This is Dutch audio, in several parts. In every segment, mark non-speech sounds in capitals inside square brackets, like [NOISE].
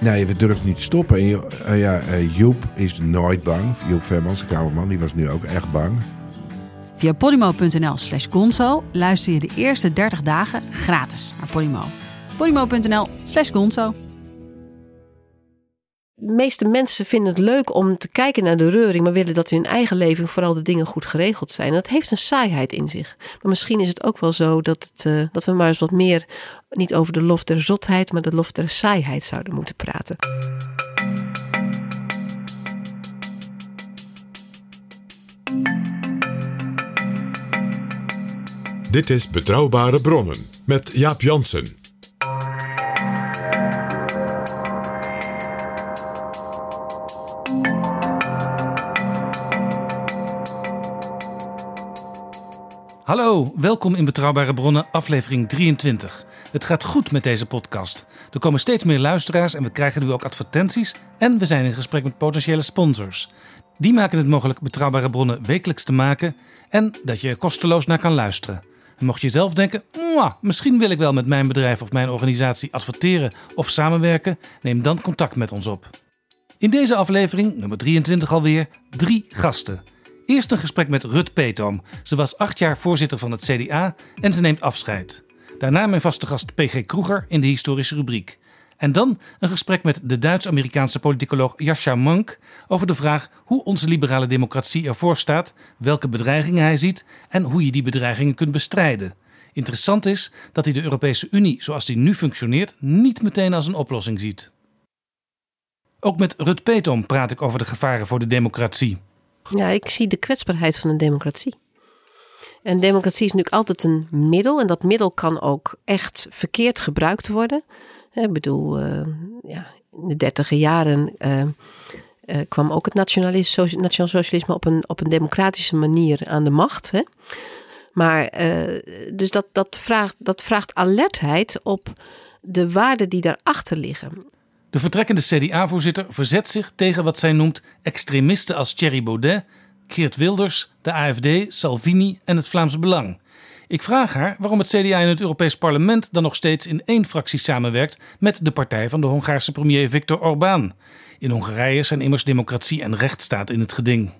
Nee, we durven niet te stoppen. En eh, ja, eh, Joep is nooit bang. Joep Vermans, de kamerman, die was nu ook echt bang. Via podimo.nl slash gonzo luister je de eerste 30 dagen gratis naar Podimo. podimo.nl slash gonzo. De meeste mensen vinden het leuk om te kijken naar de reuring, maar willen dat in hun eigen leven vooral de dingen goed geregeld zijn. Dat heeft een saaiheid in zich. Maar misschien is het ook wel zo dat, het, eh, dat we maar eens wat meer, niet over de lof der zotheid, maar de lof der saaiheid zouden moeten praten. Dit is Betrouwbare Bronnen met Jaap Jansen. Hallo, welkom in Betrouwbare Bronnen, aflevering 23. Het gaat goed met deze podcast. Er komen steeds meer luisteraars en we krijgen nu ook advertenties. En we zijn in gesprek met potentiële sponsors. Die maken het mogelijk Betrouwbare Bronnen wekelijks te maken en dat je er kosteloos naar kan luisteren. En mocht je zelf denken, "Mwah, misschien wil ik wel met mijn bedrijf of mijn organisatie adverteren of samenwerken, neem dan contact met ons op. In deze aflevering, nummer 23 alweer, drie gasten. Eerst een gesprek met Rut Peetoom. Ze was acht jaar voorzitter van het CDA en ze neemt afscheid. Daarna mijn vaste gast PG Kroeger in de historische rubriek. En dan een gesprek met de Duits-Amerikaanse politicoloog Jascha Monk over de vraag hoe onze liberale democratie ervoor staat, welke bedreigingen hij ziet en hoe je die bedreigingen kunt bestrijden. Interessant is dat hij de Europese Unie zoals die nu functioneert niet meteen als een oplossing ziet. Ook met Rut Peetoom praat ik over de gevaren voor de democratie. Ja, ik zie de kwetsbaarheid van een democratie. En democratie is natuurlijk altijd een middel. En dat middel kan ook echt verkeerd gebruikt worden. Ik bedoel, eh, ja, in de dertiger jaren eh, eh, kwam ook het nationaal socialisme op een, op een democratische manier aan de macht. Hè? Maar dus dat, dat, vraagt, dat vraagt alertheid op de waarden die daarachter liggen. De vertrekkende CDA-voorzitter verzet zich tegen wat zij noemt extremisten als Thierry Baudet, Geert Wilders, de AFD, Salvini en het Vlaams Belang. Ik vraag haar waarom het CDA in het Europees Parlement dan nog steeds in één fractie samenwerkt met de partij van de Hongaarse premier Viktor Orbán. In Hongarije zijn immers democratie en rechtsstaat in het geding.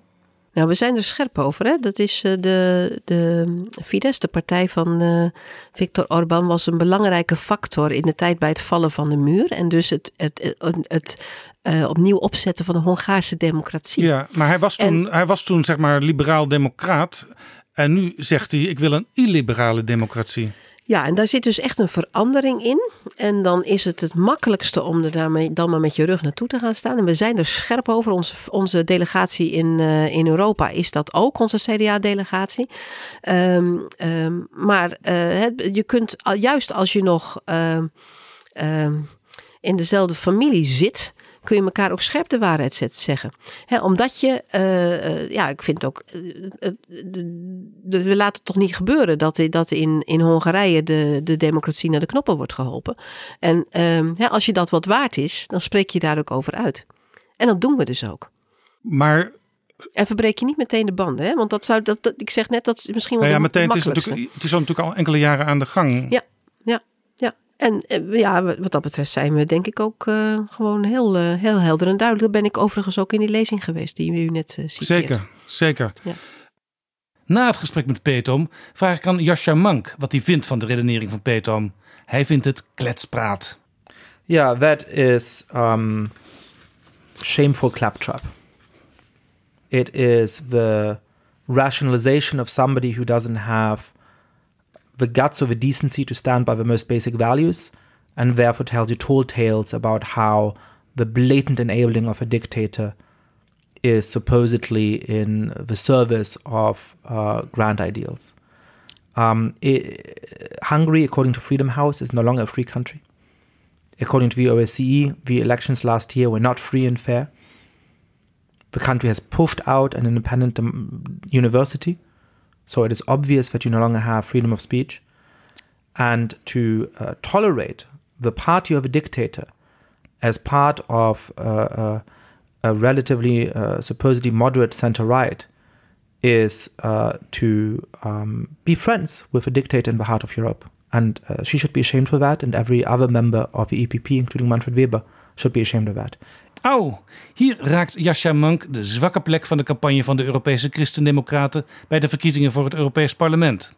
Nou, we zijn er scherp over. Hè? Dat is eh, de, de Fidesz, de partij van eh Viktor Orbán, was een belangrijke factor in de tijd bij het vallen van de muur. En dus het, het, het, het eh, opnieuw opzetten van de Hongaarse democratie. Ja, maar hij was toen, hij was toen zeg maar liberaal-democraat. En nu zegt hij: ik wil een illiberale democratie. Ja, en daar zit dus echt een verandering in. En dan is het het makkelijkste om er daarmee dan maar met je rug naartoe te gaan staan. En we zijn er scherp over. Onze, onze delegatie in, eh, in Europa is dat ook, onze CDA-delegatie. Ehm, ehm, maar eh, je kunt, juist als je nog ehm, in dezelfde familie zit kun je elkaar ook scherp de waarheid zeggen. Hè, omdat je, eh, eh, ja, ik vind ook, eh, we laten het toch niet gebeuren dat, dat in, in Hongarije de, de democratie naar de knoppen wordt geholpen. En ehm, als je dat wat waard is, dan spreek je daar ook over uit. En dat doen we dus ook. Maar En verbreek je niet meteen de banden, hè? want dat zou, dat, dat- ik zeg net, dat is misschien wel nou ja, meteen, het, is natuurlijk, het is al natuurlijk al enkele jaren aan de gang. Ja, ja. En eh, ja, wat dat betreft zijn we denk ik ook eh, gewoon heel, eh, heel helder en duidelijk. Daar ben ik overigens ook in die lezing geweest die u net uh, citeert. Zeker, zeker. Ja. Na het gesprek met Petom vraag ik aan Jascha Mank wat hij vindt van de redenering van Petom. Hij vindt het kletspraat. Yeah, that is um, shameful claptrap. It is the rationalization of somebody who doesn't have the guts or the decency to stand by the most basic values, and therefore tells you tall tales about how the blatant enabling of a dictator is supposedly in the service of uh, grand ideals. Um, i Hungary, according to Freedom House, is no longer a free country. According to the OSCE, the elections last year were not free and fair. the country has pushed out an independent um, university. So it is obvious that you no longer have freedom of speech. And to uh, tolerate the party of a dictator as part of uh, uh, a relatively uh, supposedly moderate center right is uh, to um, be friends with a dictator in the heart of Europe. And uh, she should be ashamed for that, and every other member of the EPP, including Manfred Weber, should be ashamed of that. Au, hier raakt Yasha Monk de zwakke plek van de campagne van de Europese Christendemocraten bij de verkiezingen voor het Europees Parlement.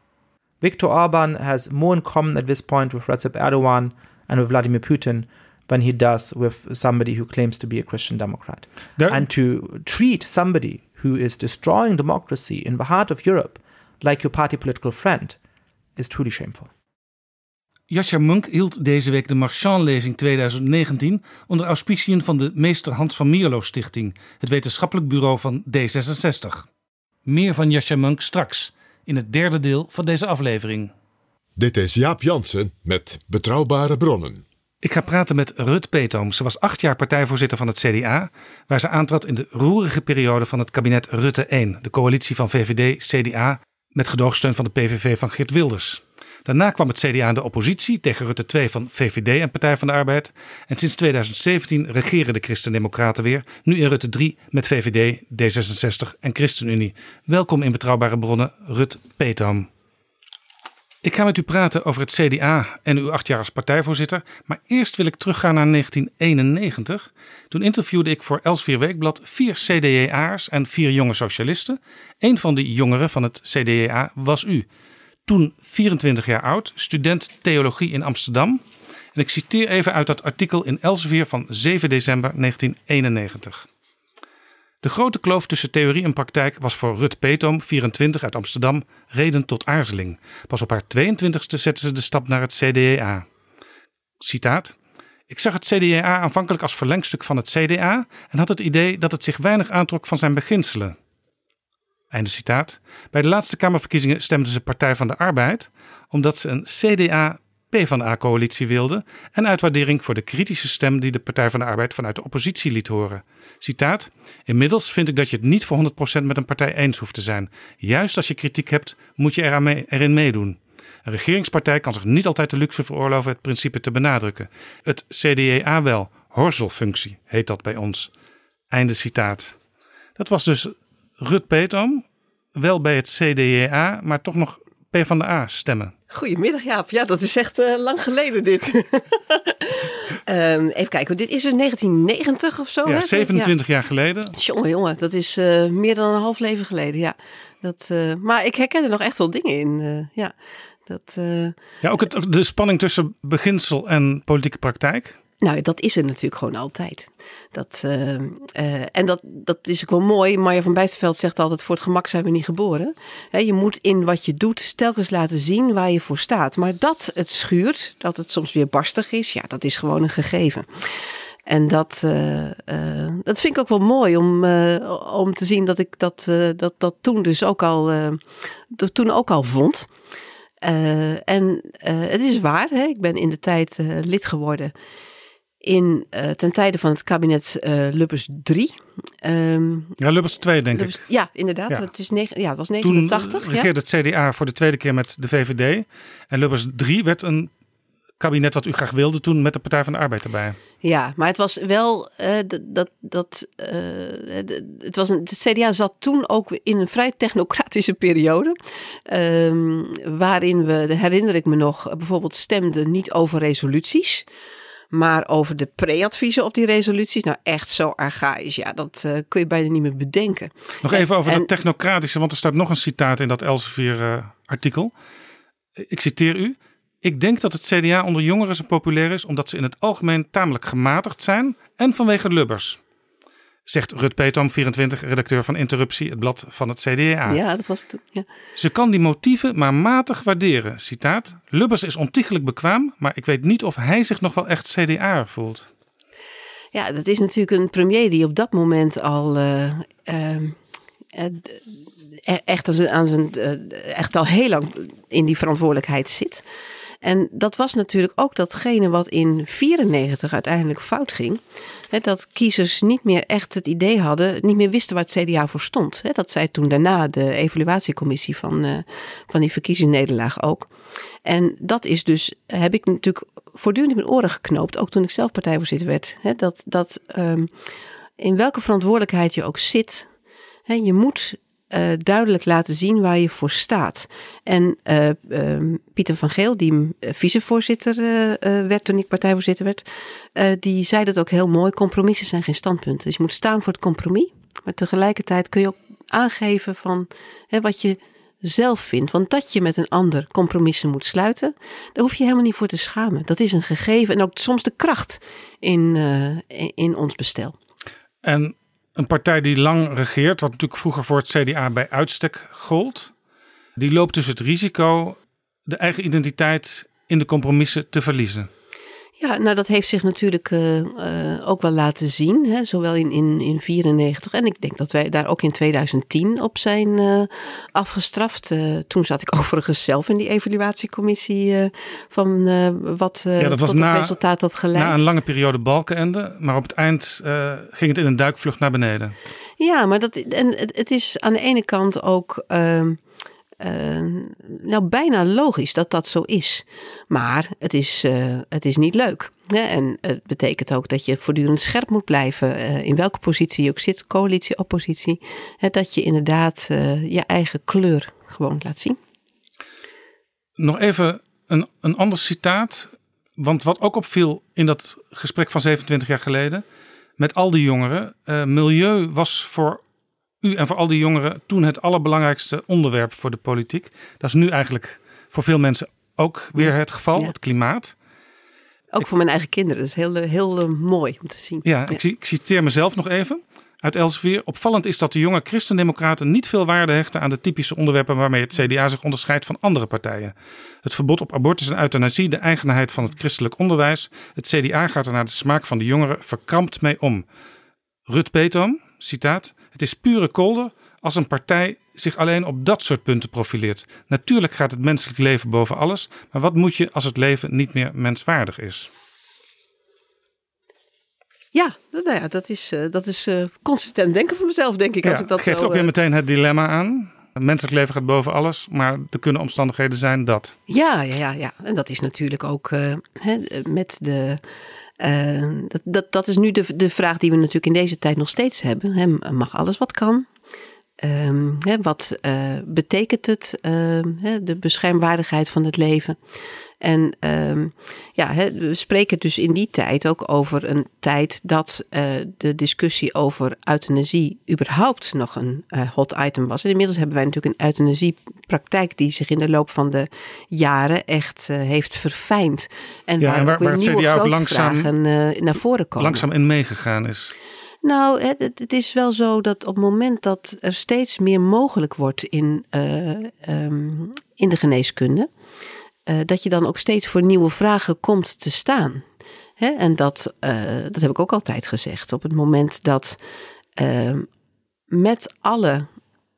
Viktor Orban has more in common at this point with Recep Erdogan and with Vladimir Putin than he does with somebody who claims to be a Christian Democrat. There- and to treat somebody who is destroying democracy in the heart of Europe like your party political friend is truly shameful. Yasha Monk hield deze week de Marchand-lezing 2019 onder auspiciën van de Meester Hans van Mierlo Stichting, het wetenschappelijk bureau van D66. Meer van Yasha Monk straks, in het derde deel van deze aflevering. Dit is Jaap Jansen met Betrouwbare Bronnen. Ik ga praten met Rut Peetoom. Ze was acht jaar partijvoorzitter van het CDA, waar ze aantrad in de roerige periode van het kabinet Rutte 1, de coalitie van VVD, CDA, met gedoogsteun van de PVV van Geert Wilders. Daarna kwam het CDA in de oppositie tegen Rutte 2 van VVD en Partij van de Arbeid. En sinds 2017 regeren de Christen-Democraten weer, nu in Rutte 3 met VVD, D66 en ChristenUnie. Welkom in Betrouwbare Bronnen, Rut Peetoom. Ik ga met u praten over het CDA en uw acht jaar als partijvoorzitter. Maar eerst wil ik teruggaan naar 1991. Toen interviewde ik voor Elsevier Weekblad vier CDA'ers en vier jonge socialisten. Een van die jongeren van het CDA was u. Toen 24 jaar oud, student theologie in Amsterdam. En ik citeer even uit dat artikel in Elsevier van 7 december 1991. De grote kloof tussen theorie en praktijk was voor Rut Peetoom, 24 uit Amsterdam, reden tot aarzeling. Pas op haar 22e zette ze de stap naar het CDA. Citaat. Ik zag het CDA aanvankelijk als verlengstuk van het CDA en had het idee dat het zich weinig aantrok van zijn beginselen. Einde citaat. Bij de laatste Kamerverkiezingen stemden ze Partij van de Arbeid, omdat ze een CDA PvdA-coalitie wilden en uit waardering voor de kritische stem die de Partij van de Arbeid vanuit de oppositie liet horen. Citaat: Inmiddels vind ik dat je het niet voor 100% met een partij eens hoeft te zijn. Juist als je kritiek hebt, moet je eraan erin meedoen. Een regeringspartij kan zich niet altijd de luxe veroorloven het principe te benadrukken. Het CDA wel, horzelfunctie heet dat bij ons. Einde citaat. Dat was dus Rut Peetoom, wel bij het CDA, maar toch nog P van de A stemmen. Goedemiddag Jaap. Ja, dat is echt eh, lang geleden dit. [LAUGHS] Ehm, even kijken, dit is dus 1990 of zo. Ja, hè? 27 jaar geleden. Jongen, jongen, dat is eh, meer dan een half leven geleden. Ja, dat, eh, maar ik herken er nog echt wel dingen in. ja, dat, Ja, ook het, de spanning tussen beginsel en politieke praktijk. Nou, dat is er natuurlijk gewoon altijd. Dat, eh, eh, en dat, dat is ook wel mooi. Marja van Bijsterveld zegt altijd: voor het gemak zijn we niet geboren. Je moet in wat je doet telkens laten zien waar je voor staat. Maar dat het schuurt, dat het soms weer barstig is, ja, dat is gewoon een gegeven. En dat, eh, dat vind ik ook wel mooi om, om te zien dat ik dat, dat, dat toen dus ook al, toen ook al vond. En het is waar, hè? ik ben in de tijd lid geworden in, eh, ten tijde van het kabinet eh Lubbers 3. Ehm, Ja, Lubbers 2 denk Lubbers- ik. ja, inderdaad. Ja. Het, is negen, ja, het was Toen 89. ja. regeerde het CDA voor de tweede keer met de VVD. En Lubbers 3 werd een kabinet wat u graag wilde toen met de Partij van de Arbeid erbij. Ja, maar het was wel eh, dat. dat, het, was een, het CDA zat toen ook in een vrij technocratische periode. ehm, waarin we, herinner ik me nog, bijvoorbeeld stemden niet over resoluties. Maar over de pre-adviezen op die resoluties. Nou, echt zo archaïs. Ja, dat eh, kun je bijna niet meer bedenken. Nog En- even over en- dat technocratische, want er staat nog een citaat in dat Elsevier-artikel. ik citeer u. Ik denk dat het CDA onder jongeren zo populair is omdat ze in het algemeen tamelijk gematigd zijn en vanwege Lubbers. Zegt Rut Peetoom, 24, redacteur van Interruptie, het blad van het CDA. Ja, dat was het toen. Ja. Ze kan die motieven maar matig waarderen. Citaat. Lubbers is ontiegelijk bekwaam, maar ik weet niet of hij zich nog wel echt CDA voelt. Ja, dat is natuurlijk een premier die op dat moment al eh, ehm, eh, e- echt, aan zijn, aan zijn, eh, echt al heel lang in die verantwoordelijkheid zit. En dat was natuurlijk ook datgene wat in 94 uiteindelijk fout ging. Dat kiezers niet meer echt het idee hadden, niet meer wisten waar het CDA voor stond. Dat zei toen daarna de evaluatiecommissie van, uh, van die verkiezingsnederlaag ook. En dat is dus, heb ik natuurlijk voortdurend in mijn oren geknoopt, ook toen ik zelf partijvoorzitter werd. Dat dat um, in welke verantwoordelijkheid je ook zit, je moet uh, duidelijk laten zien waar je voor staat. En uh, uh, Pieter van Geel, die vicevoorzitter werd toen ik partijvoorzitter werd, die zei dat ook heel mooi: compromissen zijn geen standpunten. Dus je moet staan voor het compromis, maar tegelijkertijd kun je ook aangeven van hè, wat je zelf vindt. Want dat je met een ander compromissen moet sluiten, daar hoef je helemaal niet voor te schamen. Dat is een gegeven en ook soms de kracht in, in ons bestel. En een partij die lang regeert, wat natuurlijk vroeger voor het CDA bij uitstek gold, die loopt dus het risico de eigen identiteit in de compromissen te verliezen. Ja, nou dat heeft zich natuurlijk uh, uh, ook wel laten zien, hè, zowel in 1994 in, in en ik denk dat wij daar ook in 2010 op zijn uh, afgestraft. toen zat ik [LAUGHS] overigens zelf in die evaluatiecommissie van wat ja, dat was na, het resultaat had geleid. Na een lange periode balkenende, maar op het eind ging het in een duikvlucht naar beneden. Ja, maar dat, en het, het is aan de ene kant ook ehm, uh, nou, bijna logisch dat dat zo is. Maar het is, uh, het is niet leuk. Hè? En het betekent ook dat je voortdurend scherp moet blijven. Uh, in welke positie je ook zit, coalitie, oppositie. Hè? Dat je inderdaad je eigen kleur gewoon laat zien. Nog even een, een ander citaat. Want wat ook opviel in dat gesprek van 27 jaar geleden. Met al die jongeren. milieu was voor u en voor al die jongeren toen het allerbelangrijkste onderwerp voor de politiek. Dat is nu eigenlijk voor veel mensen ook weer het geval, het klimaat. Ook voor mijn eigen kinderen. Dat is heel, heel uh, mooi om te zien. Ja, Ik, ik, citeer mezelf nog even uit Elsevier. Opvallend is dat de jonge christendemocraten niet veel waarde hechten aan de typische onderwerpen waarmee het CDA zich onderscheidt van andere partijen. Het verbod op abortus en euthanasie, de eigenheid van het christelijk onderwijs. Het CDA gaat er naar de smaak van de jongeren verkrampt mee om. Rut Petom, citaat. Het is pure kolder als een partij zich alleen op dat soort punten profileert. Natuurlijk gaat het menselijk leven boven alles, maar wat moet je als het leven niet meer menswaardig is? Ja, nou ja, dat is, uh, dat is uh, consistent denken voor mezelf, denk ik. Ja, als ik dat geeft zo, ook weer uh... meteen het dilemma aan. Het menselijk leven gaat boven alles, maar er kunnen omstandigheden zijn dat. Ja, ja, ja, ja. en dat is natuurlijk ook hè, met de uh, dat, dat, dat is nu de, de vraag die we natuurlijk in deze tijd nog steeds hebben. Mag alles wat kan? Um, hè, wat uh, betekent het, uh, hè, de beschermwaardigheid van het leven? En um, ja, we spreken dus in die tijd ook over een tijd dat uh, de discussie over euthanasie überhaupt nog een uh, hot item was. En inmiddels hebben wij natuurlijk een euthanasiepraktijk die zich in de loop van de jaren echt heeft verfijnd. En ja, waar, en waar, waar het CDA ook langzaam naar voren komen. Langzaam in meegegaan is. Nou, het, het, is wel zo dat op het moment dat er steeds meer mogelijk wordt in, um, in de geneeskunde uh, dat je dan ook steeds voor nieuwe vragen komt te staan. Hè? En dat, uh, dat heb ik ook altijd gezegd. Op het moment dat uh, met alle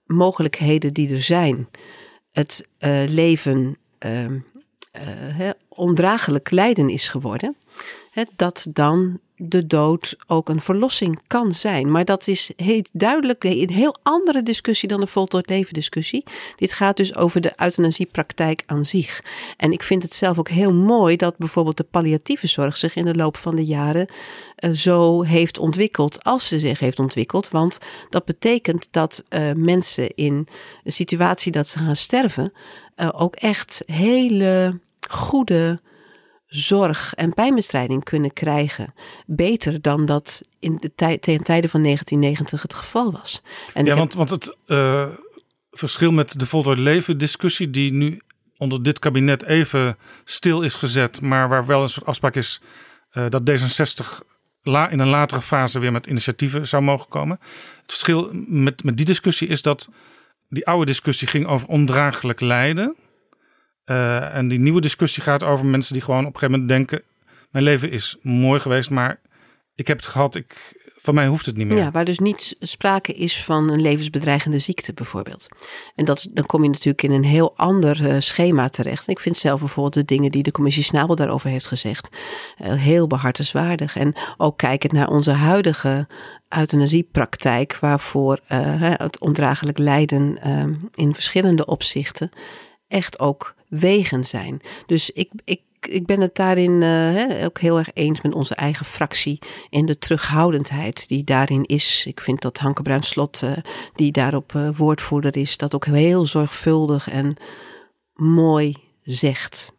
mogelijkheden die er zijn, het leven ehm, ondraaglijk lijden is geworden, hè, dat dan de dood ook een verlossing kan zijn. Maar dat is heel duidelijk een heel andere discussie dan de voltooid leven discussie. Dit gaat dus over de euthanasiepraktijk aan zich. En ik vind het zelf ook heel mooi dat bijvoorbeeld de palliatieve zorg zich in de loop van de jaren uh, zo heeft ontwikkeld als ze zich heeft ontwikkeld. Want dat betekent dat uh, mensen in de situatie dat ze gaan sterven uh, ook echt hele goede zorg en pijnbestrijding kunnen krijgen. Beter dan dat in de tijden van 1990 het geval was. En ja, want, want het uh, verschil met de voltooid leven discussie die nu onder dit kabinet even stil is gezet, maar waar wel een soort afspraak is uh, dat D66 la, in een latere fase weer met initiatieven zou mogen komen. Het verschil met, met die discussie is dat die oude discussie ging over ondraaglijk lijden. Uh, en die nieuwe discussie gaat over mensen die gewoon op een gegeven moment denken: Mijn leven is mooi geweest, maar ik heb het gehad. Ik Van mij hoeft het niet meer. Ja, waar dus niet sprake is van een levensbedreigende ziekte bijvoorbeeld. En dat, dan kom je natuurlijk in een heel ander uh, schema terecht. Ik vind zelf bijvoorbeeld de dingen die de commissie Snabel daarover heeft gezegd uh, heel behartenswaardig. En ook kijkend naar onze huidige euthanasiepraktijk, waarvoor het ondraaglijk lijden in verschillende opzichten echt ook wegen zijn. Dus ik, ik ik ben het daarin uh, ook heel erg eens met onze eigen fractie. In de terughoudendheid die daarin is. Ik vind dat Hanke Bruinslot, uh, die daarop uh, woordvoerder is, dat ook heel zorgvuldig en mooi zegt.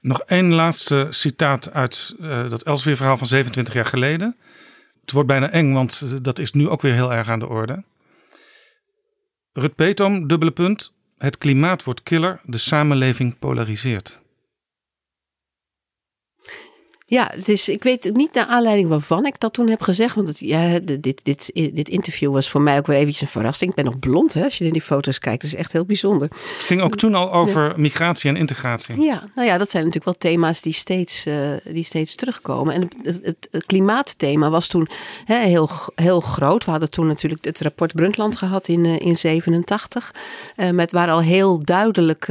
Nog één laatste citaat uit dat Elsevier-verhaal van 27 jaar geleden. Het wordt bijna eng, want dat is nu ook weer heel erg aan de orde. Rut Petom, dubbele punt. Het klimaat wordt killer, de samenleving polariseert. Ja, het is, ik weet niet naar aanleiding waarvan ik dat toen heb gezegd. Want het, ja, dit, dit, dit interview was voor mij ook weer eventjes een verrassing. Ik ben nog blond hè, als je in die foto's kijkt. Dat is echt heel bijzonder. Het ging ook toen al over migratie en integratie. Ja, nou ja, dat zijn natuurlijk wel thema's die steeds, uh, die steeds terugkomen. En het, het, het klimaatthema was toen hè, heel, heel groot. We hadden toen natuurlijk het rapport Brundtland gehad in, uh, in 87. Uh, met waar al heel duidelijk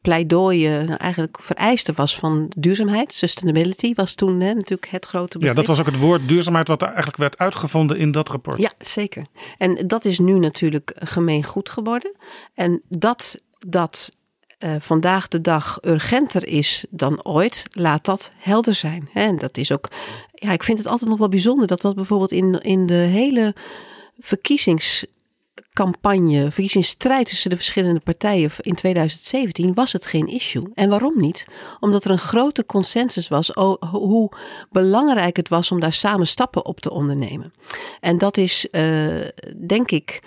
pleidooien nou, eigenlijk vereisten was van duurzaamheid, sustainability, was toen hè, natuurlijk het grote begrip. Ja, dat was ook het woord duurzaamheid wat eigenlijk werd uitgevonden in dat rapport. Ja, zeker. En dat is nu natuurlijk gemeen goed geworden. En dat dat uh, vandaag de dag urgenter is dan ooit, laat dat helder zijn. En dat is ook, ja, ik vind het altijd nog wel bijzonder dat dat bijvoorbeeld in, in de hele verkiezings campagne, verkiezingsstrijd tussen de verschillende partijen in 2017 was het geen issue. En waarom niet? Omdat er een grote consensus was hoe belangrijk het was om daar samen stappen op te ondernemen. En dat is, uh, denk ik.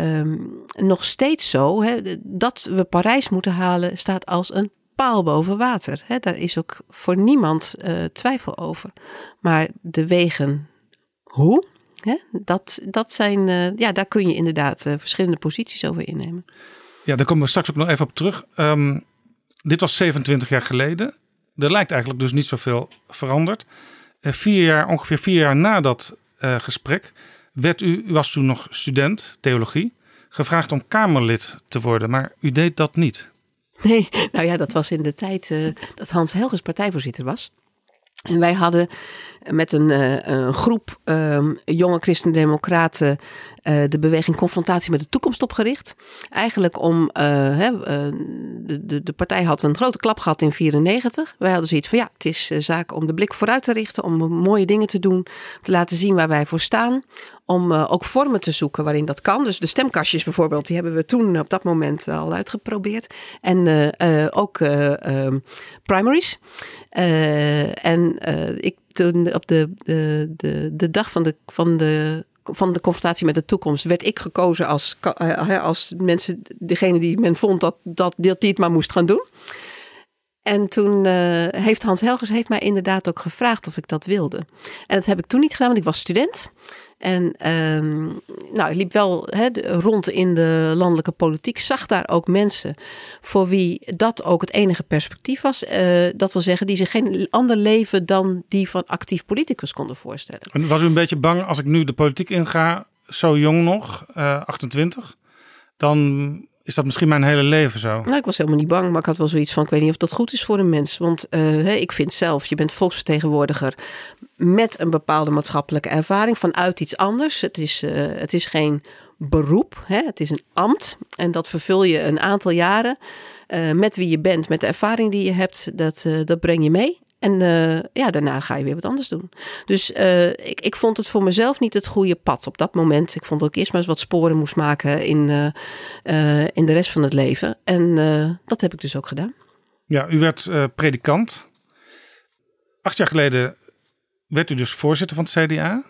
Um, nog steeds zo. Hè, dat we Parijs moeten halen staat als een paal boven water. Hè, daar is ook voor niemand uh, twijfel over. Maar de wegen hoe, Hè? Dat, dat zijn, uh, ja, daar kun je inderdaad uh, verschillende posities over innemen. Ja, daar komen we straks ook nog even op terug. Um, dit was 27 jaar geleden. Er lijkt eigenlijk dus niet zoveel veranderd. Uh, vier jaar, ongeveer vier jaar na dat gesprek werd u, u was toen nog student theologie, gevraagd om Kamerlid te worden, maar u deed dat niet. Nee, [LAUGHS] nou ja, dat was in de tijd dat Hans Helgers partijvoorzitter was. En wij hadden met een, uh, een groep uh, jonge christendemocraten uh, de beweging Confrontatie met de Toekomst opgericht. Eigenlijk om, eh, de, de, partij had een grote klap gehad in 94. Wij hadden zoiets van ja, het is zaak om de blik vooruit te richten, om mooie dingen te doen, te laten zien waar wij voor staan. Om ook vormen te zoeken waarin dat kan. Dus de stemkastjes bijvoorbeeld, die hebben we toen op dat moment al uitgeprobeerd. En ook ehm, primaries. en ik toen op de, de, de, de dag van de, van de van de confrontatie met de toekomst werd ik gekozen als, eh, als mensen, degene die men vond dat, dat, dat die het maar moest gaan doen. En toen uh, heeft Hans Helgers heeft mij inderdaad ook gevraagd of ik dat wilde. En dat heb ik toen niet gedaan, want ik was student. En uh, nou, ik liep wel rond in de landelijke politiek, zag daar ook mensen voor wie dat ook het enige perspectief was. Uh, dat wil zeggen, die zich geen ander leven dan die van actief politicus konden voorstellen. En was u een beetje bang als ik nu de politiek inga, zo jong nog, uh, eh, 28, dan is dat misschien mijn hele leven zo? Nou, ik was helemaal niet bang, maar ik had wel zoiets van: ik weet niet of dat goed is voor een mens. Want uh, ik vind zelf, je bent volksvertegenwoordiger met een bepaalde maatschappelijke ervaring vanuit iets anders. Het is, uh, het is geen beroep, hè? het is een ambt. En dat vervul je een aantal jaren. Uh, met wie je bent, met de ervaring die je hebt, dat, dat breng je mee. En uh, ja, daarna ga je weer wat anders doen. Dus uh, ik, ik vond het voor mezelf niet het goede pad op dat moment. Ik vond dat ik eerst maar eens wat sporen moest maken in, uh, in de rest van het leven. En dat heb ik dus ook gedaan. Ja, u werd predikant. Acht jaar geleden werd u dus voorzitter van het CDA.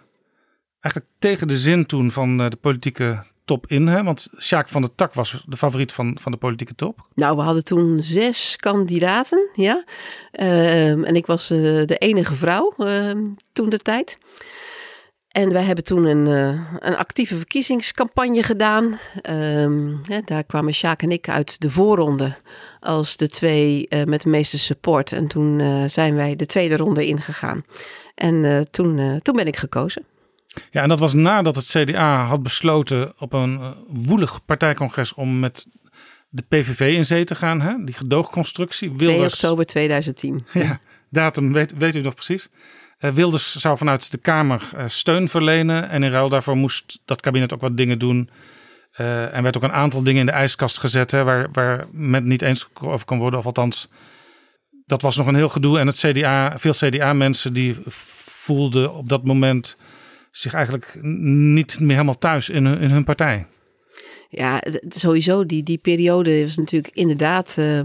Eigenlijk tegen de zin toen van de politieke top in? Hè? Want Sjaak van der Tak was de favoriet van, van de politieke top. Nou, we hadden toen zes kandidaten, ja. Ehm, en ik was uh, de enige vrouw uh, toen de tijd. En wij hebben toen een, uh, een actieve verkiezingscampagne gedaan. Ehm, daar kwamen Sjaak en ik uit de voorronde als de twee met de meeste support. En toen zijn wij de tweede ronde ingegaan. En eh, toen, eh, toen ben ik gekozen. Ja, en dat was nadat het CDA had besloten op een eh, woelig partijcongres om met de PVV in zee te gaan. Hè? Die gedoogconstructie. 2 oktober 2010. [LAUGHS] Ja, datum weet, weet u nog precies. Eh, Wilders zou vanuit de Kamer eh, steun verlenen. En in ruil daarvoor moest dat kabinet ook wat dingen doen. Eh, en werd ook een aantal dingen in de ijskast gezet. Hè, waar, waar men niet eens over kan worden. Of althans, dat was nog een heel gedoe. En het CDA, veel CDA-mensen die voelden op dat moment zich eigenlijk niet meer helemaal thuis in in hun partij. Ja, sowieso, die, die periode was natuurlijk inderdaad... eh,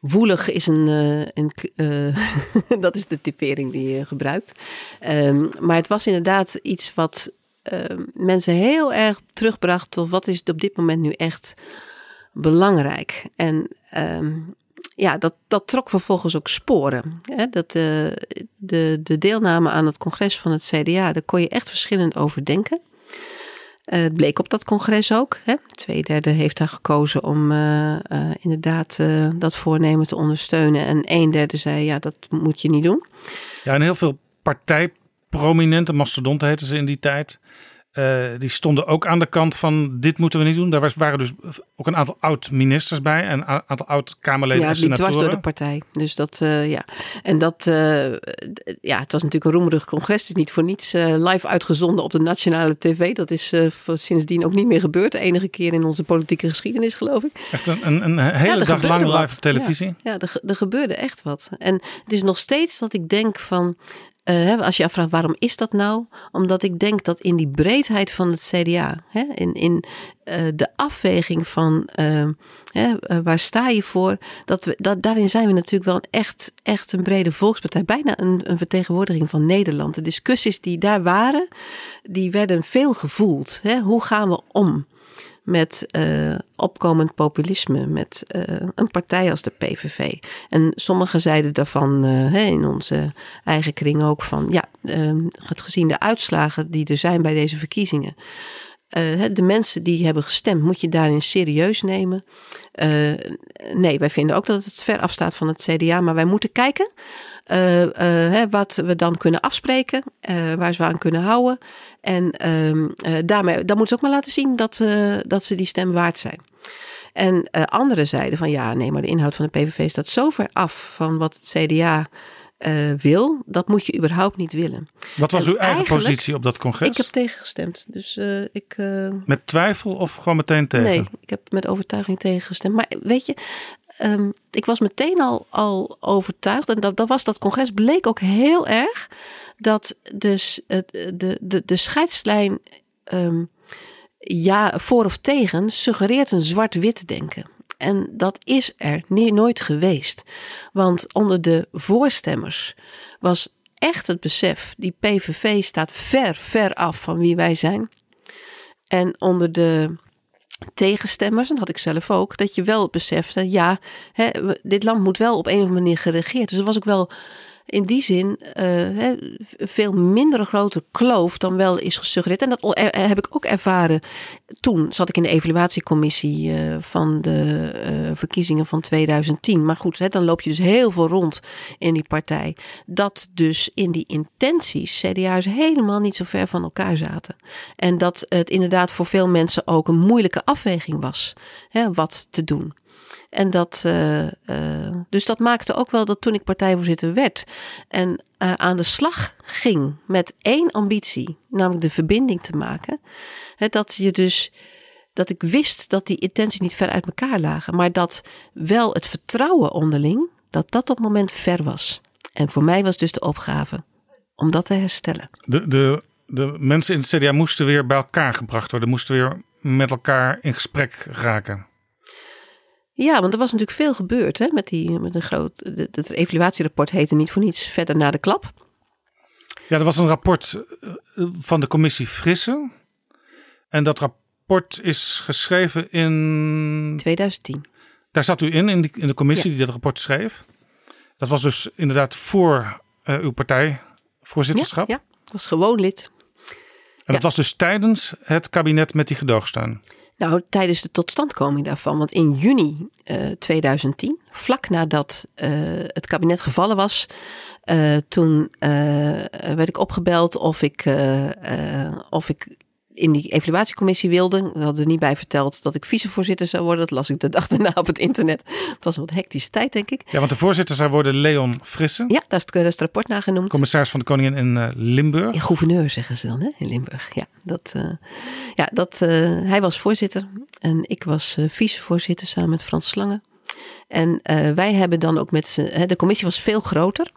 woelig is een... eh, een eh, [LAUGHS] dat is de typering die je gebruikt. Ehm, maar het was inderdaad iets wat ehm, mensen heel erg terugbracht... tot wat is op dit moment nu echt belangrijk. En ehm, ja, dat, dat trok vervolgens ook sporen. Hè? Dat, eh, de, de deelname aan het congres van het CDA, daar kon je echt verschillend over denken. Eh, het bleek op dat congres ook. Hè? Twee derde heeft daar gekozen om eh, inderdaad dat voornemen te ondersteunen. En een derde zei, ja, dat moet je niet doen. Ja, en heel veel partijprominente mastodonten heten ze in die tijd. Eh, die stonden ook aan de kant van dit moeten we niet doen. Daar was- waren dus ook een aantal oud-ministers bij en een aantal oud-Kamerleden ja, en het liep dwars door de partij. Dus dat, eh, ja. En dat, eh, ja, het was natuurlijk een roemerig congres. Het is niet voor niets live uitgezonden op de nationale tv. Dat is sindsdien ook niet meer gebeurd. De enige keer in onze politieke geschiedenis, geloof ik. Echt een, een, een hele er dag lang live op televisie. Ja, ja er, er gebeurde echt wat. En het is nog steeds dat ik denk van. Eh, als je afvraagt waarom is dat nou? Omdat ik denk dat in die breedheid van het CDA, hè, in, in eh, de afweging van eh, hè, waar sta je voor, dat we, dat, daarin zijn we natuurlijk wel echt, echt een brede volkspartij. Bijna een, een vertegenwoordiging van Nederland. De discussies die daar waren, die werden veel gevoeld. Hè? Hoe gaan we om? Met eh, opkomend populisme, met eh, een partij als de PVV. En sommigen zeiden daarvan eh, in onze eigen kring ook van ja, gezien de uitslagen die er zijn bij deze verkiezingen. de mensen die hebben gestemd, moet je daarin serieus nemen. Nee, wij vinden ook dat het ver afstaat van het CDA, maar wij moeten kijken eh, eh, hè, wat we dan kunnen afspreken, eh, waar ze aan kunnen houden. En ehm, eh, daarmee, dan moeten ze ook maar laten zien dat, dat ze die stem waard zijn. En anderen zeiden van ja, nee, maar de inhoud van de PVV staat zo ver af van wat het CDA wil, dat moet je überhaupt niet willen. Wat was En uw eigen positie op dat congres? Ik heb tegengestemd, dus ik. Met twijfel of gewoon meteen tegen? Nee, ik heb met overtuiging tegengestemd. Maar weet je, ehm, ik was meteen al, al overtuigd. En dat, dat was dat congres bleek ook heel erg dat dus het- de, de, de scheidslijn ehm, ja, voor of tegen suggereert een zwart-wit denken. En dat is er nie- nooit geweest. Want onder de voorstemmers was echt het besef, die PVV staat ver, ver af van wie wij zijn. En onder de tegenstemmers, en dat had ik zelf ook, dat je wel besefte, ja, hè, dit land moet wel op een of andere manier geregeerd. Dus er was ook wel in die zin eh, hè, veel minder grote kloof dan wel is gesuggereerd. En dat er heb ik ook ervaren. Toen zat ik in de evaluatiecommissie eh, van de eh, verkiezingen van 2010. Maar goed, hè, dan loop je dus heel veel rond in die partij. Dat dus in die intenties CDA's helemaal niet zo ver van elkaar zaten. En dat het inderdaad voor veel mensen ook een moeilijke afweging was. Hè, wat te doen. En dat, eh, eh, dus dat maakte ook wel dat toen ik partijvoorzitter werd en eh, aan de slag ging met één ambitie, namelijk de verbinding te maken, hè, dat je dus dat ik wist dat die intenties niet ver uit elkaar lagen, maar dat wel het vertrouwen onderling, dat dat op het moment ver was. En voor mij was dus de opgave om dat te herstellen. De, de, de mensen in het CDA moesten weer bij elkaar gebracht worden. Moesten weer met elkaar in gesprek raken. Ja, want er was natuurlijk veel gebeurd hè, met die met een groot. de- Het evaluatierapport heette niet voor niets verder na de klap. Ja, er was een rapport eh, van de commissie Frisse. En dat rapport is geschreven in 2010. Daar zat u in, in, die, in de commissie die dat rapport schreef. Dat was dus inderdaad voor eh, uw partijvoorzitterschap. Ja, ja, ik was gewoon lid. En dat was dus tijdens het kabinet met die gedoogsteun. Nou, tijdens de totstandkoming daarvan, want in juni eh, 2010, vlak nadat eh, het kabinet gevallen was, eh, toen eh, werd ik opgebeld of ik, eh, eh, of ik in die evaluatiecommissie wilde. We hadden er niet bij verteld dat ik vicevoorzitter zou worden. Dat las ik de dag daarna op het internet. Het was een wat hectische tijd, denk ik. Ja, want de voorzitter zou worden Leon Frisse, Ja, daar is, het- daar is het rapport naar genoemd. commissaris van de Koningin in eh, Limburg. Ja, gouverneur zeggen ze dan hè, in Limburg. Ja, dat, eh, ja dat, eh, hij was voorzitter en ik was eh, vicevoorzitter samen met Frans Slangen. En eh, wij hebben dan ook met z'n. hè, De commissie was veel groter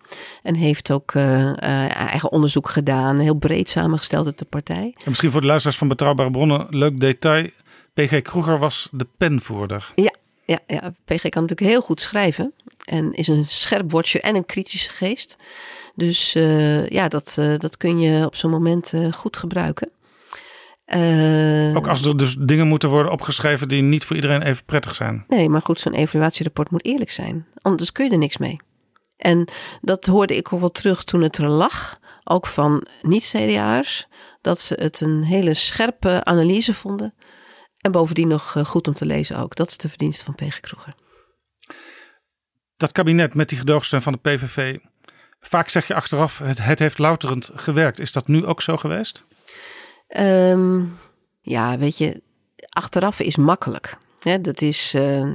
en heeft ook eh, eh, eigen onderzoek gedaan, heel breed samengesteld uit de partij. En misschien voor de luisteraars van Betrouwbare Bronnen, leuk detail. PG Kroeger was de penvoerder. Ja, ja, ja, PG kan natuurlijk heel goed schrijven en is een scherp watcher en een kritische geest. Dus ja, dat, dat kun je op zo'n moment goed gebruiken. Eh, Ook als er dus dingen moeten worden opgeschreven die niet voor iedereen even prettig zijn. Nee, maar goed, zo'n evaluatierapport moet eerlijk zijn. Anders kun je er niks mee. En dat hoorde ik ook wel terug toen het er lag. Ook van niet-CDA'ers. Dat ze het een hele scherpe analyse vonden. En bovendien nog eh, goed om te lezen ook. Dat is de verdienste van PG Kroeger. Dat kabinet met die gedoogsteun van de PVV. Vaak zeg je achteraf, het, het heeft louterend gewerkt. Is dat nu ook zo geweest? Ehm, ja, weet je, achteraf is makkelijk. Dat is, eh, eh,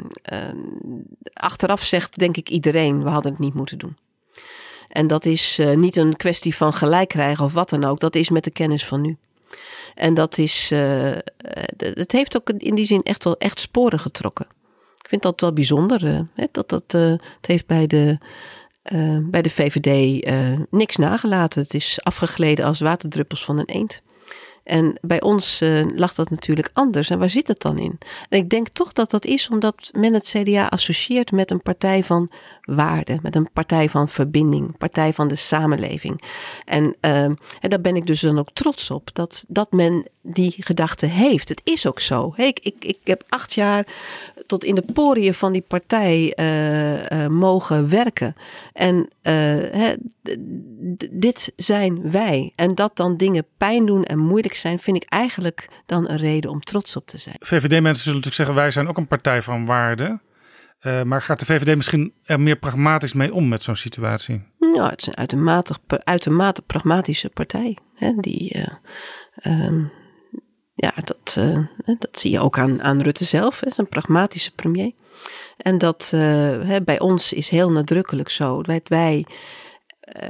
achteraf zegt denk ik iedereen, we hadden het niet moeten doen. En dat is eh, niet een kwestie van gelijk krijgen of wat dan ook. Dat is met de kennis van nu. En dat is, het heeft ook in die zin echt wel echt sporen getrokken. Ik vind dat wel bijzonder. dat dat, het heeft bij de, bij de VVD niks nagelaten. Het is afgegleden als waterdruppels van een eend. En bij ons eh, lag dat natuurlijk anders. En waar zit het dan in? En ik denk toch dat dat is omdat men het CDA associeert met een partij van waarde, met een partij van verbinding, partij van de samenleving. En, eh, en daar ben ik dus dan ook trots op dat, dat men die gedachte heeft. Het is ook zo. Ik, ik, heb acht jaar tot in de poriën van die partij eh, mogen werken. En dit zijn wij. En dat dan dingen pijn doen en moeilijk zijn, vind ik eigenlijk dan een reden om trots op te zijn. VVD-mensen zullen natuurlijk zeggen, wij zijn ook een partij van waarde. Eh, maar gaat de VVD misschien er meer pragmatisch mee om met zo'n situatie? Ja, het is een uitermate, uitermate pragmatische partij. Hè, die, eh, ehm, ja, dat, eh, dat zie je ook aan, aan Rutte zelf. Hij is een pragmatische premier. En dat hè, bij ons is heel nadrukkelijk zo. Wij, wij,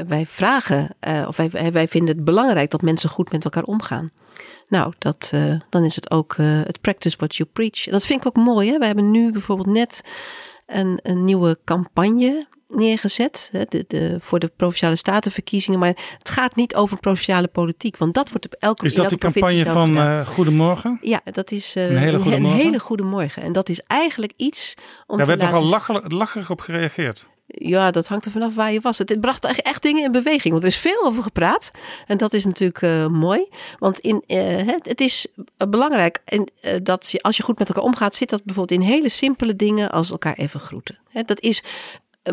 wij vragen, eh, of wij, wij vinden het belangrijk dat mensen goed met elkaar omgaan. Nou, dat, eh, dan is het ook eh, het practice what you preach. En dat vind ik ook mooi. Hè? We hebben nu bijvoorbeeld net een, een nieuwe campagne neergezet hè, de, de, voor de provinciale statenverkiezingen. Maar het gaat niet over provinciale politiek, want dat wordt op elke Is dat provincie campagne van eh, Goedemorgen? ja, dat is eh, Een hele goede een hele goede morgen. En dat is eigenlijk iets om Daar te werd nogal laten lacherig, lacherig op gereageerd. Ja, dat hangt er vanaf waar je was. Het bracht echt, dingen in beweging. Want er is veel over gepraat. En dat is natuurlijk eh, mooi. Want in, eh, het, is belangrijk en, eh, dat als je goed met elkaar omgaat, zit dat bijvoorbeeld in hele simpele dingen als elkaar even groeten. Dat is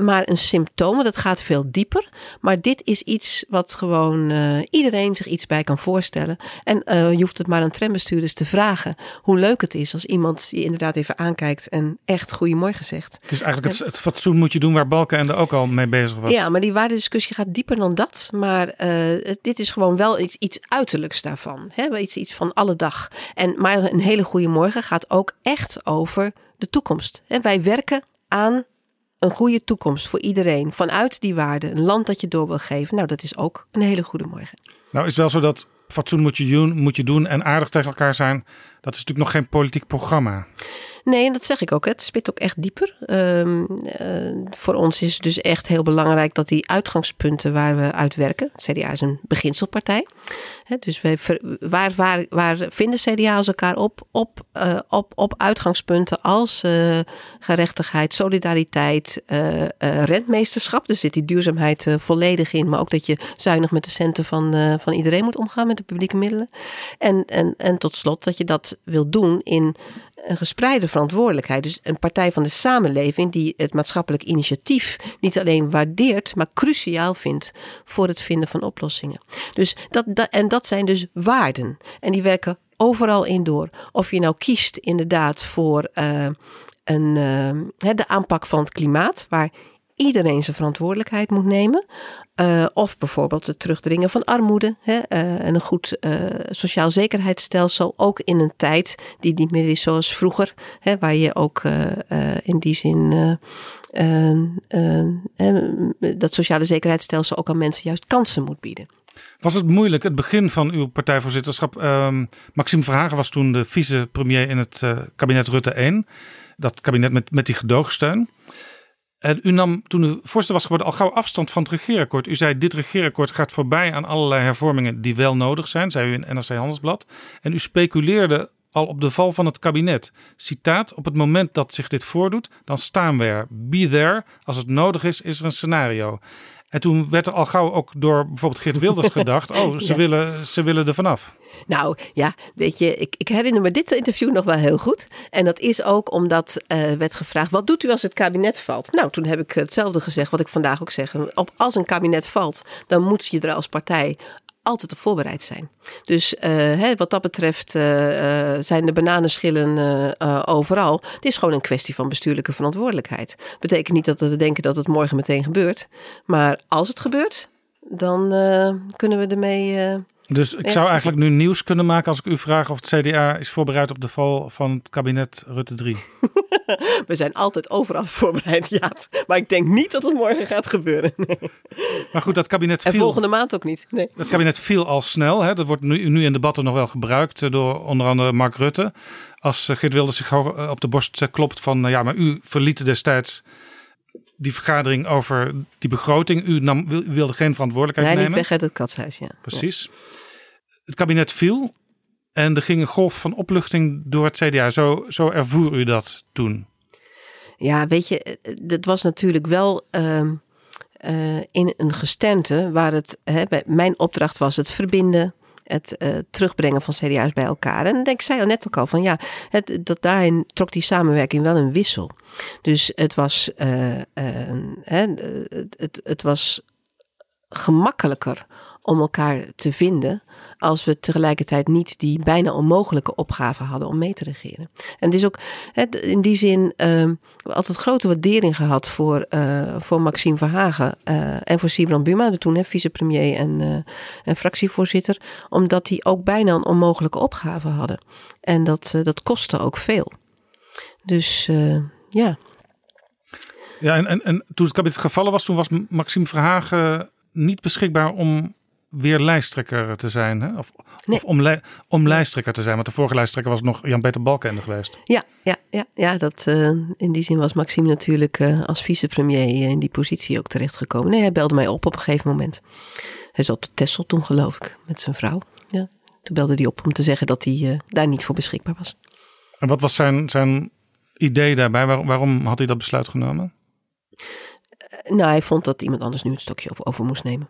maar een symptoom, want het gaat veel dieper. Maar dit is iets wat gewoon eh, iedereen zich iets bij kan voorstellen. En eh, je hoeft het maar aan trambestuurders te vragen hoe leuk het is als iemand je inderdaad even aankijkt en echt goedemorgen zegt. Het is eigenlijk het, het fatsoen moet je doen waar Balkenende ook al mee bezig was. Ja, maar die waardediscussie gaat dieper dan dat. Maar eh, dit is gewoon wel iets, iets uiterlijks daarvan. Hè? Iets, iets van alle dag. En, maar een hele goede morgen gaat ook echt over de toekomst. Hè? Wij werken aan een goede toekomst voor iedereen. Vanuit die waarden. Een land dat je door wil geven. Nou, dat is ook een hele goede morgen. Nou is wel zo dat fatsoen moet je, doen, moet je doen en aardig tegen elkaar zijn. Dat is natuurlijk nog geen politiek programma. Nee, en dat zeg ik ook. Het spit ook echt dieper. Ehm, eh, voor ons is dus echt heel belangrijk dat die uitgangspunten waar we uit werken. CDA is een beginselpartij. Dus wij waar, waar, waar vinden CDA's elkaar op? Op, eh, op, op uitgangspunten als eh, gerechtigheid, solidariteit, rentmeesterschap. Dus zit die duurzaamheid volledig in. Maar ook dat je zuinig met de centen van, van iedereen moet omgaan met publieke middelen. En, en, en tot slot dat je dat wil doen in een gespreide verantwoordelijkheid. Dus een partij van de samenleving die het maatschappelijk initiatief niet alleen waardeert, maar cruciaal vindt voor het vinden van oplossingen. Dus dat, dat, en dat zijn dus waarden. En die werken overal in door. Of je nou kiest inderdaad voor uh, een, uh, de aanpak van het klimaat, waar iedereen zijn verantwoordelijkheid moet nemen. Uh, of bijvoorbeeld het terugdringen van armoede hè, uh, en een goed uh, sociaal zekerheidsstelsel. Ook in een tijd die niet meer is zoals vroeger, hè, waar je ook in die zin dat sociale zekerheidsstelsel ook aan mensen juist kansen moet bieden. Was het moeilijk, het begin van uw partijvoorzitterschap? Uh, Maxime Verhagen was toen de vicepremier in het kabinet Rutte 1. Dat kabinet met, met die gedoogsteun. En u nam toen u voorzitter was geworden al gauw afstand van het regeerakkoord. U zei dit regeerakkoord gaat voorbij aan allerlei hervormingen die wel nodig zijn, zei u in NRC Handelsblad. En u speculeerde al op de val van het kabinet. Citaat, op het moment dat zich dit voordoet, dan staan we er. Be there. Als het nodig is, is er een scenario. En toen werd er al gauw ook door bijvoorbeeld Geert Wilders [LAUGHS] gedacht: oh, ze, willen, ze willen er vanaf. Nou ja, weet je, ik, ik, herinner me dit interview nog wel heel goed. En dat is ook omdat uh, werd gevraagd: wat doet u als het kabinet valt? Nou, toen heb ik hetzelfde gezegd wat ik vandaag ook zeg. Op, als een kabinet valt, dan moet je er als partij altijd op voorbereid zijn. Dus uh, hè, wat dat betreft uh, zijn de bananenschillen overal. Het is gewoon een kwestie van bestuurlijke verantwoordelijkheid. Betekent niet dat we denken dat het morgen meteen gebeurt. Maar als het gebeurt, dan kunnen we ermee dus ik zou eigenlijk nu nieuws kunnen maken als ik u vraag of het CDA is voorbereid op de val van het kabinet Rutte 3. [LAUGHS] We zijn altijd overal voorbereid, ja. Maar ik denk niet dat het morgen gaat gebeuren. Nee. Maar goed, dat kabinet viel... En volgende maand ook niet. Nee. Dat kabinet viel al snel. Hè. Dat wordt nu, nu in debatten nog wel gebruikt eh, door onder andere Mark Rutte. Als eh, Geert Wilders zich eh, op de borst klopt van... ja, maar u verliet destijds die vergadering over die begroting. U, nam, wilde geen verantwoordelijkheid nee, nemen. Nee, weg uit het katshuis, ja. Precies. Het kabinet viel en er ging een golf van opluchting door het CDA. Zo, zo ervoer u dat toen? Ja, weet je, dat was natuurlijk wel uh, uh, in een gesternte waar het, hè, mijn opdracht was het verbinden, het uh, terugbrengen van CDA's bij elkaar. En ik zei al net ook al van ja, het, dat daarin trok die samenwerking wel een wissel. Dus het was, uh, het, het, het was gemakkelijker om elkaar te vinden als we tegelijkertijd niet die bijna onmogelijke opgave hadden om mee te regeren. En het is ook in die zin uh, altijd grote waardering gehad voor, uh, voor Maxime Verhagen uh, en voor Sibran Buma, de toen vicepremier en, uh, en fractievoorzitter, omdat die ook bijna een onmogelijke opgave hadden. En dat, dat kostte ook veel. Dus ja. Ja, en, en, en toen het kabinet gevallen was, toen was Maxime Verhagen niet beschikbaar om weer lijsttrekker te zijn. Hè? Of, of om, om lijsttrekker te zijn. Want de vorige lijsttrekker was nog Jan-Peter Balkenende geweest. Ja, ja, ja, ja dat, uh, in die zin was Maxime natuurlijk uh, als vicepremier in die positie ook terechtgekomen. Nee, hij belde mij op op een gegeven moment. Hij zat op Tessel toen geloof ik, met zijn vrouw. Ja. Toen belde hij op om te zeggen dat hij uh, daar niet voor beschikbaar was. En wat was zijn, zijn idee daarbij? Waar, waarom had hij dat besluit genomen? Nou, hij vond dat iemand anders nu het stokje over moest nemen.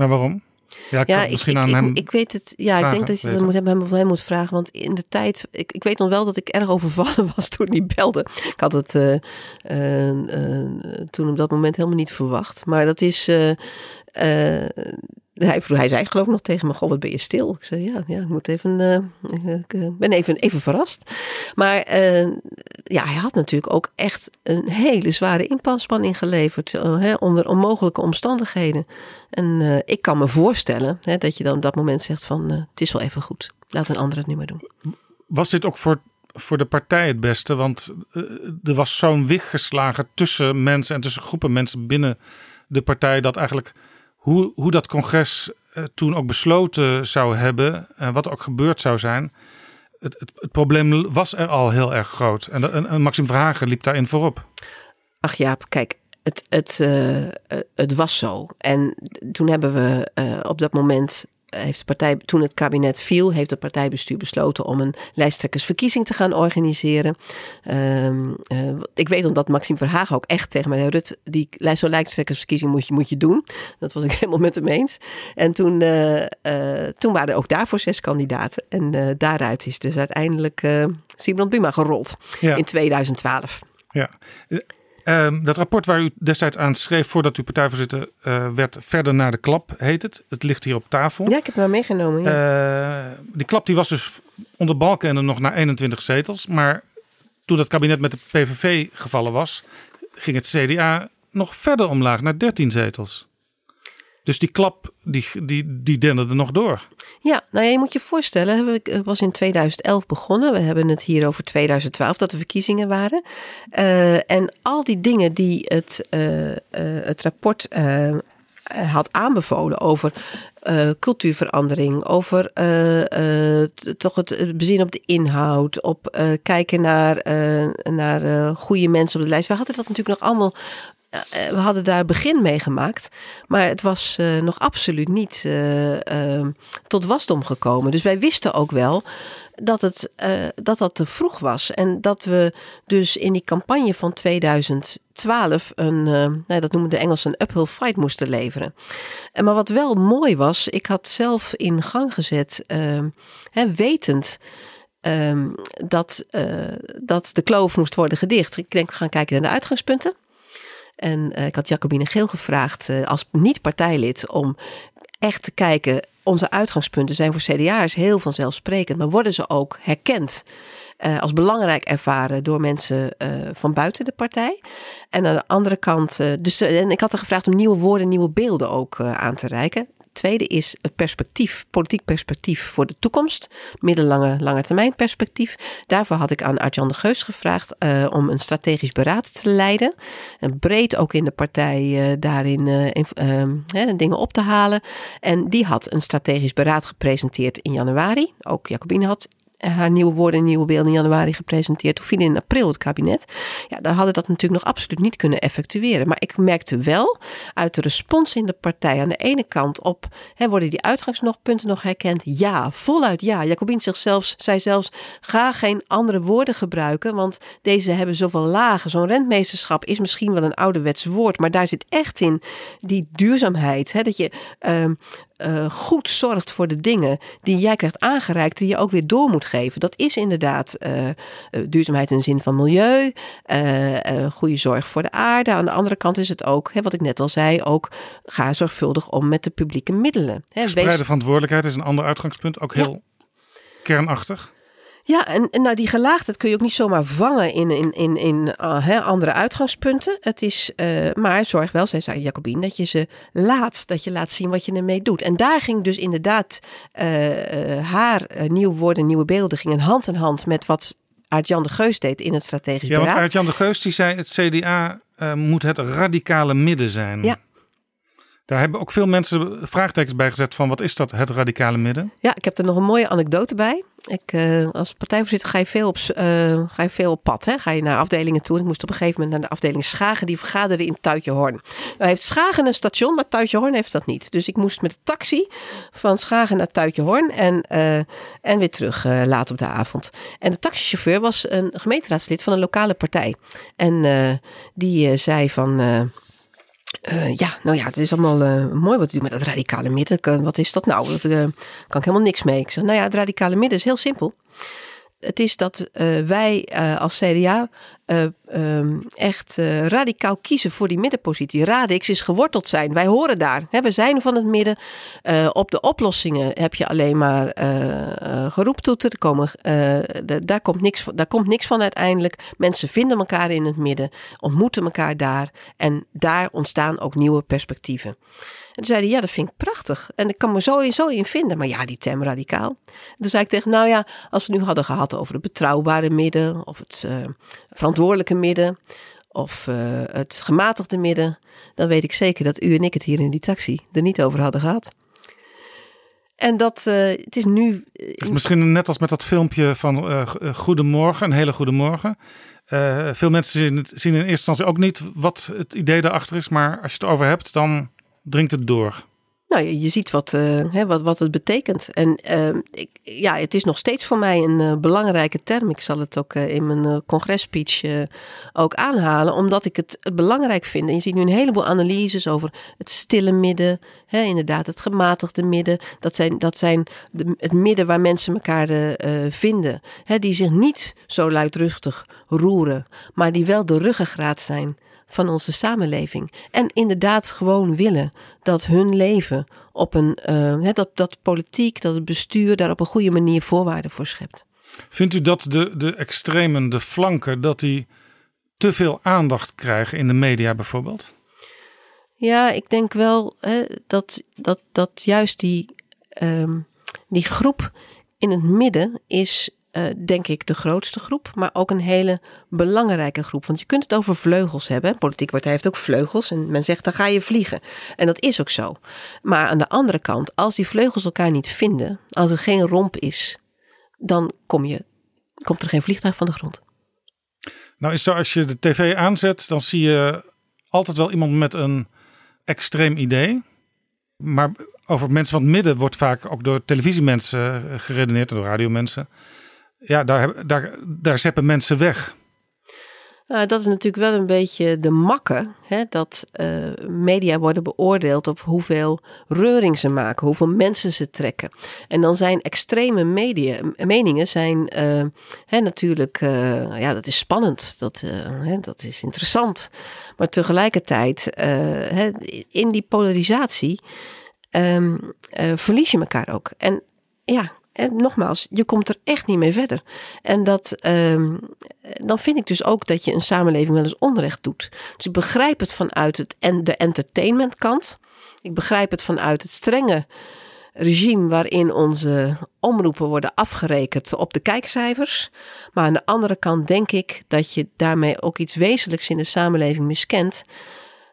Maar waarom? Ja, ik ja, misschien ik, aan ik, hem. Ik weet het. Ja, vragen, ik denk dat je dat moet hem, hem moet vragen. Want in de tijd. Ik, ik weet nog wel dat ik erg overvallen [LAUGHS] was toen hij belde. Ik had het uh, uh, uh, toen op dat moment helemaal niet verwacht. Maar dat is. Hij, hij zei geloof ik nog tegen me, goh, wat ben je stil? Ik zei, ja, ja ik moet even, uh, ik ben even, even verrast. Maar uh, ja, hij had natuurlijk ook echt een hele zware inspanning geleverd. Hè, onder onmogelijke omstandigheden. En ik kan me voorstellen hè, dat je dan op dat moment zegt van, het is wel even goed. Laat een ander het nu maar doen. Was dit ook voor, voor de partij het beste? Want er was zo'n wicht geslagen tussen mensen en tussen groepen mensen binnen de partij dat eigenlijk hoe, hoe dat congres uh, toen ook besloten zou hebben en wat ook gebeurd zou zijn. Het, het, het, probleem was er al heel erg groot. En, en, en Maxime Verhagen liep daarin voorop. Ach Jaap, kijk, het, het, uh, het was zo. En toen hebben we op dat moment heeft de partij, toen het kabinet viel, heeft het partijbestuur besloten om een lijsttrekkersverkiezing te gaan organiseren. Um, uh, ik weet omdat Maxime Verhagen ook echt tegen mij zei, Rut, die zo'n lijsttrekkersverkiezing moet je, moet je doen. Dat was ik [LAUGHS] helemaal met hem eens. En toen, uh, uh, toen waren er ook daarvoor zes kandidaten. En daaruit is dus uiteindelijk Simon Buma gerold ja. in 2012. Ja. Ehm, dat rapport waar u destijds aan schreef voordat u partijvoorzitter eh, werd, verder naar de klap heet het. Het ligt hier op tafel. Ja, ik heb hem maar meegenomen. Ja. Eh, die klap die was dus onder Balkenende nog naar 21 zetels. Maar toen dat kabinet met de PVV gevallen was, ging het CDA nog verder omlaag naar 13 zetels. Dus die klap die, die, die denderde nog door. Ja, nou je moet je voorstellen, het was in 2011 begonnen. We hebben het hier over 2012, dat de verkiezingen waren. Uh, en al die dingen die het, uh, uh, het rapport had aanbevolen over cultuurverandering, over toch het bezien op de inhoud, op kijken naar, naar goede mensen op de lijst. We hadden dat natuurlijk nog allemaal we hadden daar begin mee gemaakt. Maar het was uh, nog absoluut niet tot wasdom gekomen. Dus wij wisten ook wel dat, het, dat dat te vroeg was. En dat we dus in die campagne van 2012 een, nou, dat noemen de Engelsen, een uphill fight moesten leveren. En maar wat wel mooi was, ik had zelf in gang gezet, hè, wetend. Um, dat, dat de kloof moest worden gedicht. Ik denk, we gaan kijken naar de uitgangspunten. En uh, ik had Jacobine Geel gevraagd uh, als niet-partijlid om echt te kijken. Onze uitgangspunten zijn voor CDA's heel vanzelfsprekend, maar worden ze ook herkend uh, als belangrijk ervaren door mensen van buiten de partij? En aan de andere kant, dus, en ik had er gevraagd om nieuwe woorden, nieuwe beelden ook aan te reiken tweede is het perspectief, politiek perspectief voor de toekomst. Middellange, lange termijn perspectief. Daarvoor had ik aan Artjan de Geus gevraagd uh, om een strategisch beraad te leiden. En breed ook in de partij uh, daarin uh, in, dingen op te halen. En die had een strategisch beraad gepresenteerd in januari. Ook Jacobine had haar nieuwe woorden en nieuwe beelden in januari gepresenteerd. Toen viel in april het kabinet. Ja, daar hadden dat natuurlijk nog absoluut niet kunnen effectueren. Maar ik merkte wel uit de respons in de partij aan de ene kant op, hè, worden die uitgangspunten nog herkend? Ja, voluit ja. Jacobin zichzelf zei zelfs, ga geen andere woorden gebruiken, want deze hebben zoveel lagen. Zo'n rentmeesterschap is misschien wel een ouderwets woord, maar daar zit echt in die duurzaamheid. Hè, dat je uh, uh, goed zorgt voor de dingen die jij krijgt aangereikt, die je ook weer door moet geven. Dat is inderdaad uh, duurzaamheid in de zin van milieu, uh, goede zorg voor de aarde. Aan de andere kant is het ook, hè, wat ik net al zei, ook ga zorgvuldig om met de publieke middelen. Hè. Spreide verantwoordelijkheid is een ander uitgangspunt, ook heel ja. kernachtig. Ja, en, en nou die gelaagdheid kun je ook niet zomaar vangen in, in, in, in uh, hè, andere uitgangspunten. Het is, uh, maar zorg wel, zei, zei Jacobine, dat je ze laat, dat je laat zien wat je ermee doet. En daar ging dus inderdaad uh, haar nieuwe woorden, nieuwe beelden, gingen hand in hand met wat Aart-Jan de Geus deed in het strategisch ja, beraad. Ja, Aart-Jan de Geus die zei, het CDA moet het radicale midden zijn. Ja. Daar hebben ook veel mensen vraagtekens bij gezet van wat is dat, het radicale midden? Ja, ik heb er nog een mooie anekdote bij. Ik, uh, als partijvoorzitter ga je veel op, uh, ga je veel op pad. Hè? Ga je naar afdelingen toe. Ik moest op een gegeven moment naar de afdeling Schagen. Die vergaderde in Tuitjehorn. Nou heeft Schagen een station, maar Tuitjehorn heeft dat niet. Dus ik moest met de taxi van Schagen naar Tuitjehorn. En, uh, en weer terug laat op de avond. En de taxichauffeur was een gemeenteraadslid van een lokale partij. En die zei van... Uh, ja, nou ja, het is allemaal uh, mooi wat u doet met dat radicale midden. Wat is dat nou? Daar uh, kan ik helemaal niks mee. Ik zeg, nou ja, het radicale midden is heel simpel. Het is dat wij als CDA um, echt radicaal kiezen voor die middenpositie. Radix is geworteld zijn. Wij horen daar. Hè, we zijn van het midden. op de oplossingen heb je alleen maar geroeptoeter. Er komen, daar, komt niks, daar komt niks van uiteindelijk. Mensen vinden elkaar in het midden, ontmoeten elkaar daar. En daar ontstaan ook nieuwe perspectieven. En toen zei hij, ja, dat vind ik prachtig. En ik kan me zo in, zo in vinden. Maar ja, die term radicaal. En toen zei ik tegen, nou ja, als we nu hadden gehad over het betrouwbare midden, of het uh, verantwoordelijke midden, of uh, het gematigde midden, dan weet ik zeker dat u en ik het hier in die taxi er niet over hadden gehad. En dat, uh, het is nu. Misschien net als met dat filmpje van uh, Goedemorgen, een hele goede morgen. Veel mensen zien, zien, in eerste instantie ook niet wat het idee daarachter is. Maar als je het over hebt, dan dringt het door? Nou, je, je ziet wat, uh, hè, wat, wat het betekent. En uh, ik, ja, het is nog steeds voor mij een uh, belangrijke term. Ik zal het ook in mijn congresspeech ook aanhalen, omdat ik het, het, belangrijk vind. En je ziet nu een heleboel analyses over het stille midden, hè, inderdaad, het gematigde midden. Dat zijn, dat zijn het midden waar mensen elkaar vinden, hè, die zich niet zo luidruchtig roeren, maar die wel de ruggengraat zijn van onze samenleving. En inderdaad gewoon willen dat hun leven op een, uh, dat, dat politiek, dat het bestuur daar op een goede manier voorwaarden voor schept. Vindt u dat de, de extremen, de flanken, dat die te veel aandacht krijgen in de media bijvoorbeeld? Ja, ik denk wel hè, dat, dat, dat juist die, um, die groep in het midden is uh, denk ik de grootste groep, maar ook een hele belangrijke groep. Want je kunt het over vleugels hebben. Een politieke partij heeft ook vleugels en men zegt dan ga je vliegen. En dat is ook zo. Maar aan de andere kant, als die vleugels elkaar niet vinden, als er geen romp is, dan kom je, komt er geen vliegtuig van de grond. Nou is zo, als je de tv aanzet, dan zie je altijd wel iemand met een extreem idee. Maar over mensen van het midden wordt vaak ook door televisiemensen eh, geredeneerd en door radiomensen ja, daar, daar, daar zeppen mensen weg. Nou, dat is natuurlijk wel een beetje de makke. Hè, dat uh, media worden beoordeeld op hoeveel reuring ze maken, hoeveel mensen ze trekken. En dan zijn extreme media, meningen zijn uh, hè, natuurlijk, uh, ja, dat is spannend, dat, hè, dat is interessant. Maar tegelijkertijd, hè, in die polarisatie, um, verlies je elkaar ook. En ja, en nogmaals, je komt er echt niet mee verder. En dat, um, dan vind ik dus ook dat je een samenleving wel eens onrecht doet. Dus ik begrijp het vanuit het, en de entertainmentkant. Ik begrijp het vanuit het strenge regime waarin onze omroepen worden afgerekend op de kijkcijfers. Maar aan de andere kant denk ik dat je daarmee ook iets wezenlijks in de samenleving miskent.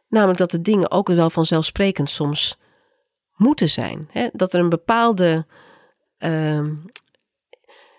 Namelijk dat de dingen ook wel vanzelfsprekend soms moeten zijn. Hè? Dat er een bepaalde Um,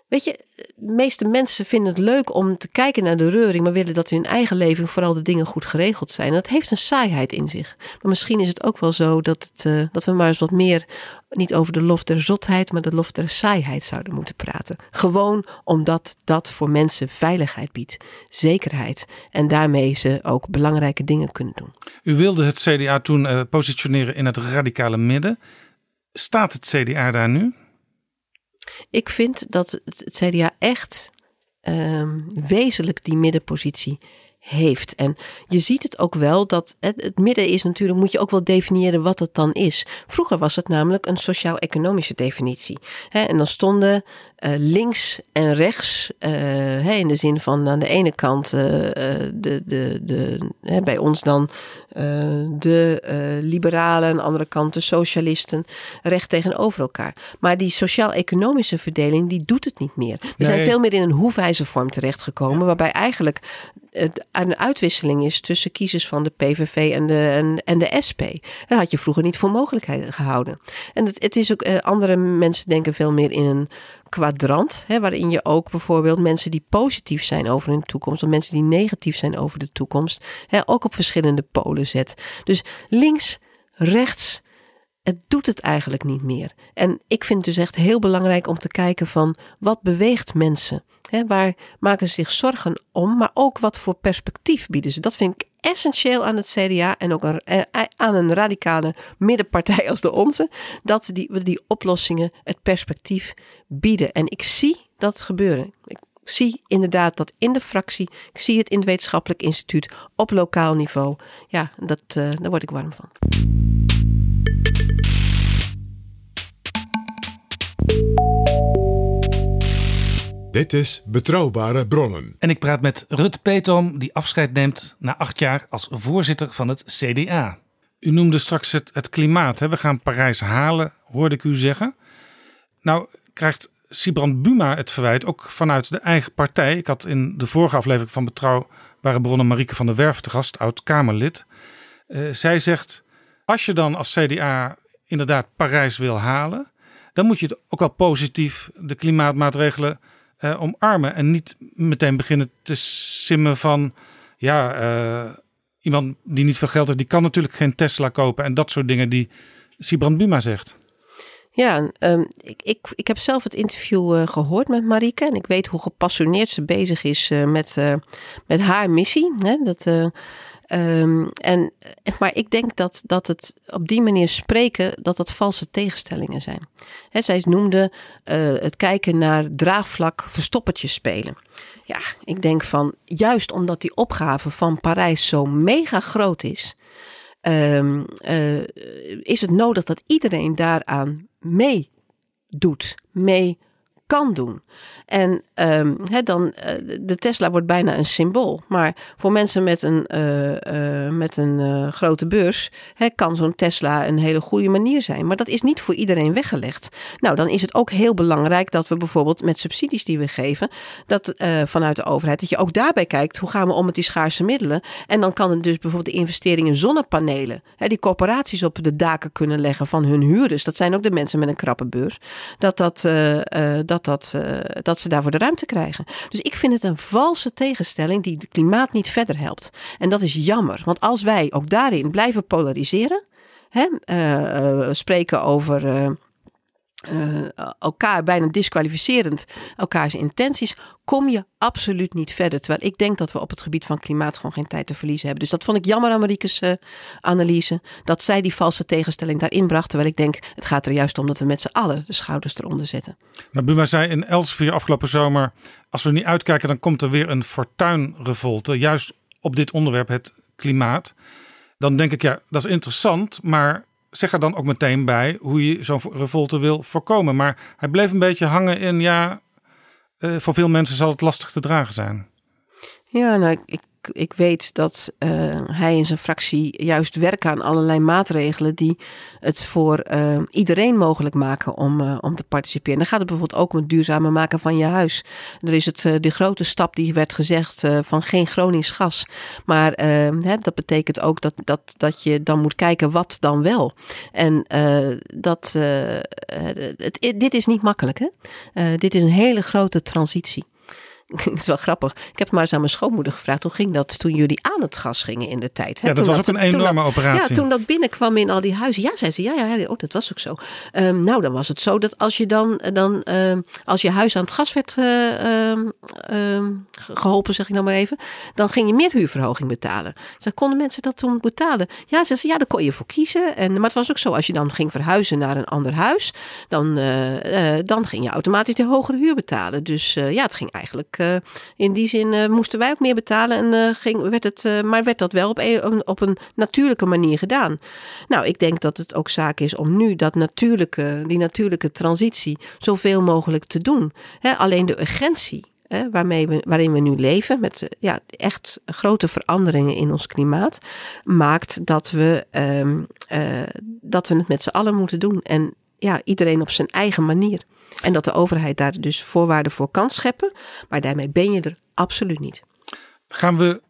weet je, de meeste mensen vinden het leuk om te kijken naar de reuring, maar willen dat in hun eigen leven vooral de dingen goed geregeld zijn. Dat heeft een saaiheid in zich. Maar misschien is het ook wel zo dat, het, uh, dat we maar eens wat meer, niet over de lof der zotheid, maar de lof der saaiheid zouden moeten praten. Gewoon omdat dat voor mensen veiligheid biedt, zekerheid en daarmee ze ook belangrijke dingen kunnen doen. U wilde het CDA toen uh, positioneren in het radicale midden. Staat het CDA daar nu? Ik vind dat het CDA echt um, wezenlijk die middenpositie heeft. En je ziet het ook wel dat het, het, midden is natuurlijk, moet je ook wel definiëren wat het dan is. Vroeger was het namelijk een sociaal-economische definitie. en dan stonden uh, links en rechts, uh, in de zin van aan de ene kant uh, de, de, de, bij ons dan de liberalen, aan de andere kant de socialisten, recht tegenover elkaar. Maar die sociaal-economische verdeling, die doet het niet meer. We zijn veel meer in een hoefijzervorm terechtgekomen, waarbij eigenlijk het een uitwisseling is tussen kiezers van de PVV en de, en, en de SP. Dat had je vroeger niet voor mogelijkheid gehouden. En het, het is ook, andere mensen denken veel meer in een kwadrant, hè, waarin je ook bijvoorbeeld mensen die positief zijn over hun toekomst, of mensen die negatief zijn over de toekomst, hè, ook op verschillende polen zet. Dus links, rechts, het doet het eigenlijk niet meer. En ik vind het dus echt heel belangrijk om te kijken van wat beweegt mensen? He, waar maken ze zich zorgen om, maar ook wat voor perspectief bieden ze? Dat vind ik essentieel aan het CDA en ook eh, aan een radicale middenpartij als de onze. Dat ze die, die oplossingen, het perspectief bieden. En ik zie dat gebeuren. Ik zie inderdaad dat in de fractie, ik zie het in het wetenschappelijk instituut op lokaal niveau. Ja, dat, uh, daar word ik warm van. Dit is Betrouwbare Bronnen. En ik praat met Rut Petom, die afscheid neemt na acht jaar als voorzitter van het CDA. U noemde straks het, klimaat. Hè? We gaan Parijs halen, hoorde ik u zeggen. Nou krijgt Sibrand Buma het verwijt ook vanuit de eigen partij. Ik had in de vorige aflevering van Betrouwbare Bronnen Marieke van der Werf te gast, oud-Kamerlid. Uh, zij zegt, als je dan als CDA inderdaad Parijs wil halen... dan moet je het ook wel positief de klimaatmaatregelen uh, omarmen. En niet meteen beginnen te simmen van ja, uh, iemand die niet veel geld heeft, die kan natuurlijk geen Tesla kopen. En dat soort dingen die Sibrand Buma zegt. Ja, um, ik, ik, ik heb zelf het interview uh, gehoord met Marike. En ik weet hoe gepassioneerd ze bezig is met, met haar missie. Hè? Dat, Ehm, en, maar ik denk dat, dat het op die manier spreken, dat dat valse tegenstellingen zijn. Hè, zij noemde eh, het kijken naar draagvlak verstoppertjes spelen. Ja, ik denk van juist omdat die opgave van Parijs zo mega groot is, ehm, eh, is het nodig dat iedereen daaraan meedoet, mee kan doen. En um, dan, uh, de Tesla wordt bijna een symbool. Maar voor mensen met een, uh, uh, met een grote beurs kan zo'n Tesla een hele goede manier zijn. Maar dat is niet voor iedereen weggelegd. Nou, dan is het ook heel belangrijk dat we bijvoorbeeld met subsidies die we geven, dat vanuit de overheid, dat je ook daarbij kijkt hoe gaan we om met die schaarse middelen. En dan kan het dus bijvoorbeeld de investering in zonnepanelen, die corporaties op de daken kunnen leggen van hun huurders. Dat zijn ook de mensen met een krappe beurs. Dat dat, dat, dat, dat ze daarvoor de ruimte krijgen. Dus ik vind het een valse tegenstelling die het klimaat niet verder helpt. En dat is jammer, want als wij ook daarin blijven polariseren, hè, uh, spreken over. Uh, elkaar bijna disqualificerend, elkaars intenties, kom je absoluut niet verder. Terwijl ik denk dat we op het gebied van klimaat gewoon geen tijd te verliezen hebben. Dus dat vond ik jammer aan Marieke's uh, analyse. Dat zij die valse tegenstelling daarin bracht. Terwijl ik denk, het gaat er juist om dat we met z'n allen de schouders eronder zetten. Maar Buma zei in Elsevier afgelopen zomer... als we niet uitkijken, dan komt er weer een fortuinrevolte. Juist op dit onderwerp, het klimaat. Dan denk ik, ja, dat is interessant, maar zeg er dan ook meteen bij hoe je zo'n revolte wil voorkomen. Maar hij bleef een beetje hangen in, ja, uh, voor veel mensen zal het lastig te dragen zijn. Ja, nou, ik weet dat uh, hij en zijn fractie juist werken aan allerlei maatregelen die het voor uh, iedereen mogelijk maken om, uh, om te participeren. Dan gaat het bijvoorbeeld ook om het duurzamer maken van je huis. Er is het, de grote stap die werd gezegd van geen Gronings gas. Maar hè, dat betekent ook dat, dat, dat je dan moet kijken wat dan wel. En dat, het, dit is niet makkelijk. Hè? dit is een hele grote transitie. [LAUGHS] het is wel grappig. Ik heb maar eens aan mijn schoonmoeder gevraagd. Hoe ging dat toen jullie aan het gas gingen in de tijd? Hè? Ja, dat was ook een enorme operatie. Ja, toen dat binnenkwam in al die huizen. Ja, zei ze. Ja, ja, oh, dat was ook zo. Um, nou, dan was het zo dat als je dan, dan um, als je huis aan het gas werd uh, um, geholpen, zeg ik nou maar even. Dan ging je meer huurverhoging betalen. Dus konden mensen dat toen betalen. Ja, zei ze. Ja, daar kon je voor kiezen. En, maar het was ook zo. Als je dan ging verhuizen naar een ander huis. Dan, uh, uh, dan ging je automatisch de hogere huur betalen. Dus ja, het ging eigenlijk in die zin uh, moesten wij ook meer betalen en uh, ging, werd het, maar werd dat wel op een, op een natuurlijke manier gedaan. Nou, ik denk dat het ook zaak is om nu dat natuurlijke, die natuurlijke transitie zoveel mogelijk te doen. Alleen de urgentie Hè, waarmee we, waarin we nu leven, met ja, echt grote veranderingen in ons klimaat, maakt dat we, uh, dat we het met z'n allen moeten doen. En ja, iedereen op zijn eigen manier. En dat de overheid daar dus voorwaarden voor kan scheppen. Maar daarmee ben je er absoluut niet. Gaan we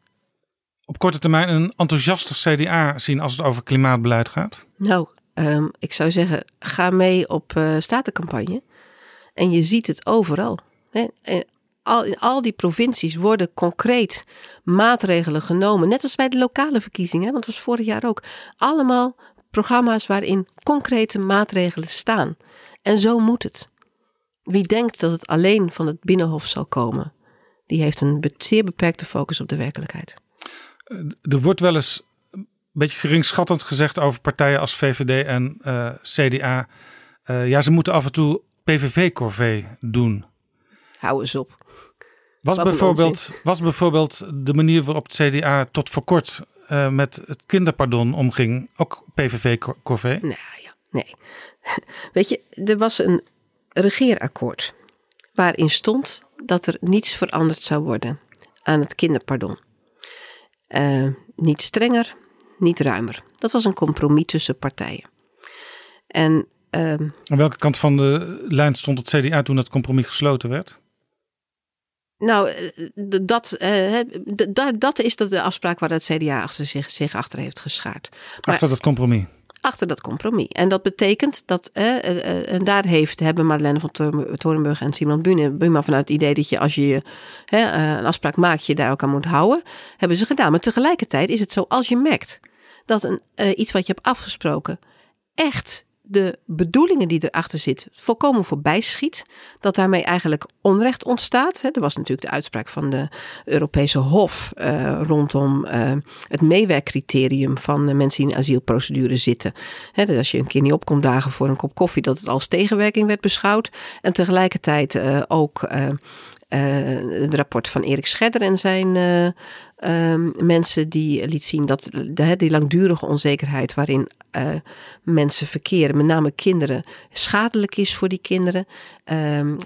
op korte termijn een enthousiaster CDA zien als het over klimaatbeleid gaat? Nou, um, ik zou zeggen, ga mee op uh, statencampagne. En je ziet het overal. Hè? En al, in al die provincies worden concreet maatregelen genomen. Net als bij de lokale verkiezingen, want dat was vorig jaar ook. Allemaal programma's waarin concrete maatregelen staan. En zo moet het. Wie denkt dat het alleen van het Binnenhof zal komen, die heeft een zeer beperkte focus op de werkelijkheid. Eh, er wordt wel eens een beetje geringschattend gezegd over partijen als VVD en uh, CDA. Uh, ja, ze moeten af en toe PVV-corvée doen. Hou eens op. Was bijvoorbeeld, was bijvoorbeeld de manier waarop het CDA tot voor kort uh, met het kinderpardon omging ook PVV-corvée? Nou ja, nee. [LAUGHS] Weet je, er was een regeerakkoord. Waarin stond dat er niets veranderd zou worden aan het kinderpardon. Uh, niet strenger, niet ruimer. Dat was een compromis tussen partijen. En, uh, aan welke kant van de lijn stond het CDA toen dat compromis gesloten werd? Nou, eh, dat, uh, dat is de afspraak waar het CDA achter zich, zich achter heeft geschaard. Maar, achter dat compromis? achter dat compromis. En dat betekent dat, eh, en daar heeft, hebben Madeleine van Torenburg en Simon Buma vanuit het idee dat je als je eh, een afspraak maakt, je daar ook aan moet houden, hebben ze gedaan. Maar tegelijkertijd is het zo, als je merkt dat een, iets wat je hebt afgesproken echt de bedoelingen die erachter zit volkomen voorbij schiet. Dat daarmee eigenlijk onrecht ontstaat. Er was natuurlijk de uitspraak van de Europese Hof eh, rondom eh, het meewerkcriterium van mensen die in asielprocedure zitten. Dus als je een keer niet opkomt dagen voor een kop koffie, dat het als tegenwerking werd beschouwd. En tegelijkertijd eh, ook eh, het rapport van Erik Scherder en zijn eh, ehm, mensen die liet zien dat de, die langdurige onzekerheid waarin eh, mensen verkeren, met name kinderen, schadelijk is voor die kinderen. Ehm,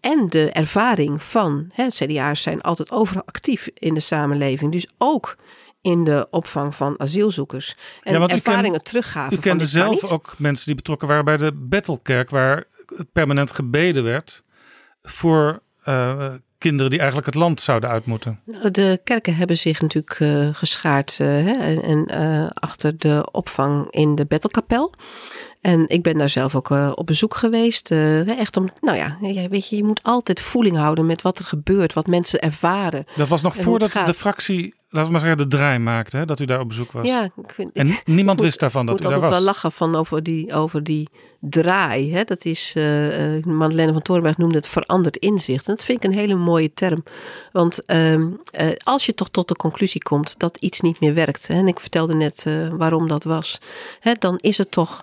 en de ervaring van, hè, CDA's zijn altijd overal actief in de samenleving, dus ook in de opvang van asielzoekers. En Ja, u ken- ervaringen teruggaven. U kende zelf ook mensen die betrokken waren bij de Bethelkerk, waar permanent gebeden werd voor eh, kinderen die eigenlijk het land zouden uit moeten. Nou, De kerken hebben zich natuurlijk eh, geschaard eh, hè, en, achter de opvang in de Bettelkapel. En ik ben daar zelf ook eh, op bezoek geweest. eh, echt om, nou ja, weet je, je moet altijd voeling houden met wat er gebeurt, wat mensen ervaren. Dat was nog voordat de fractie, laten we maar zeggen, de draai maakte, hè, dat u daar op bezoek was. Ja, ik vind, En ik niemand moet- wist daarvan dat moet u daar altijd was. wel lachen van over die, over die draai. Hè? Dat is, eh, Madeleine van Torenberg noemde het veranderd inzicht. En dat vind ik een hele mooie term. Want ehm, eh, als je toch tot de conclusie komt dat iets niet meer werkt. Hè, en ik vertelde net waarom dat was. Hè, dan is het toch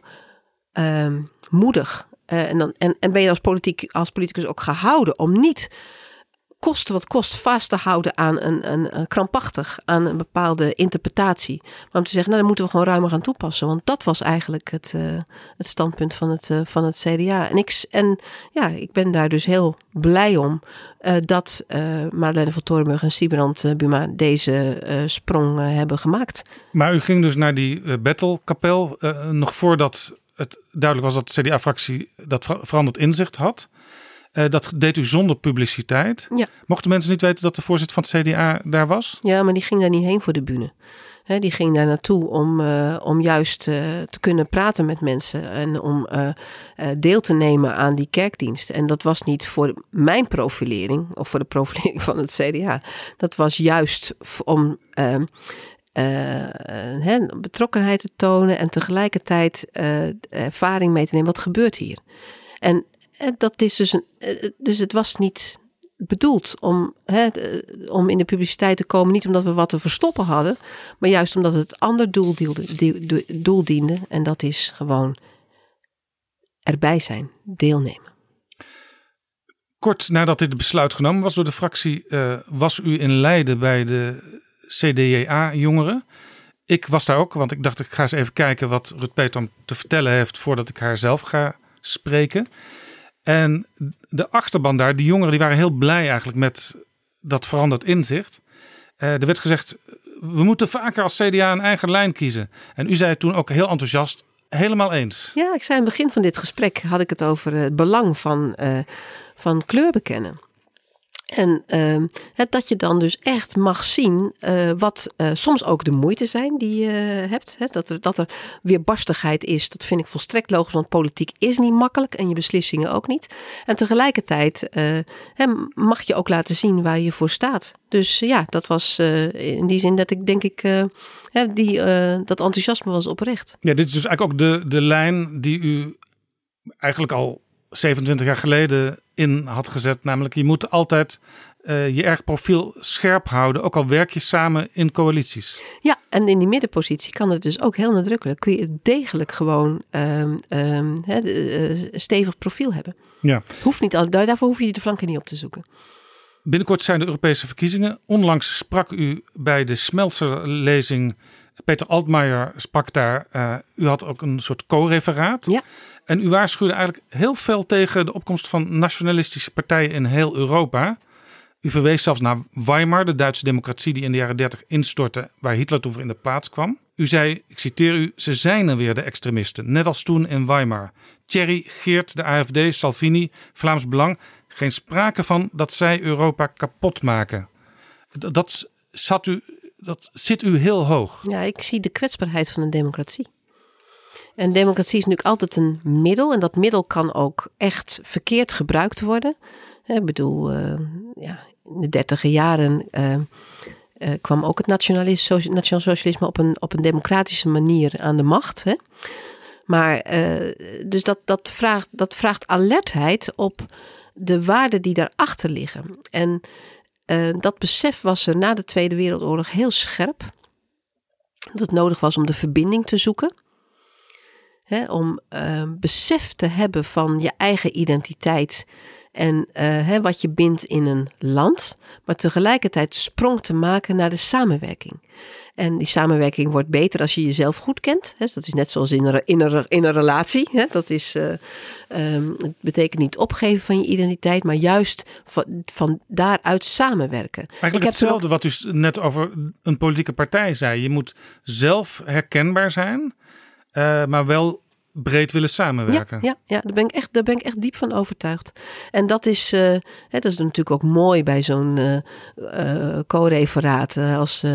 ehm, moedig. Eh, en, dan, en, en ben je als, politiek, als politicus ook gehouden om niet koste wat kost vast te houden aan een, een, krampachtig, aan een bepaalde interpretatie. Maar om te zeggen, nou dan moeten we gewoon ruimer gaan toepassen. Want dat was eigenlijk het, eh, het standpunt van het, eh, van het CDA. En ik, en ja, ik ben daar dus heel blij om dat Madeleine van Torenburg en Siebrand Buma deze sprong hebben gemaakt. Maar u ging dus naar die Bethelkapel eh, nog voordat het duidelijk was dat de CDA-fractie dat ver- veranderd inzicht had. Eh, dat deed u zonder publiciteit. Ja. Mochten mensen niet weten dat de voorzitter van het CDA daar was? Ja, maar die ging daar niet heen voor de bühne. Die ging daar naartoe om, eh, om juist eh, te kunnen praten met mensen en om deel te nemen aan die kerkdienst. En dat was niet voor mijn profilering of voor de [LAUGHS] profilering van het CDA. Dat was juist om ehm, eh, eh, hè, betrokkenheid te tonen en tegelijkertijd eh, ervaring mee te nemen. Wat gebeurt hier? En eh, dat is dus een. eh, Dus het was niet bedoeld om, hè, eh, om in de publiciteit te komen. Niet omdat we wat te verstoppen hadden, maar juist omdat het ander doel, doel diende. En dat is gewoon erbij zijn, deelnemen. Kort nadat dit besluit genomen was door de fractie, eh, was u in Leiden bij de CDA-jongeren. Ik was daar ook, want ik dacht ik ga eens even kijken wat Rut Peter te vertellen heeft voordat ik haar zelf ga spreken. En de achterban daar, die jongeren, die waren heel blij eigenlijk met dat veranderd inzicht. Eh, er werd gezegd, we moeten vaker als CDA een eigen lijn kiezen. En u zei toen ook heel enthousiast, helemaal eens. Ja, ik zei aan het begin van dit gesprek had ik het over het belang van, eh, van kleur bekennen. En ehm, het, dat je dan dus echt mag zien eh, wat eh, soms ook de moeite zijn die je hebt. Hè? Dat, er, dat er weerbarstigheid is, dat vind ik volstrekt logisch. Want politiek is niet makkelijk en je beslissingen ook niet. En tegelijkertijd eh, mag je ook laten zien waar je voor staat. Dus ja, dat was eh, in die zin dat ik denk ik... eh, die, eh, dat enthousiasme was oprecht. Ja, dit is dus eigenlijk ook de, de lijn die u eigenlijk al 27 jaar geleden in had gezet. Namelijk, je moet altijd eh, je erg profiel scherp houden, ook al werk je samen in coalities. Ja, en in die middenpositie kan het dus ook heel nadrukkelijk. Kun je degelijk gewoon eh, stevig profiel hebben. Ja. Hoeft niet, al- daar- daarvoor hoef je de flanken niet op te zoeken. Binnenkort zijn de Europese verkiezingen. Onlangs sprak u bij de Smeltzer-lezing. Peter Altmaier sprak daar. eh, u had ook een soort co-referaat. Ja. En u waarschuwde eigenlijk heel veel tegen de opkomst van nationalistische partijen in heel Europa. U verwees zelfs naar Weimar, de Duitse democratie die in de jaren 30 instortte, waar Hitler toen voor in de plaats kwam. U zei, ik citeer u, ze zijn er weer de extremisten, net als toen in Weimar. Thierry, Geert, de AFD, Salvini, Vlaams Belang. Geen sprake van dat zij Europa kapot maken. Dat, zat u, dat zit u heel hoog. Ja, ik zie de kwetsbaarheid van een democratie. En democratie is natuurlijk altijd een middel. En dat middel kan ook echt verkeerd gebruikt worden. Ik bedoel, eh, ja, in de dertiger jaren eh, eh, kwam ook het nationaal socialisme op een, op een democratische manier aan de macht. Hè? Maar dus dat, dat, vraagt, dat vraagt alertheid op de waarden die daarachter liggen. En dat besef was er na de Tweede Wereldoorlog heel scherp. Dat het nodig was om de verbinding te zoeken. Hè, om eh, besef te hebben van je eigen identiteit en eh, hè, wat je bindt in een land, maar tegelijkertijd sprong te maken naar de samenwerking. En die samenwerking wordt beter als je jezelf goed kent. Dat is net zoals in een, in een, in een relatie. Dat is, uh, um, het betekent niet opgeven van je identiteit, maar juist van, van daaruit samenwerken. Eigenlijk Ik hetzelfde wat u net over een politieke partij zei. Je moet zelf herkenbaar zijn, uh, maar wel breed willen samenwerken. Ja, ja, ja, daar, ben ik echt, daar ben ik echt diep van overtuigd. En dat is, uh, hè, dat is natuurlijk ook mooi bij zo'n uh, uh, co-referaat. als,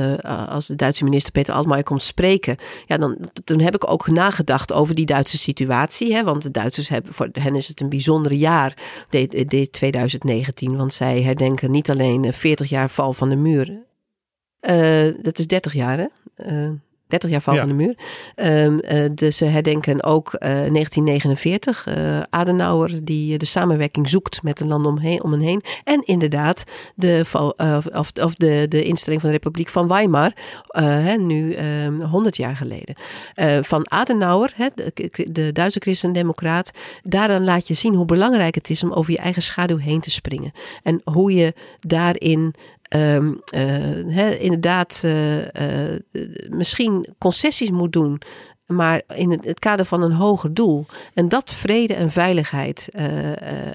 als de Duitse minister Peter Altmaier komt spreken. Ja, dan, toen heb ik ook nagedacht over die Duitse situatie. Hè, want de Duitsers hebben, voor hen is het een bijzonder jaar, dit, dit 2019. Want zij herdenken niet alleen 40 jaar val van de muur. dat is 30 jaar, hè? 30 jaar val van de muur. Um, uh, dus ze herdenken ook uh, 1949. Uh, Adenauer die de samenwerking zoekt met de landen omheen, om hen heen. En inderdaad de, val, of, of de, de instelling van de Republiek van Weimar. Hè, nu 100 jaar geleden. van Adenauer, hè, de, de Duitse christendemocraat. Daaraan laat je zien hoe belangrijk het is om over je eigen schaduw heen te springen. En hoe je daarin um, uh, inderdaad uh, misschien concessies moet doen. Maar in het, kader van een hoger doel. En dat vrede en veiligheid.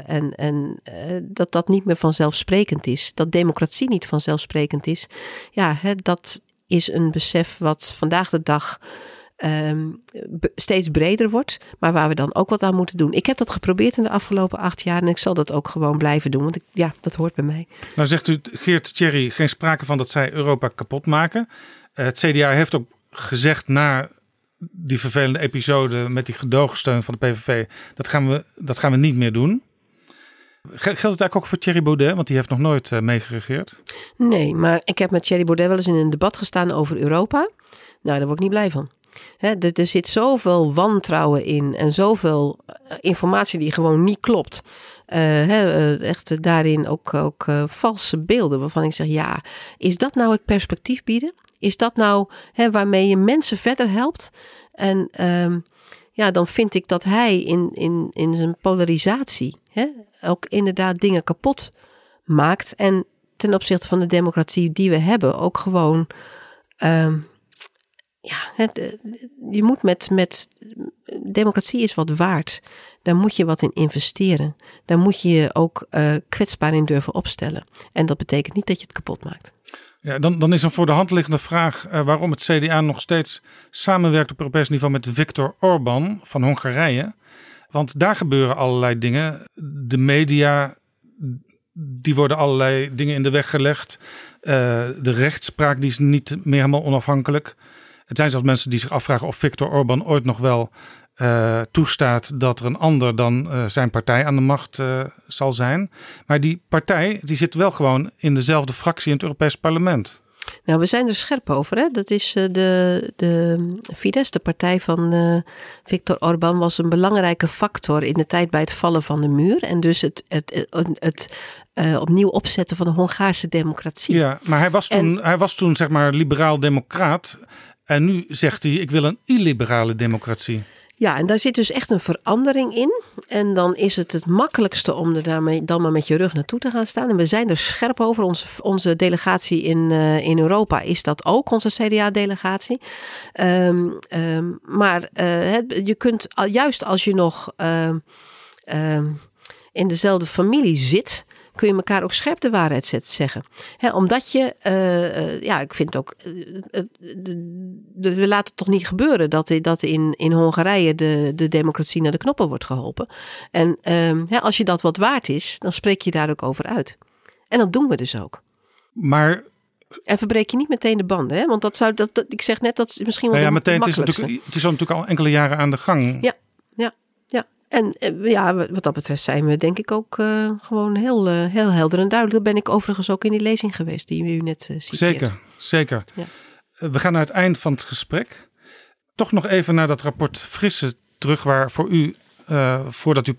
en en dat dat niet meer vanzelfsprekend is. Dat democratie niet vanzelfsprekend is. Ja, dat is een besef wat vandaag de dag um, steeds breder wordt. Maar waar we dan ook wat aan moeten doen. Ik heb dat geprobeerd in de afgelopen acht jaar. En ik zal dat ook gewoon blijven doen. Want ik, ja, dat hoort bij mij. Nou zegt u, Geert Thierry, geen sprake van dat zij Europa kapot maken. Uh, het CDA heeft ook gezegd na die vervelende episode met die gedoogsteun van de PVV. Dat gaan we, dat gaan we niet meer doen. Geldt het eigenlijk ook voor Thierry Baudet? Want die heeft nog nooit uh, meegeregeerd. Nee, maar ik heb met Thierry Baudet wel eens in een debat gestaan over Europa. Nou, daar word ik niet blij van er, zit zoveel wantrouwen in en zoveel eh, informatie die gewoon niet klopt. Uh, echt daarin ook, ook valse beelden waarvan ik zeg: ja, is dat nou het perspectief bieden? Is dat nou waarmee je mensen verder helpt? En um, ja, dan vind ik dat hij in, in, in zijn polarisatie ook inderdaad dingen kapot maakt. En ten opzichte van de democratie die we hebben, ook gewoon. Um, ja, het, eh, je moet met, met. Democratie is wat waard. Daar moet je wat in investeren. Daar moet je je ook uh, kwetsbaar in durven opstellen. En dat betekent niet dat je het kapot maakt. Ja, dan, dan is er voor de hand liggende vraag uh, waarom het CDA nog steeds samenwerkt op Europees niveau met Viktor Orban van Hongarije. Want daar gebeuren allerlei dingen. De media, die worden allerlei dingen in de weg gelegd. De rechtspraak die is niet meer helemaal onafhankelijk. Het zijn zelfs mensen die zich afvragen of Viktor Orban ooit nog wel uh, toestaat dat er een ander dan uh, zijn partij aan de macht uh, zal zijn. Maar die partij die zit wel gewoon in dezelfde fractie in het Europees Parlement. Nou, we zijn er scherp over. Hè? Dat is de, de Fidesz, de partij van Viktor Orban, was een belangrijke factor in de tijd bij het vallen van de muur. En dus het, het, het, het opnieuw opzetten van de Hongaarse democratie. Ja, maar hij was toen, en, hij was toen zeg maar liberaal-democraat. En nu zegt hij: ik wil een illiberale democratie. Ja, en daar zit dus echt een verandering in. En dan is het het makkelijkste om er daarmee dan maar met je rug naartoe te gaan staan. En we zijn er scherp over. Onze, onze delegatie in, uh, in Europa is dat ook, onze CDA-delegatie. Um, um, maar uh, je kunt, juist als je nog uh, in dezelfde familie zit kun je elkaar ook scherp de waarheid zeggen. omdat je, uh, ja, ik vind ook, uh, we laten het toch niet gebeuren dat, dat in, in Hongarije de, de democratie naar de knoppen wordt geholpen. En ehm, als je dat wat waard is, dan spreek je daar ook over uit. En dat doen we dus ook. Maar en verbreek je niet meteen de banden, hè? Want dat zou dat, ik zeg net dat is misschien wel. Nou ja, meteen. Het is natuurlijk, het is natuurlijk al enkele jaren aan de gang. Ja, ja. En eh, ja, wat dat betreft zijn we denk ik ook uh, gewoon heel, uh, heel helder en duidelijk. Dat ben ik overigens ook in die lezing geweest die u net uh, Zeker, zeker. Ja. we gaan naar het eind van het gesprek. Toch nog even naar dat rapport Frisse terug waar voor u, eh, voordat u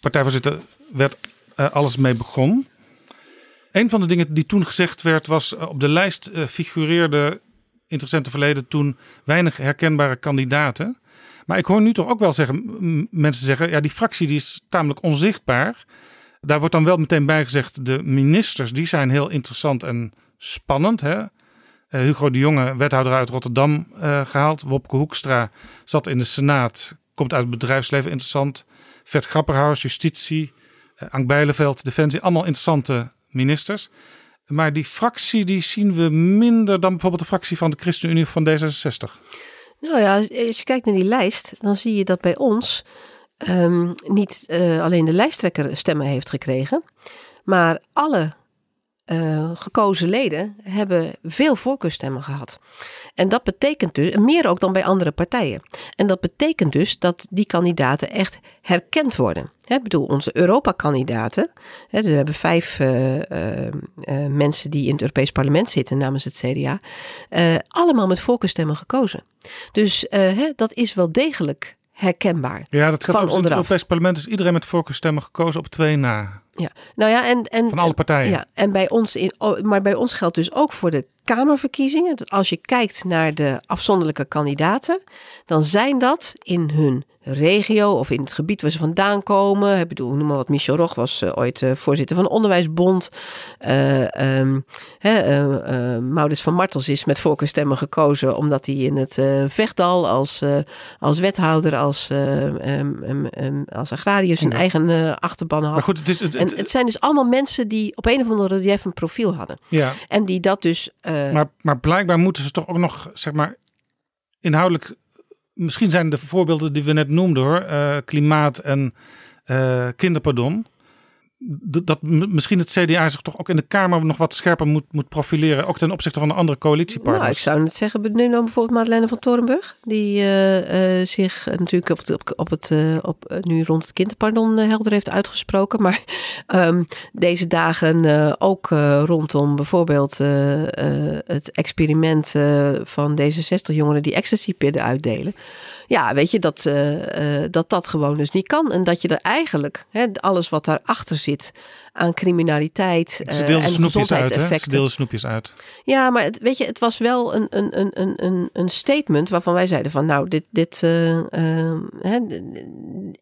partijvoorzitter werd, eh, alles mee begon. Een van de dingen die toen gezegd werd was eh, op de lijst eh, figureerde interessante verleden toen weinig herkenbare kandidaten. Maar ik hoor nu toch ook wel zeggen, mensen zeggen, ja die fractie die is tamelijk onzichtbaar. Daar wordt dan wel meteen bij gezegd, de ministers die zijn heel interessant en spannend. Hè? Eh, Hugo de Jonge, wethouder uit Rotterdam eh, gehaald. Wopke Hoekstra zat in de Senaat, komt uit het bedrijfsleven interessant. Vert Grapperhaus, justitie. Uh, Ank Bijleveld, defensie. Allemaal interessante ministers. Maar die fractie die zien we minder dan bijvoorbeeld de fractie van de ChristenUnie van D66. Nou ja, als je kijkt naar die lijst, dan zie je dat bij ons ehm, niet eh, alleen de lijsttrekker stemmen heeft gekregen, maar alle eh, gekozen leden hebben veel voorkeurstemmen gehad. En dat betekent dus, meer ook dan bij andere partijen. En dat betekent dus dat die kandidaten echt herkend worden. Hè, Ik bedoel, onze Europa-kandidaten, dus we hebben vijf eh, eh, mensen die in het Europees Parlement zitten namens het CDA, allemaal met voorkeurstemmen gekozen. Dus hè, dat is wel degelijk herkenbaar. Ja, dat gaat Van over het onderaf. Europees Parlement. Is iedereen met voorkeurstemmen gekozen op twee na. Ja, nou ja, en, en Van alle partijen. Ja, en bij ons in, maar bij ons geldt dus ook voor de Kamerverkiezingen. Dat als je kijkt naar de afzonderlijke kandidaten, dan zijn dat in hun regio of in het gebied waar ze vandaan komen. Ik bedoel, noem maar wat. Michel Rog was eh, ooit eh, voorzitter van de Onderwijsbond. Eh, Maurits van Martels is met voorkeurstemmen gekozen omdat hij in het Vechtdal als, als wethouder, als, em, als agrariër zijn Ja. eigen achterban had. Maar goed, het is... Het, het- het zijn dus allemaal mensen die op een of andere relief een profiel hadden. ja, En die dat dus. eh, maar, maar blijkbaar moeten ze toch ook nog, zeg maar, inhoudelijk... Misschien zijn de voorbeelden die we net noemden hoor. eh, klimaat en eh, kinderpardon. Dat misschien het CDA zich toch ook in de Kamer nog wat scherper moet, moet profileren. Ook ten opzichte van de andere coalitiepartners. nou, ik zou net zeggen, neem dan bijvoorbeeld Madeleine van Torenburg. Die eh, eh, zich eh, natuurlijk op het, op, het, op, nu rond het kinderpardon helder heeft uitgesproken. Maar [LAUGHS] ehm, deze dagen ook rondom bijvoorbeeld het experiment van deze 60 jongeren die ecstasy-pillen uitdelen. Ja, weet je, dat, eh, eh, dat dat gewoon dus niet kan. En dat je er eigenlijk, hè, alles wat daarachter zit aan criminaliteit Ze eh, en snoepjes uit, hè? Ze snoepjes uit. Ja, maar het, weet je, het was wel een, een, een, een, een, een statement waarvan wij zeiden van nou, dit, dit hè,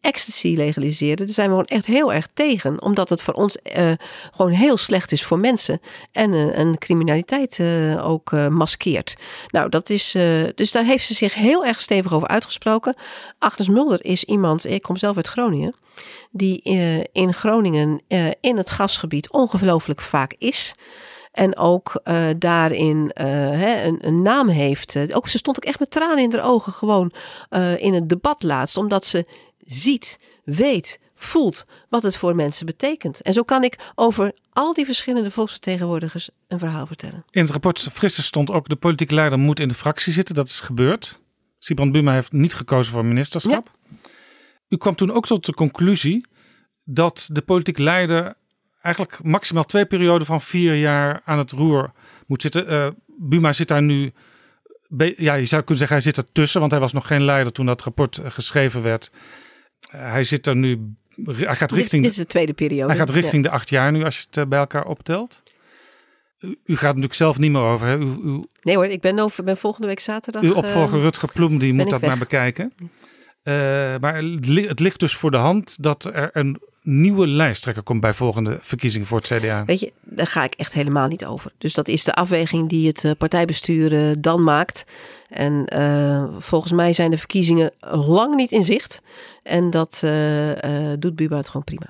ecstasy legaliseren, daar zijn we gewoon echt heel erg tegen. Omdat het voor ons gewoon heel slecht is voor mensen en, en criminaliteit ook maskeert. Nou, dat is, dus daar heeft ze zich heel erg stevig over uitgesproken. Agnes Mulder is iemand, ik kom zelf uit Groningen, die eh, in Groningen eh, in het gasgebied ongelooflijk vaak is. En ook eh, daarin hè, een, een naam heeft. Ook, ze stond ook echt met tranen in haar ogen gewoon in het debat laatst. Omdat ze ziet, weet, voelt wat het voor mensen betekent. En zo kan ik over al die verschillende volksvertegenwoordigers een verhaal vertellen. In het rapport Frisse stond ook de politieke leider moet in de fractie zitten. Dat is gebeurd. Sibrand Buma heeft niet gekozen voor ministerschap. U kwam toen ook tot de conclusie dat de politieke leider eigenlijk maximaal twee perioden van vier jaar aan het roer moet zitten. Eh, Buma zit daar nu, ja je zou kunnen zeggen hij zit ertussen, want hij was nog geen leider toen dat rapport eh, geschreven werd. Eh, hij zit er nu, hij gaat richting, dit is de tweede periode. hij gaat richting de acht jaar nu als je het bij elkaar optelt. U, u gaat natuurlijk zelf niet meer over. Hè? U, Ja. Nee hoor, ik ben, over, ben volgende week zaterdag. uw opvolger eh, Rutger Ploem die moet dat weg. maar bekijken. Eh, maar het li- het ligt dus voor de hand dat er een nieuwe lijsttrekker komt bij volgende verkiezingen voor het CDA. Weet je, daar ga ik echt helemaal niet over. Dus dat is de afweging die het eh, partijbestuur eh, dan maakt. En volgens mij zijn de verkiezingen lang niet in zicht. En dat doet Buma het gewoon prima.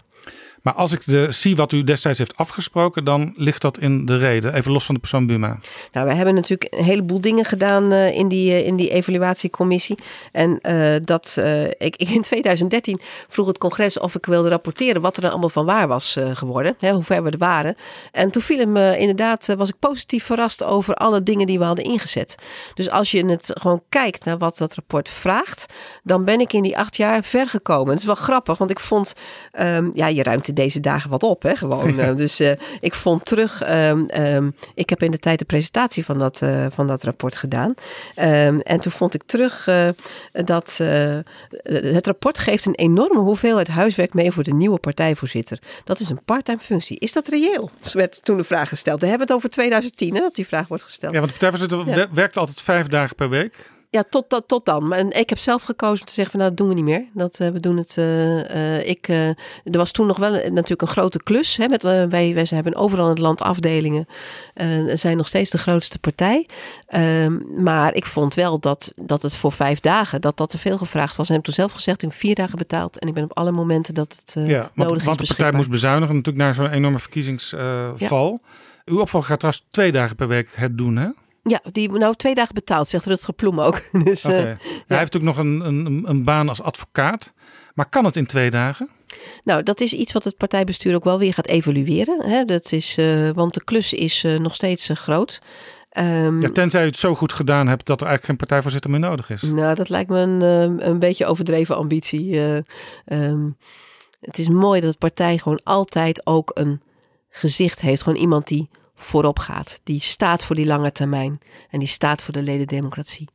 Maar als ik de, zie wat u destijds heeft afgesproken, dan ligt dat in de reden. Even los van de persoon Buma. Nou, we hebben natuurlijk een heleboel dingen gedaan eh, in, die, eh, in die evaluatiecommissie. En eh, dat, ik, ik in 2013 vroeg het congres of ik wilde rapporteren wat er dan allemaal van waar was geworden. Hè, hoe ver we er waren. En toen viel me inderdaad, was ik positief verrast over alle dingen die we hadden ingezet. Dus als je het gewoon kijkt naar wat dat rapport vraagt, dan ben ik in die acht jaar ver gekomen. Het is wel grappig, want ik vond, ehm, ja, je ruimte deze dagen wat op, hè, gewoon. [LAUGHS] Eh, dus eh, ik vond terug, ehm, ehm, ik heb in de tijd de presentatie van dat, eh, van dat rapport gedaan. Ehm, en toen vond ik terug dat het rapport geeft een enorme hoeveelheid huiswerk mee voor de nieuwe partijvoorzitter. Dat is een parttime functie. Is dat reëel? Dat werd toen de vraag gesteld. We hebben het over 2010, hè, dat die vraag wordt gesteld. Ja, want de partijvoorzitter Ja. wer- werkt altijd vijf dagen per week. Ja, tot, tot, tot dan. Maar ik heb zelf gekozen om te zeggen van nou, dat doen we niet meer. Dat, eh, we doen het. eh, eh, ik, er was toen nog wel een- natuurlijk een grote klus. Hè, met, wij, wij hebben overal in het land afdelingen. En zijn nog steeds de grootste partij. Ehm, maar ik vond wel dat, dat het voor vijf dagen dat dat te veel gevraagd was. En ik heb toen zelf gezegd, heb vier dagen betaald. En ik ben op alle momenten dat het Ja, want, nodig want is de partij moest bezuinigen natuurlijk naar zo'n enorme verkiezingsval. Uw opvolger gaat trouwens twee dagen per week het doen, hè? Ja, die nou twee dagen betaald, zegt Rutger Ploem ook. [LAUGHS] Dus, eh, Hij heeft natuurlijk nog een, een, een baan als advocaat. Maar kan het in twee dagen? Nou, dat is iets wat het partijbestuur ook wel weer gaat evalueren. Hè? Dat is, eh, want de klus is eh, nog steeds groot. Ehm, Ja, tenzij u het zo goed gedaan hebt dat er eigenlijk geen partijvoorzitter meer nodig is. nou, dat lijkt me een, eh, een beetje overdreven ambitie. eh. Ehm, het is mooi dat de partij gewoon altijd ook een gezicht heeft. Gewoon iemand die voorop gaat. Die staat voor die lange termijn. En die staat voor de ledendemocratie.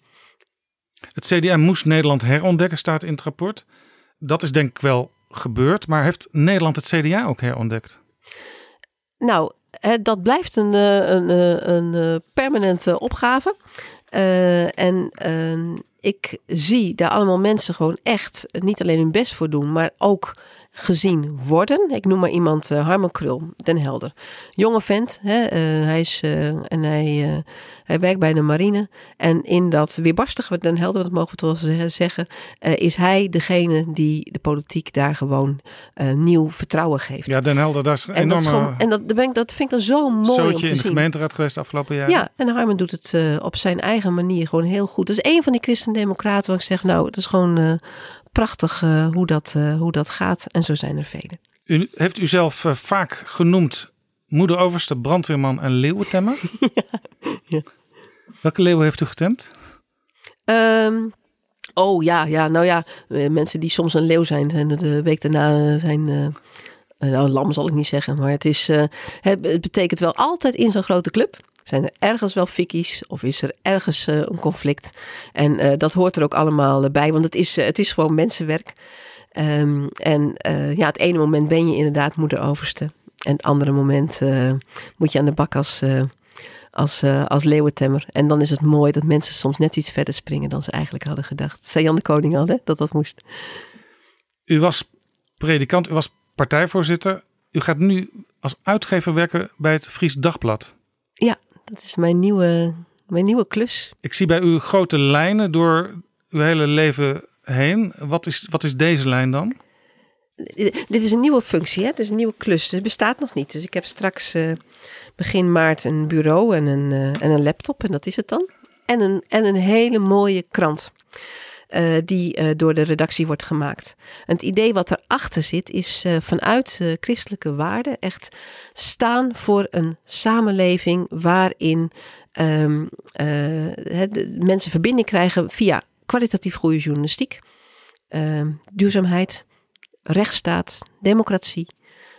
Het CDA moest Nederland herontdekken, staat in het rapport. Dat is denk ik wel gebeurd. Maar heeft Nederland het CDA ook herontdekt? Nou, dat blijft een, eh, een, eh, een eh, permanente opgave. En eh, ik zie daar allemaal mensen gewoon echt niet alleen hun best voor doen, maar ook gezien worden. Ik noem maar iemand, eh, Harmen Krul, Den Helder. Jonge vent, hè, eh, hij, is, eh, en hij, hij werkt bij de marine. En in dat weerbarstige Den Helder, dat mogen we toch wel zeggen, is hij degene die de politiek daar gewoon nieuw vertrouwen geeft. Ja, Den Helder, daar is een En, dat, is gewoon, en dat, ben ik, dat vind ik dan zo mooi om te in de zien. gemeenteraad geweest afgelopen jaren. Ja, en Harmen doet het op zijn eigen manier gewoon heel goed. Dat is een van die christendemocraten waar ik zeg, nou, het is gewoon prachtig eh, hoe, dat, eh, hoe dat gaat. En zo zijn er velen. U heeft u zelf eh, vaak genoemd moeder overste, brandweerman en leeuwentemmer. [LAUGHS] ja. Welke leeuw heeft u getemd? Ehm, oh ja, ja, nou ja, mensen die soms een leeuw zijn, zijn er de week daarna zijn. nou, lam zal ik niet zeggen, maar het, is, het betekent wel altijd in zo'n grote club. Zijn er ergens wel fikkies of is er ergens eh, een conflict? En eh, dat hoort er ook allemaal eh, bij, want het is, het is gewoon mensenwerk. Ehm, en ja, het ene moment ben je inderdaad moeder overste. En het andere moment moet je aan de bak als, als, als leeuwentemmer. En dan is het mooi dat mensen soms net iets verder springen dan ze eigenlijk hadden gedacht. Zei Jan de Koning al, hè, dat dat moest. U was predikant, u was partijvoorzitter. U gaat nu als uitgever werken bij het Fries Dagblad. Ja, dat is mijn nieuwe, mijn nieuwe klus. Ik zie bij u grote lijnen door uw hele leven heen. Wat is, wat is deze lijn dan? Dit is een nieuwe functie, hè? Het is een nieuwe klus. Het bestaat nog niet. Dus ik heb straks eh, begin maart een bureau en een, eh, en een laptop. En dat is het dan. En een, en een hele mooie krant. Eh, die eh, door de redactie wordt gemaakt. Het idee wat erachter zit, is eh, vanuit christelijke waarden echt staan voor een samenleving waarin ehm, eh, mensen verbinding krijgen via kwalitatief goede journalistiek, ehm, duurzaamheid, rechtsstaat, democratie,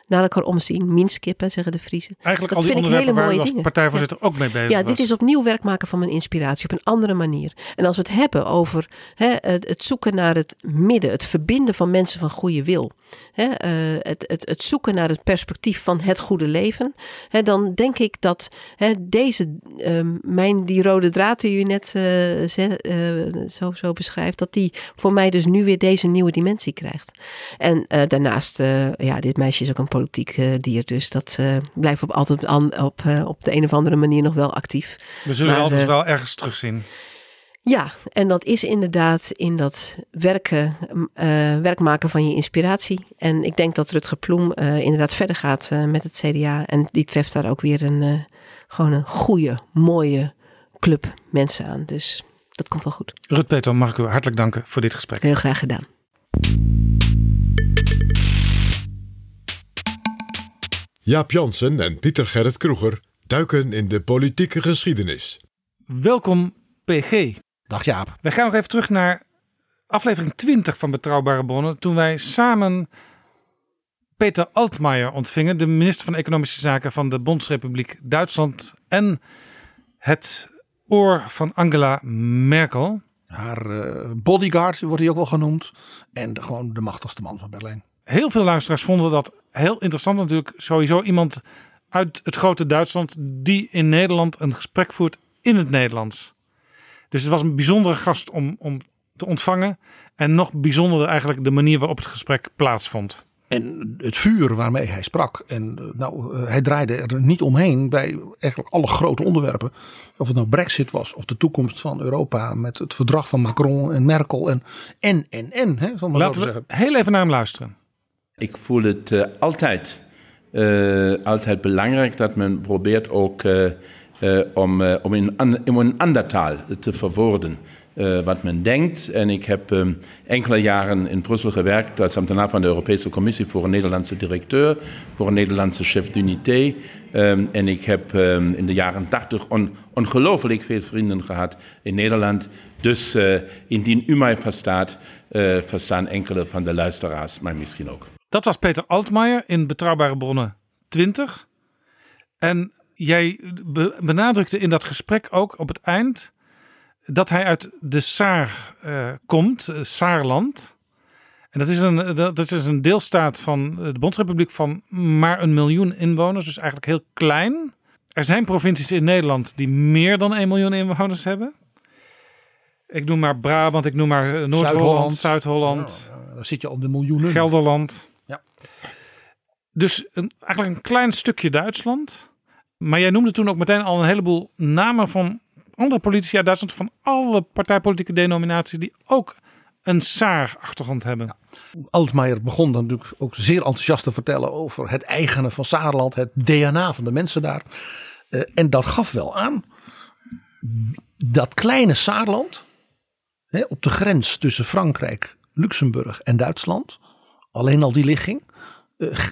naar elkaar omzien, minskippen, zeggen de Friesen. Eigenlijk Dat al die vind ik onderwerpen hele waar mooie als partijvoorzitter ook mee bezig Ja, was. dit is opnieuw werk maken van mijn inspiratie op een andere manier. En als we het hebben over hè, het, zoeken naar het midden, het verbinden van mensen van goede wil, hè, eh, het, het, het zoeken naar het perspectief van het goede leven, hè, dan denk ik dat hè, deze, ehm, mijn, die rode draad die u net eh, eh, zo, zo beschrijft, dat die voor mij dus nu weer deze nieuwe dimensie krijgt. En daarnaast, ja, dit meisje is ook een politiek eh, dier, dus dat eh, blijft op, altijd op, eh, op de een of andere manier nog wel actief. We zullen maar, altijd wel ergens terugzien. Ja, en dat is inderdaad in dat werken, werk maken van je inspiratie. En ik denk dat Rutger Ploem inderdaad verder gaat met het CDA. En die treft daar ook weer een, gewoon een goede, mooie club mensen aan. Dus dat komt wel goed. Rut Peter, mag ik u hartelijk danken voor dit gesprek. Heel graag gedaan. Jaap Jansen en Pieter Gerrit Kroeger duiken in de politieke geschiedenis. Welkom PG. Dag Jaap. Wij gaan nog even terug naar aflevering 20 van Betrouwbare Bronnen. Toen wij samen Peter Altmaier ontvingen, de minister van Economische Zaken van de Bondsrepubliek Duitsland en het oor van Angela Merkel. Haar eh, bodyguard wordt hij ook wel genoemd. En de- gewoon de machtigste man van Berlijn. Heel veel luisteraars vonden dat heel interessant natuurlijk. Sowieso iemand uit het grote Duitsland die in Nederland een gesprek voert in het Nederlands. Dus het was een bijzondere gast om, om te ontvangen. En nog bijzonderder eigenlijk de manier waarop het gesprek plaatsvond. En het vuur waarmee hij sprak. En eh, nou, eh, hij draaide er niet omheen bij eigenlijk alle grote onderwerpen. Of het nou Brexit was of de toekomst van Europa. Met het verdrag van Macron en Merkel. En en en en. Hè, Laten we zeggen. heel even naar hem luisteren. Ik voel het eh, altijd, eh, altijd belangrijk dat men probeert ook eh, om, om, in, in ander taal te verwoorden wat men denkt. En ik heb eh, enkele jaren in Brussel gewerkt als ambtenaar van de Europese Commissie voor een Nederlandse directeur, voor een Nederlandse chef d'unité. Ehm, en ik heb ehm, in de jaren 80 on, ongelooflijk veel vrienden gehad in Nederland. Dus indien u mij verstaat, verstaan enkele van de luisteraars mij misschien ook. Dat was Peter Altmaier in Betrouwbare Bronnen 20. En jij be- benadrukte in dat gesprek ook op het eind dat hij uit de Saar eh, komt, eh, Saarland. En dat is, een, dat dat is een deelstaat van de Bondsrepubliek van maar een miljoen inwoners, dus eigenlijk heel klein. Er zijn provincies in Nederland die meer dan 1 miljoen inwoners hebben. Ik noem maar Brabant, ik noem maar eh, Noord-Holland, Zuid-Holland. Ja, dan zit je al de miljoenen. Gelderland. Ja. Dus een, eigenlijk een klein stukje Duitsland. Maar jij noemde toen ook meteen al een heleboel namen van andere politici uit Duitsland. Van alle partijpolitieke denominaties die ook een Saar-achtergrond hebben. Altmaier begon dan natuurlijk ook zeer enthousiast te vertellen over het eigene van Saarland, het DNA van de mensen daar. Eh, en dat gaf wel aan dat kleine Saarland, hè, op de grens tussen Frankrijk, Luxemburg en Duitsland, alleen al die ligging,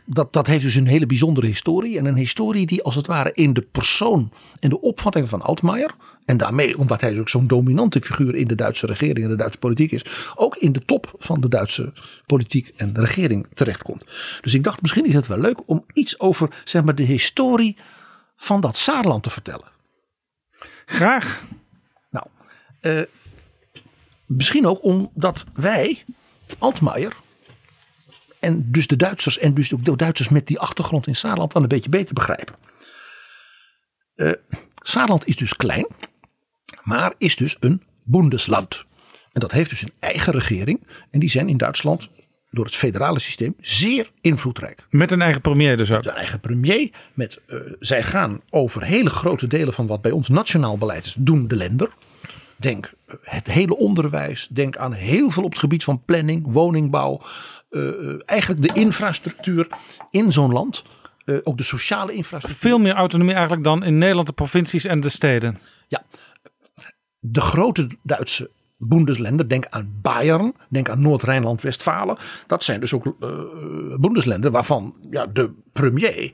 dat, dat heeft dus een hele bijzondere historie. En een historie die als het ware in de persoon en de opvatting van Altmaier. En daarmee, omdat hij ook zo'n dominante figuur in de Duitse regering en de Duitse politiek is. Ook in de top van de Duitse politiek en de regering terechtkomt. Dus ik dacht misschien is het wel leuk om iets over zeg maar, de historie van dat Saarland te vertellen. Graag. Nou, eh, misschien ook omdat wij, Altmaier, en dus de Duitsers en dus ook de Duitsers met die achtergrond in Saarland wel een beetje beter begrijpen. Eh Saarland is dus klein, maar is dus een Bundesland. En dat heeft dus een eigen regering. En die zijn in Duitsland door het federale systeem zeer invloedrijk. Met een eigen premier dus ook. De eigen premier. Met, eh, zij gaan over hele grote delen van wat bij ons nationaal beleid is, doen de lender. Denk eh, het hele onderwijs. Denk aan heel veel op het gebied van planning, woningbouw. eh, eh, eigenlijk de infrastructuur in zo'n land. ook de sociale infrastructuur. Veel meer autonomie eigenlijk dan in Nederland de provincies en de steden. Ja, de grote Duitse Bundesländer, denk aan Bayern, denk aan Noord-Rijnland-Westfalen. Dat zijn dus ook Bundesländer waarvan ja, de premier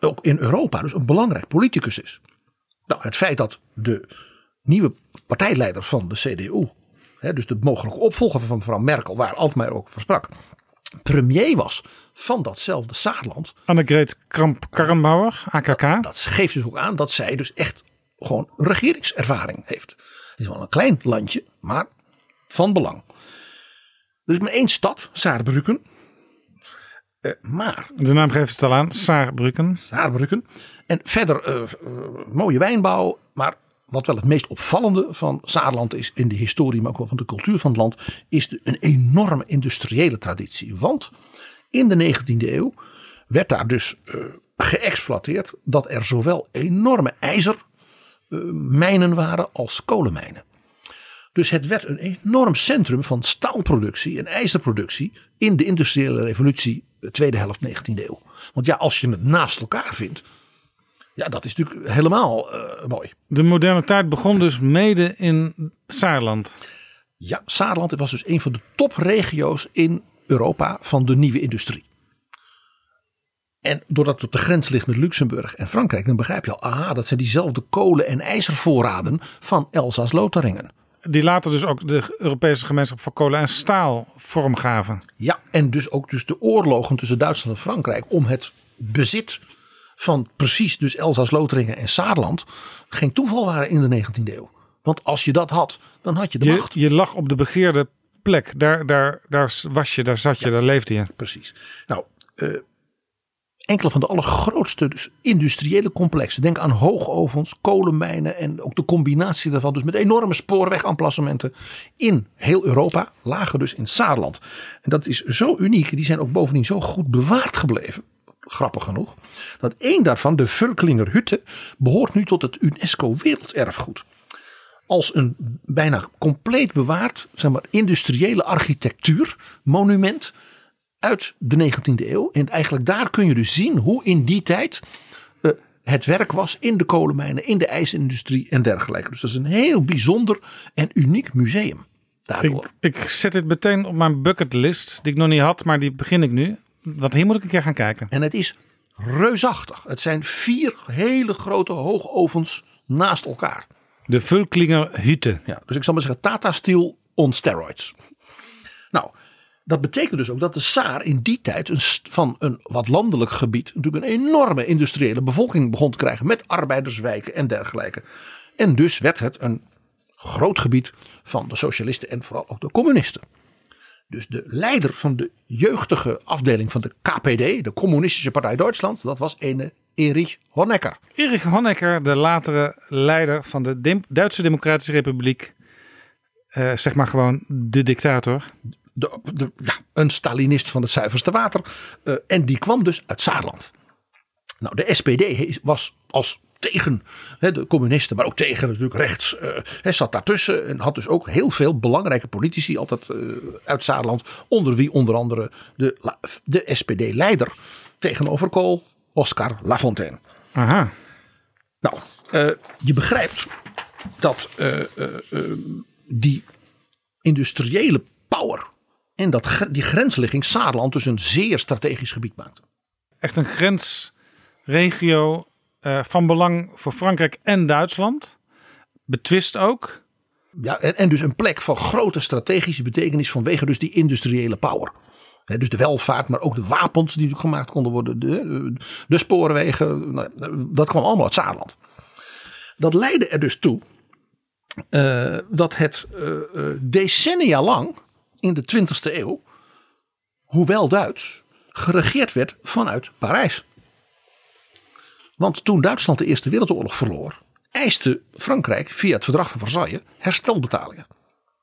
ook in Europa dus een belangrijk politicus is. Nou, het feit dat de nieuwe partijleider van de CDU, hè, dus de mogelijke opvolger van mevrouw Merkel, waar Altmaier ook voor sprak, premier was van datzelfde Saarland. Annegreet Kramp-Karrenbauer, AKK. Dat geeft dus ook aan dat zij dus echt gewoon regeringservaring heeft. Het is wel een klein landje, maar van belang. Dus maar één stad, Saarbrücken. Eh, maar De naam geeft het al aan, Saarbrücken. Saarbrücken. En verder eh, eh, mooie wijnbouw. Maar wat wel het meest opvallende van Saarland is in de historie, maar ook wel van de cultuur van het land, is de, een enorme industriële traditie. Want in de 19e eeuw werd daar dus eh, geëxploiteerd dat er zowel enorme ijzermijnen waren als kolenmijnen. Dus het werd een enorm centrum van staalproductie en ijzerproductie in de industriële revolutie, de tweede helft 19e eeuw. Want ja, als je het naast elkaar vindt, ja, dat is natuurlijk helemaal eh, mooi. De moderne tijd begon dus mede in Saarland. Ja, Saarland was dus een van de topregio's in Europa van de nieuwe industrie. En doordat het op de grens ligt met Luxemburg en Frankrijk, dan begrijp je al, aha, dat zijn diezelfde kolen- en ijzervoorraden van Elsass-Lotharingen. die later dus ook de Europese gemeenschap voor kolen en staal vorm gaven. Ja, en dus ook dus de oorlogen tussen Duitsland en Frankrijk om het bezit van precies dus Elsass-Lotharingen en Saarland geen toeval waren in de 19e eeuw. Want als je dat had, dan had je de Je, macht. je lag op de begeerde plek. Daar, daar, daar was je, daar zat je, daar leefde je. Precies. Nou, eh, enkele van de allergrootste dus industriële complexen. Denk aan hoogovens, kolenmijnen en ook de combinatie daarvan. Dus met enorme spoorwegamplassementen in heel Europa. Lagen dus in Saarland. En dat is zo uniek. Die zijn ook bovendien zo goed bewaard gebleven. Grappig genoeg. Dat één daarvan, de Völklinger Hütte, behoort nu tot het UNESCO Werelderfgoed als een bijna compleet bewaard zeg maar, industriële architectuur monument uit de 19e eeuw. En eigenlijk daar kun je dus zien hoe in die tijd eh, het werk was in de kolenmijnen, in de ijsindustrie en dergelijke. Dus dat is een heel bijzonder en uniek museum. Daardoor. Ik, ik zet dit meteen op mijn bucketlist, die ik nog niet had, maar die begin ik nu. Want hier moet ik een keer gaan kijken. En het is reusachtig. Het zijn vier hele grote hoogovens naast elkaar. De Völklinger Hütte. Ja, dus ik zal maar zeggen Tata Steel on steroids. Nou, dat betekent dus ook dat de Saar in die tijd een, van een wat landelijk gebied natuurlijk een enorme industriële bevolking begon te krijgen met arbeiderswijken en dergelijke. En dus werd het een groot gebied van de socialisten en vooral ook de communisten. Dus de leider van de jeugdige afdeling van de KPD, de Communistische Partij Duitsland, dat was ene Erich Honecker. Erich Honecker, de latere leider van de Duitse Democratische Republiek. Eh, zeg maar gewoon de dictator. de, de, ja, een Stalinist van het zuiverste water. Eh, en die kwam dus uit Saarland. Nou, de SPD was als tegen hè, de communisten, maar ook tegen natuurlijk rechts. eh, Hij zat daartussen en had dus ook heel veel belangrijke politici altijd eh, uit Saarland. Onder wie onder andere de, de SPD-leider tegenover Kool, Oscar Lafontaine. Aha. Nou, eh, je begrijpt dat eh, eh, eh, die industriële power en dat, die grensligging Saarland dus een zeer strategisch gebied maakte. Echt een grensregio eh, van belang voor Frankrijk en Duitsland. Betwist ook. Ja, en, dus een plek van grote strategische betekenis vanwege dus die industriële power. Dus de welvaart, maar ook de wapens die gemaakt konden worden. De, de spoorwegen, nou, dat kwam allemaal uit Saarland. Dat leidde er dus toe eh, dat het eh, eh, decennia lang in de 20e eeuw, hoewel Duits, geregeerd werd vanuit Parijs. Want toen Duitsland de Eerste Wereldoorlog verloor, eiste Frankrijk via het verdrag van Versailles herstelbetalingen.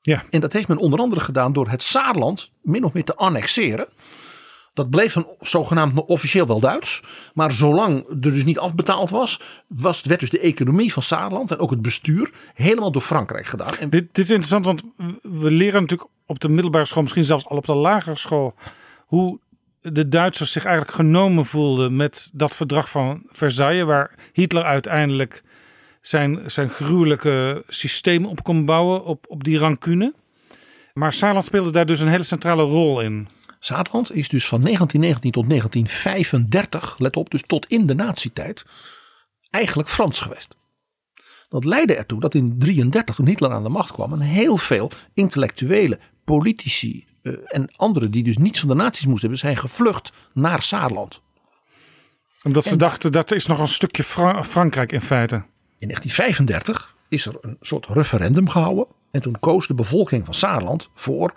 Ja. En dat heeft men onder andere gedaan door het Saarland min of meer te annexeren. Dat bleef dan zogenaamd officieel wel Duits. Maar zolang er dus niet afbetaald was, was werd dus de economie van Saarland en ook het bestuur helemaal door Frankrijk gedaan. En Dit, dit is interessant, want we leren natuurlijk op de middelbare school, misschien zelfs al op de lagere school, hoe de Duitsers zich eigenlijk genomen voelden met dat verdrag van Versailles, waar Hitler uiteindelijk zijn, zijn gruwelijke systeem op kon bouwen, op, op die rancune. Maar Saarland speelde daar dus een hele centrale rol in. Saarland is dus van 1919 tot 1935, let op, dus tot in de nazietijd, eigenlijk Frans geweest. Dat leidde ertoe dat in 1933, toen Hitler aan de macht kwam, een heel veel intellectuele, politici eh, en anderen die dus niets van de nazi's moesten hebben, zijn gevlucht naar Saarland. Omdat ze dachten, dat is nog een stukje Fra- Frankrijk in feite. In 1935 is er een soort referendum gehouden. En toen koos de bevolking van Saarland voor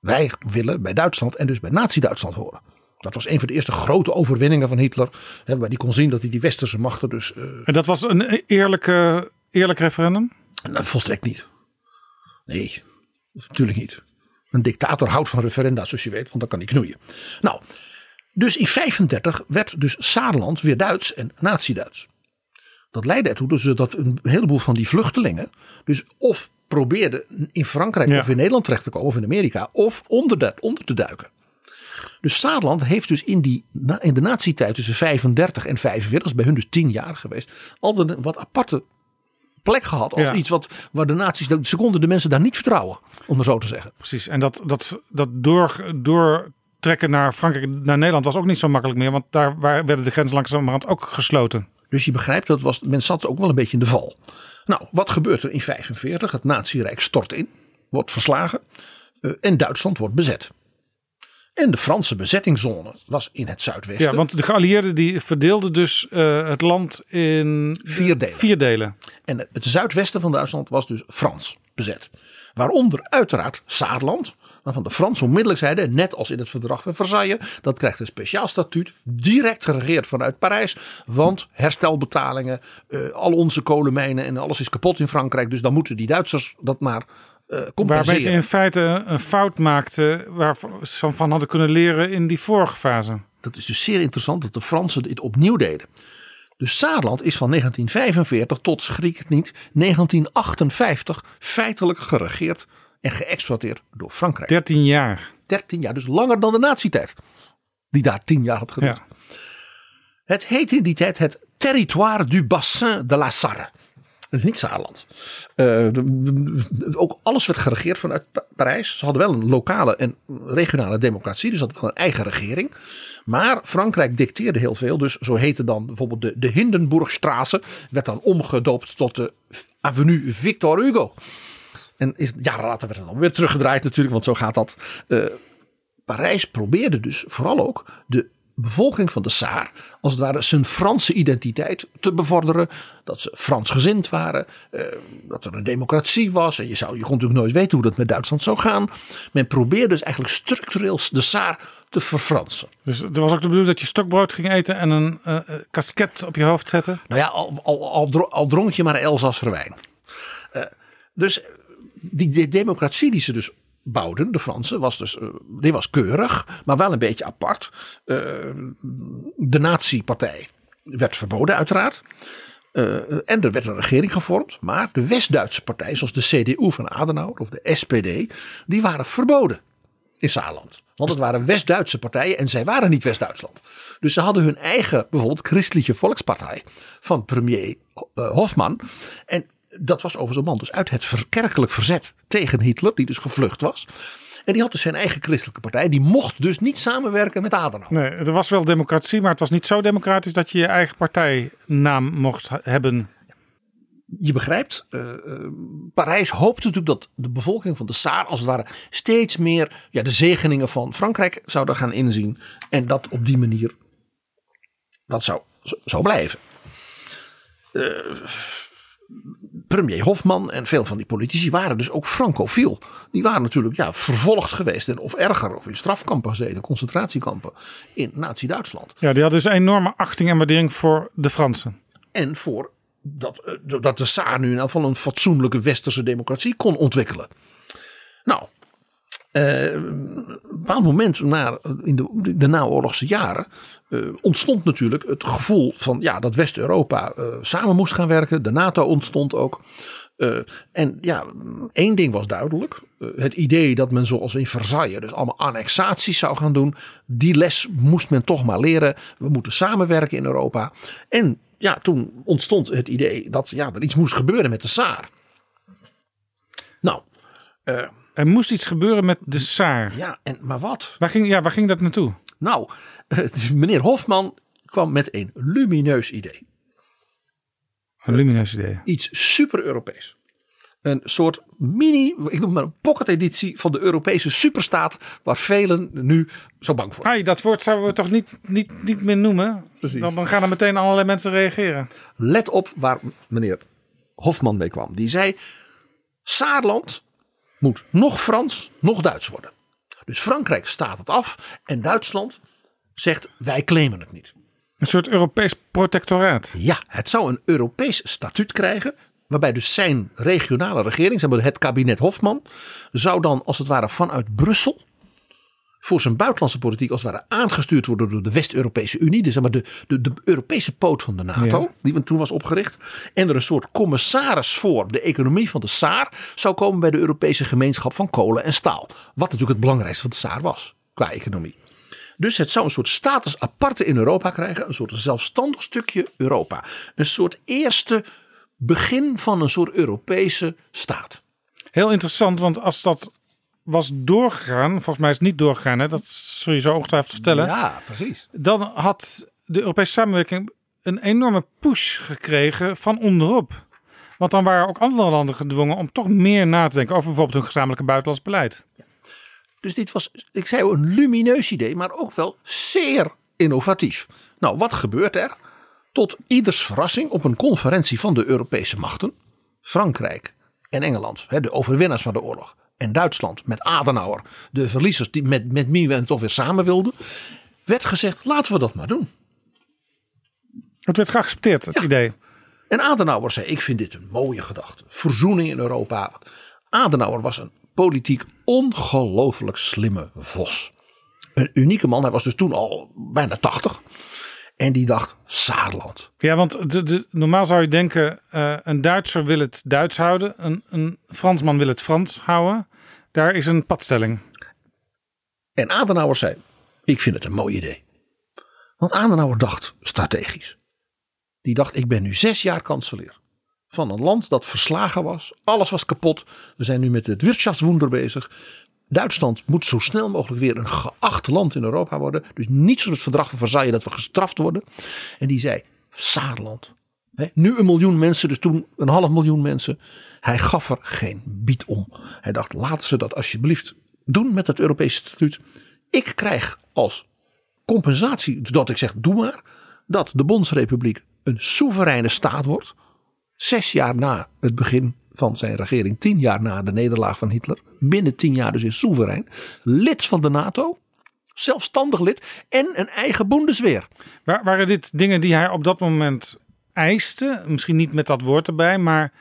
wij willen bij Duitsland en dus bij Nazi-Duitsland horen. Dat was een van de eerste grote overwinningen van Hitler. Hè, waarbij hij kon zien dat hij die westerse machten dus... eh, En dat was een eerlijke, eerlijk referendum? nou, volstrekt niet. Nee, natuurlijk niet. Een dictator houdt van referenda zoals je weet, want dan kan hij knoeien. Nou, dus in 35 werd dus Saarland weer Duits en Nazi-Duits. Dat leidde ertoe dus dat een heleboel van die vluchtelingen dus of probeerden in Frankrijk Ja. of in Nederland terecht te komen of in Amerika of onder, de, onder te duiken. Dus Saarland heeft dus in, die, in de nazi-tijd tussen 35 en 45, dat is bij hun dus 10 jaar geweest, altijd een wat aparte plek gehad. Als Ja. iets wat, waar de nazi's, ze konden de mensen daar niet vertrouwen, om maar zo te zeggen. Precies. En dat, dat, dat door, doortrekken naar Frankrijk, naar Nederland was ook niet zo makkelijk meer. Want daar werden de grenzen langzamerhand ook gesloten. Dus je begrijpt, dat was, men zat ook wel een beetje in de val. Nou, wat gebeurt er in 45? Het Nazi-rijk stort in, wordt verslagen eh, en Duitsland wordt bezet. En de Franse bezettingszone was in het zuidwesten. Ja, want de geallieerden die verdeelden dus eh, het land in Vier delen. vier delen. En het zuidwesten van Duitsland was dus Frans bezet. Waaronder uiteraard Saarland. Waarvan de Fransen onmiddellijk zeiden, net als in het verdrag van Versailles, dat krijgt een speciaal statuut, direct geregeerd vanuit Parijs. Want herstelbetalingen, eh, al onze kolenmijnen en alles is kapot in Frankrijk. Dus dan moeten die Duitsers dat maar eh. Waarbij ze in feite een fout maakten waarvan ze van hadden kunnen leren in die vorige fase. Dat is dus zeer interessant dat de Fransen dit opnieuw deden. Dus Saarland is van 1945 tot, schrik het niet, 1958 feitelijk geregeerd en geëxploiteerd door Frankrijk. 13 jaar. 13 jaar, dus langer dan de nazi-tijd. Die daar 10 jaar had geduurd. Ja. Het heette in die tijd het Territoire du Bassin de la Sarre. Niet Saarland. Eh, ook alles werd geregeerd vanuit Pa- Parijs. Ze hadden wel een lokale en regionale democratie. Dus hadden wel een eigen regering. Maar Frankrijk dicteerde heel veel. Dus zo heette dan bijvoorbeeld de, de Hindenburgstraße. Werd dan omgedoopt tot de Avenue Victor Hugo. En is, jaren later werd het dan weer teruggedraaid natuurlijk. Want zo gaat dat. Eh, Parijs probeerde dus vooral ook de bevolking van de Saar, als het ware zijn Franse identiteit te bevorderen. Dat ze Fransgezind waren, eh, dat er een democratie was. En je, zou, je kon natuurlijk nooit weten hoe dat met Duitsland zou gaan. Men probeerde dus eigenlijk structureel de Saar te verfransen. Dus er was ook de bedoeling dat je stokbrood ging eten en een eh, kasket op je hoofd zetten. Nou ja, al, al, al, dro- al dronk je maar Elzasser wijn. Eh, dus die, die democratie die ze dus bouwden, de Fransen, was dus, eh, die was keurig, maar wel een beetje apart. Eh, de nazi-partij werd verboden uiteraard. Eh, en er werd een regering gevormd. Maar de West-Duitse partij, zoals de CDU van Adenauer of de SPD, die waren verboden in Saarland. Want het waren West-Duitse partijen en zij waren niet West-Duitsland. Dus ze hadden hun eigen, bijvoorbeeld Christelijke Volkspartij van premier Hofman. En dat was overigens een man dus uit het kerkelijk verzet tegen Hitler, die dus gevlucht was. En die had dus zijn eigen christelijke partij. Die mocht dus niet samenwerken met Adenauer. Nee, er was wel democratie, maar het was niet zo democratisch dat je je eigen partijnaam mocht hebben. je begrijpt, eh, Parijs hoopte natuurlijk dat de bevolking van de Saar als het ware steeds meer ja, de zegeningen van Frankrijk zouden gaan inzien. En dat op die manier dat zou, zou blijven. Eh, premier Hofman en veel van die politici waren dus ook francofiel. Die waren natuurlijk ja, vervolgd geweest en of erger, of in strafkampen gezeten, concentratiekampen in Nazi-Duitsland. Ja, die had dus enorme achting en waardering voor de Fransen. En voor dat, eh, dat de Saar nu in geval een fatsoenlijke westerse democratie kon ontwikkelen. Nou, eh, bepaald moment na, in de, de naoorlogse jaren eh, ontstond natuurlijk het gevoel van ja, dat West-Europa eh, samen moest gaan werken. De NATO ontstond ook. Eh, en ja, één ding was duidelijk. Het idee dat men zoals in Versailles dus allemaal annexaties zou gaan doen. Die les moest men toch maar leren. We moeten samenwerken in Europa. En ja, toen ontstond het idee dat ja, er iets moest gebeuren met de Saar. Nou, Er moest iets gebeuren met de Saar. ja, en, maar wat? Waar ging, ja, waar ging dat naartoe? Nou, dus [LAUGHS] meneer Hofman kwam met een lumineus idee. Een lumineus idee. Iets super Europees. Een soort mini, ik noem maar een pocket editie van de Europese superstaat. Waar velen nu zo bang voor zijn. Ai, dat woord zouden we toch niet, niet, niet meer noemen? Precies. Dan gaan er meteen allerlei mensen reageren. Let op waar meneer Hofman mee kwam. Die zei, Saarland moet nog Frans, nog Duits worden. Dus Frankrijk staat het af en Duitsland zegt wij claimen het niet. Een soort Europees protectoraat. Ja, het zou een Europees statuut krijgen. Waarbij dus zijn regionale regering, het kabinet Hofman, zou dan als het ware vanuit Brussel voor zijn buitenlandse politiek als het ware aangestuurd worden door de West-Europese Unie. Dus zeg maar de, de, de Europese poot van de NATO, Ja. die toen was opgericht. En er een soort commissaris voor de economie van de Saar zou komen bij de Europese gemeenschap van kolen en staal. Wat natuurlijk het belangrijkste van de Saar was qua economie. Dus het zou een soort status aparte in Europa krijgen. Een soort zelfstandig stukje Europa. Een soort eerste begin van een soort Europese staat. Heel interessant, want als dat was doorgegaan, volgens mij is het niet doorgegaan, hè? dat zul je zo ongetwijfeld vertellen. Ja, precies. Dan had de Europese samenwerking een enorme push gekregen van onderop. Want dan waren ook andere landen gedwongen om toch meer na te denken over bijvoorbeeld hun gezamenlijke buitenlands beleid. Dus dit was, ik zei een lumineus idee, maar ook wel zeer innovatief. Nou, wat gebeurt er? Tot ieders verrassing op een conferentie van de Europese machten, Frankrijk en Engeland, hè, de overwinnaars van de oorlog, en Duitsland met Adenauer, de verliezers die met, met wie we toch weer samen wilden, werd gezegd: laten we dat maar doen. Het werd geaccepteerd, het Ja. idee. En Adenauer zei: Ik vind dit een mooie gedachte. Verzoening in Europa. Adenauer was een politiek ongelooflijk slimme vos. Een unieke man. Hij was dus toen al bijna 80. En die dacht: Saarland. Ja, want de, de, normaal zou je denken, eh, een Duitser wil het Duits houden, een, een Fransman wil het Frans houden. Daar is een padstelling. En Adenauer zei: Ik vind het een mooi idee. Want Adenauer dacht strategisch. Die dacht: Ik ben nu zes jaar kanselier. Van een land dat verslagen was. Alles was kapot. We zijn nu met het Wirtschaftswunder bezig. Duitsland moet zo snel mogelijk weer een geacht land in Europa worden. Dus niet zoals het verdrag van Versailles dat we gestraft worden. En die zei: Saarland. Nu een miljoen mensen, dus toen een half miljoen mensen. Hij gaf er geen bied om. Hij dacht: laten ze dat alsjeblieft doen met het Europese statuut. Ik krijg als compensatie, dat ik zeg: doe maar, dat de Bondsrepubliek een soevereine staat wordt. Zes jaar na het begin van zijn regering, tien jaar na de nederlaag van Hitler. Binnen tien jaar dus in soeverein. Lid van de NATO. Zelfstandig lid. En een eigen Bundesweer. Wa- Waren dit dingen die hij op dat moment eiste? Misschien niet met dat woord erbij, maar.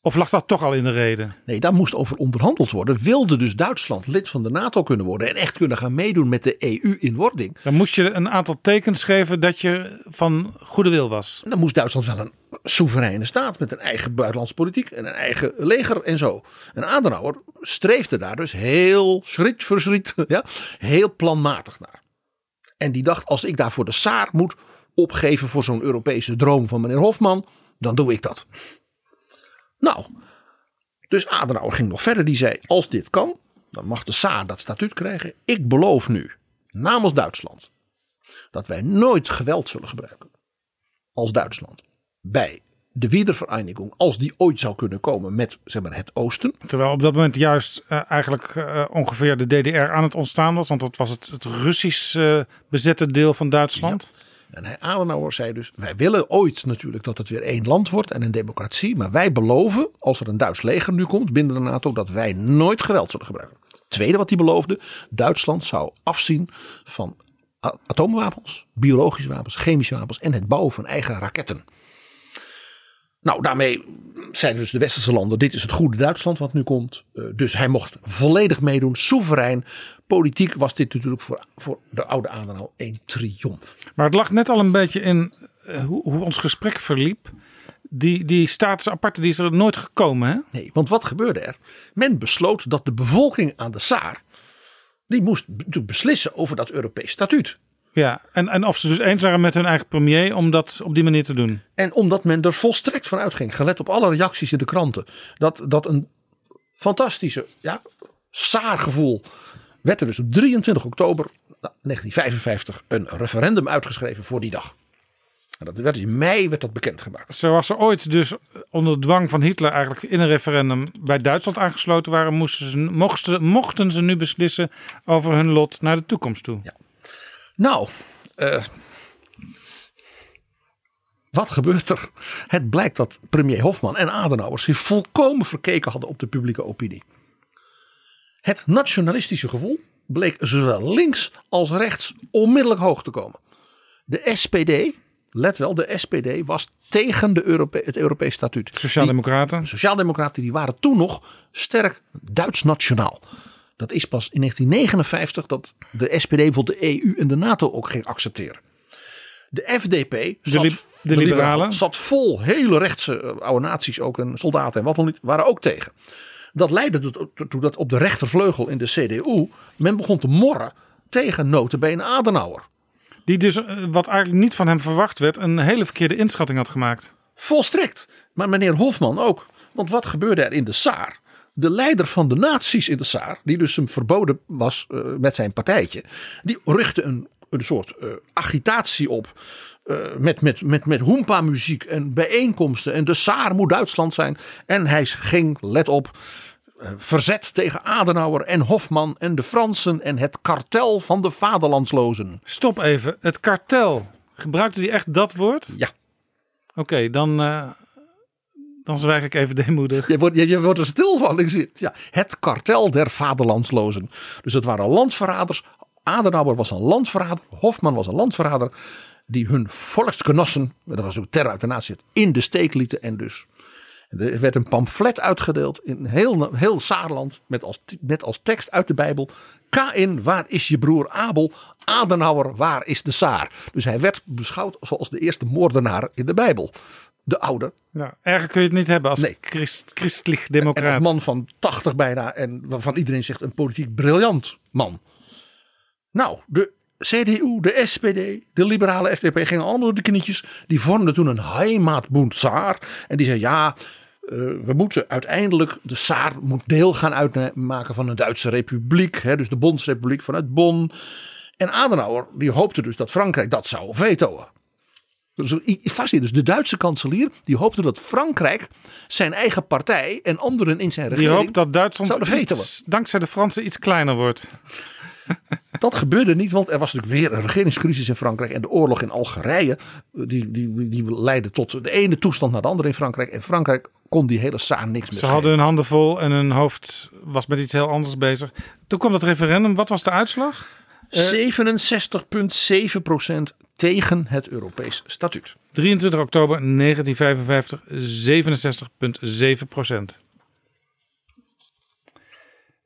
Of lag dat toch al in de reden? Nee, daar moest over onderhandeld worden. Wilde dus Duitsland lid van de NATO kunnen worden. En echt kunnen gaan meedoen met de EU in wording. Dan moest je een aantal tekens geven dat je van goede wil was. Dan moest Duitsland wel een soevereine staat met een eigen buitenlandse politiek en een eigen leger en zo. En Adenauer streefde daar dus heel schriet voor schriet, [LAUGHS] ja, heel planmatig naar. En die dacht, als ik daarvoor de Saar moet opgeven voor zo'n Europese droom van meneer Hofman, dan doe ik dat. Nou, dus Adenauer ging nog verder. Die zei, als dit kan, dan mag de Saar dat statuut krijgen. Ik beloof nu, namens Duitsland, dat wij nooit geweld zullen gebruiken als Duitsland bij de Wiedervereinigung, als die ooit zou kunnen komen met zeg maar, het Oosten. Terwijl op dat moment juist eh, eigenlijk eh, ongeveer de DDR aan het ontstaan was. Want dat was het, het Russisch eh, bezette deel van Duitsland. En Adenauer zei dus, wij willen ooit natuurlijk dat het weer één land wordt en een democratie. Maar wij beloven, als er een Duits leger nu komt binnen de NATO, dat wij nooit geweld zullen gebruiken. Tweede wat hij beloofde, Duitsland zou afzien van atoomwapens, biologische wapens, chemische wapens en het bouwen van eigen raketten. Nou, daarmee zeiden dus de westerse landen: dit is het goede Duitsland wat nu komt. Eh, dus hij mocht volledig meedoen, soeverein. Politiek was dit natuurlijk voor, voor de oude Adenauer een triomf. Maar het lag net al een beetje in eh, hoe, hoe ons gesprek verliep. Die, die status aparte die is er nooit gekomen. Hè? Nee, want wat gebeurde er? Men besloot dat de bevolking aan de Saar. die moest beslissen over dat Europees statuut. Ja, en, en of ze dus eens waren met hun eigen premier om dat op die manier te doen. En omdat men er volstrekt van uitging, gelet op alle reacties in de kranten, dat, dat een fantastische ja, saargevoel, werd er dus op 23 oktober nou, 1955 een referendum uitgeschreven voor die dag. En dat werd in mei werd dat bekendgemaakt. Zoals ze ooit dus onder dwang van Hitler eigenlijk in een referendum bij Duitsland aangesloten waren, moesten ze, mochten, ze, mochten ze nu beslissen over hun lot naar de toekomst toe. Nou, eh, wat gebeurt er? Het blijkt dat premier Hofman en Adenauer zich volkomen verkeken hadden op de publieke opinie. Het nationalistische gevoel bleek zowel links als rechts onmiddellijk hoog te komen. De SPD, let wel, de SPD was tegen de Europe het Europees statuut. Sociaaldemocraten. Sociaaldemocraten die waren toen nog sterk Duits nationaal. Dat is pas in 1959 dat de SPD bijvoorbeeld de EU en de NATO ook ging accepteren. De FDP, zat, li- de liberalen. zat vol hele rechtse eh, oude naties ook en soldaten en wat dan niet, waren ook tegen. Dat leidde tot- toe dat op de rechtervleugel in de CDU men begon te morren tegen notabene Adenauer. Die dus, eh, wat eigenlijk niet van hem verwacht werd, een hele verkeerde inschatting had gemaakt. Volstrekt. Maar meneer Hofman ook. Want wat gebeurde er in de Saar? De leider van de naties in de Saar, die dus hem verboden was eh, met zijn partijtje, die richtte een, een soort eh, agitatie op eh, met, met, met, met hoempa-muziek en bijeenkomsten. En de Saar moet Duitsland zijn. En hij ging, let op, verzet tegen Adenauer en Hofman en de Fransen en het kartel van de vaderlandslozen. Stop even. Het kartel. Gebruikte hij echt dat woord? Ja. Oké, dan, dan zwijg ik even [LAUGHS] deemoedig. Je wordt, je, wordt er stil van. Ik ja, het kartel der vaderlandslozen. Dus het waren landverraders. Adenauer was een landverrader. Hofman was een landverrader. Die hun volksgenossen, dat was ook terror uit de natie, in de steek lieten. En dus er werd een pamflet uitgedeeld in heel, heel Saarland. Met als, met als tekst uit de Bijbel. Kain, waar is je broer Abel? Adenauer, waar is de Saar? Dus hij werd beschouwd zoals de eerste moordenaar in de Bijbel. De oude. Nou, erger kun je het niet hebben als Nee. christ, christelijk En democraat. een man van 80 bijna. En waarvan iedereen zegt een politiek briljant man. Nou, de CDU, de SPD, de liberale FDP gingen allemaal door de knietjes. Die vormden toen een Heimatbund Saar. En die zei ja, eh, we moeten uiteindelijk, de Saar moet deel gaan uitmaken van een Duitse republiek. Hè, dus de Bondsrepubliek vanuit Bonn. En Adenauer die hoopte dus dat Frankrijk dat zou vetoen. Dus, dus de Duitse kanselier die hoopte dat Frankrijk zijn eigen partij en anderen in zijn Die regering hoopt dat Duitsland iets, dankzij de Fransen iets kleiner wordt. [LAUGHS] Dat gebeurde niet, want er was natuurlijk weer een regeringscrisis in Frankrijk. En de oorlog in Algerije, eh, die, die, die leidde tot de ene toestand naar de andere in Frankrijk. En Frankrijk kon die hele saar niks meer Ze hadden hun handen vol en hun hoofd was met iets heel anders bezig. Toen kwam dat referendum. Wat was de uitslag? 67,7% tegen het Europees statuut. 23 oktober 1955, 67,7 procent.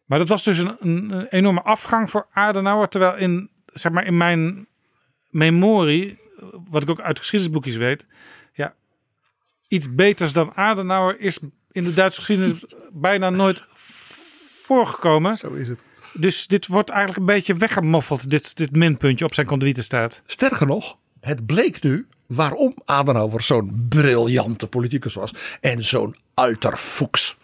Maar dat was dus een, een enorme afgang voor Adenauer. Terwijl in, zeg maar, in mijn memorie, wat ik ook uit geschiedenisboekjes weet, ja, iets beters dan Adenauer is in de Duitse geschiedenis bijna nooit voorgekomen. Zo is het. Dus dit wordt eigenlijk een beetje weggemoffeld, dit, dit minpuntje op zijn conduite staat. Sterker nog, het bleek nu waarom Adenauer zo'n briljante politicus was. En zo'n alter fuchs.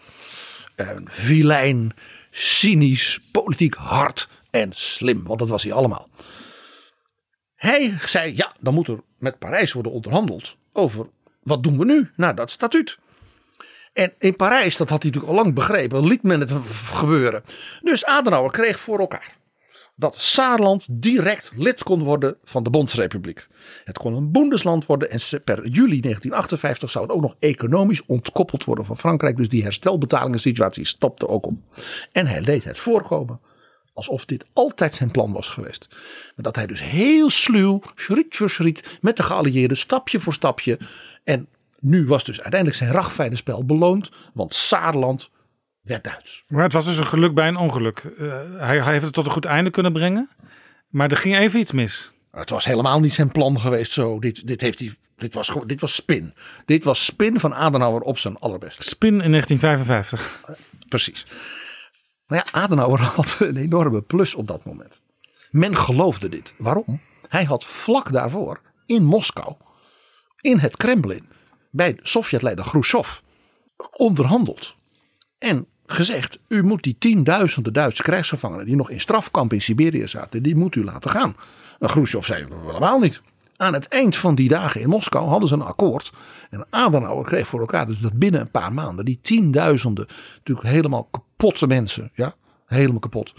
Een vilijn, cynisch, politiek hard en slim. Want dat was hij allemaal. Hij zei, ja, dan moet er met Parijs worden onderhandeld over wat doen we nu na dat statuut. En in Parijs, dat had hij natuurlijk al lang begrepen, liet men het gebeuren. Dus Adenauer kreeg voor elkaar dat Saarland direct lid kon worden van de Bondsrepubliek. Het kon een boendesland worden en per juli 1958 zou het ook nog economisch ontkoppeld worden van Frankrijk. Dus die herstelbetalingen situatie stopte ook op. En hij deed het voorkomen alsof dit altijd zijn plan was geweest. Maar dat hij dus heel sluw, schriet voor schriet, met de geallieerden, stapje voor stapje. En nu was dus uiteindelijk zijn ragfijnenspel beloond, want Saarland werd Duits. Maar het was dus een geluk bij een ongeluk. Eh, hij, hij heeft het tot een goed einde kunnen brengen. Maar er ging even iets mis. Het was helemaal niet zijn plan geweest zo. Dit, dit, heeft hij, dit, was, dit was spin. Dit was spin van Adenauer op zijn allerbeste. Spin in 1955. [LAUGHS] Precies. Maar ja, Adenauer had een enorme plus op dat moment. Men geloofde dit. Waarom? Hij had vlak daarvoor in Moskou, in het Kremlin, bij de Sovjetleider Khrushchev onderhandeld. En gezegd, u moet die tienduizenden Duitse krijgsgevangenen die nog in strafkamp in Siberië zaten, die moet u laten gaan. En Khrushchev zei, helemaal niet. Aan het eind van die dagen in Moskou hadden ze een akkoord. En Adenauer kreeg voor elkaar dus dat binnen een paar maanden die tienduizenden natuurlijk helemaal kapotte mensen, ja, helemaal kapot.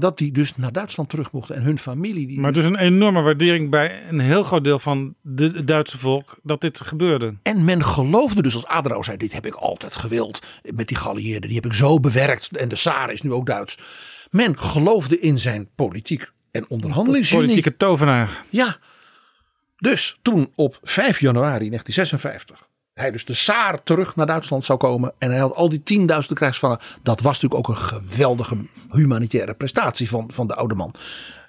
Dat die dus naar Duitsland terug mochten en hun familie. Die Maar dus een enorme waardering bij een heel groot deel van de- het Duitse volk dat dit gebeurde. En men geloofde dus als Adenauer zei: Dit heb ik altijd gewild. Met die geallieerden, die heb ik zo bewerkt. En de Saar is nu ook Duits. Men geloofde in zijn politiek en onderhandelingsgenie. Politieke tovenaar. Ja. Dus toen op 5 januari 1956 hij dus de Saar terug naar Duitsland zou komen. En hij had al die tienduizenden krijgsgevangenen. Dat was natuurlijk ook een geweldige humanitaire prestatie van, van de oude man.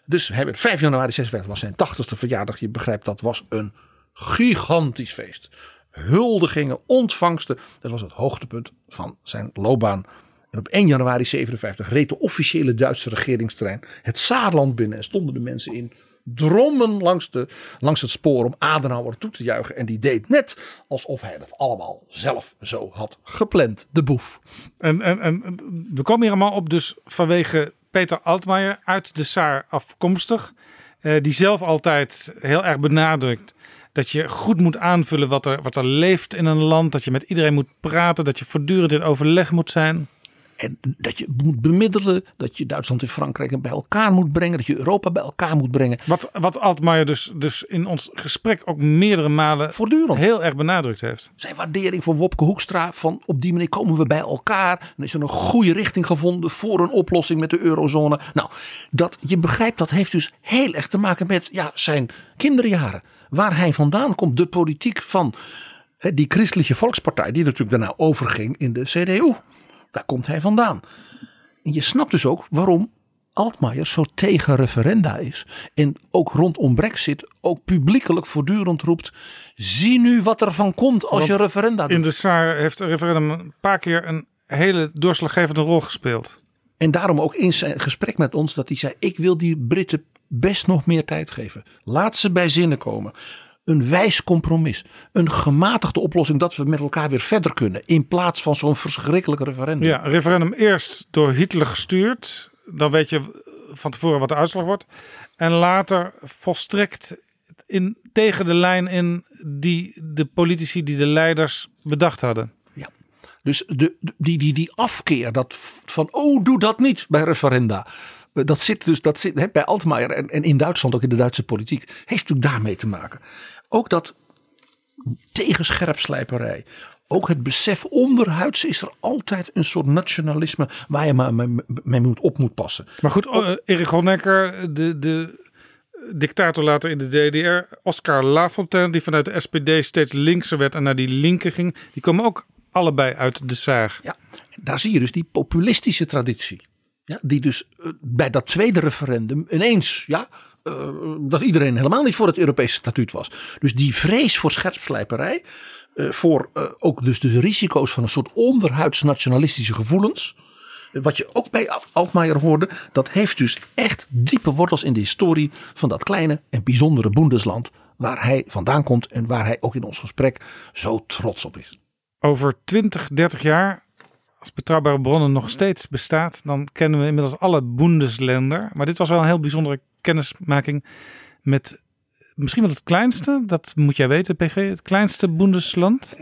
Dus hij werd 5 januari 56 was zijn 80ste verjaardag. Je begrijpt, dat was een gigantisch feest. Huldigingen, ontvangsten. Dat was het hoogtepunt van zijn loopbaan. En op 1 januari 57 reed de officiële Duitse regeringsterrein het Saarland binnen. En stonden de mensen in drommen langs, de, langs het spoor om Adenauer toe te juichen. En die deed net alsof hij dat allemaal zelf zo had gepland. De boef. En, en, en we komen hier allemaal op dus vanwege Peter Altmaier uit de Saar afkomstig. eh, die zelf altijd heel erg benadrukt. dat je goed moet aanvullen wat er, wat er leeft in een land. Dat je met iedereen moet praten. Dat je voortdurend in overleg moet zijn. En dat je moet bemiddelen, dat je Duitsland en Frankrijk bij elkaar moet brengen, dat je Europa bij elkaar moet brengen. Wat, wat Altmaier dus, dus in ons gesprek ook meerdere malen Voortdurend. heel erg benadrukt heeft. Zijn waardering voor Wopke Hoekstra, van op die manier komen we bij elkaar. Dan is er een goede richting gevonden voor een oplossing met de eurozone. Nou, dat, je begrijpt, dat heeft dus heel erg te maken met ja, zijn kinderjaren. Waar hij vandaan komt, de politiek van die christelijke volkspartij, die natuurlijk daarna overging in de CDU. Daar komt hij vandaan. En je snapt dus ook waarom Altmaier zo tegen referenda is. En ook rondom Brexit ook publiekelijk voortdurend roept. Zie nu wat er van komt als Want je referenda doet. In de Saar heeft het referendum een paar keer een hele doorslaggevende rol gespeeld. En daarom ook in zijn gesprek met ons dat hij zei: Ik wil die Britten best nog meer tijd geven. Laat ze bij zinnen komen. Een wijs compromis. Een gematigde oplossing dat we met elkaar weer verder kunnen. In plaats van zo'n verschrikkelijk referendum. Ja, referendum eerst door Hitler gestuurd. Dan weet je van tevoren wat de uitslag wordt. En later volstrekt in, tegen de lijn in die de politici, die de leiders bedacht hadden. Ja. Dus de, de- die, die, die afkeer dat van, oh, doe dat niet bij referenda. Eh, Dat zit dus dat zit, hè, bij Altmaier en, en in Duitsland, ook in de Duitse politiek, heeft natuurlijk daarmee te maken. Ook dat tegenscherpslijperij. Ook het besef onderhuids is er altijd een soort nationalisme waar je maar mee, moet op moet passen. Maar goed, eh, Erich Honecker, de, de dictator later in de DDR. Oscar Lafontaine, die vanuit de SPD steeds linkser werd en naar die linker ging. Die komen ook allebei uit de Saar. Ja, daar zie je dus die populistische traditie. Die dus eh, bij dat tweede referendum ineens, ja, eh, dat iedereen helemaal niet voor het Europese statuut was. Dus die vrees voor scherpslijperij, eh, voor ook dus de risico's van een soort onderhuids nationalistische gevoelens. Wat je ook bij Al- Altmaier hoorde, dat heeft dus echt diepe wortels in de historie van dat kleine en bijzondere Bundesland. Waar hij vandaan komt en waar hij ook in ons gesprek zo trots op is. Over 20, 30 jaar, als betrouwbare bronnen nog steeds bestaat, dan kennen we inmiddels alle Bundesländer. Maar dit was wel een heel bijzondere kennismaking met misschien wel het kleinste, dat moet jij weten, PG, het kleinste Bundesland.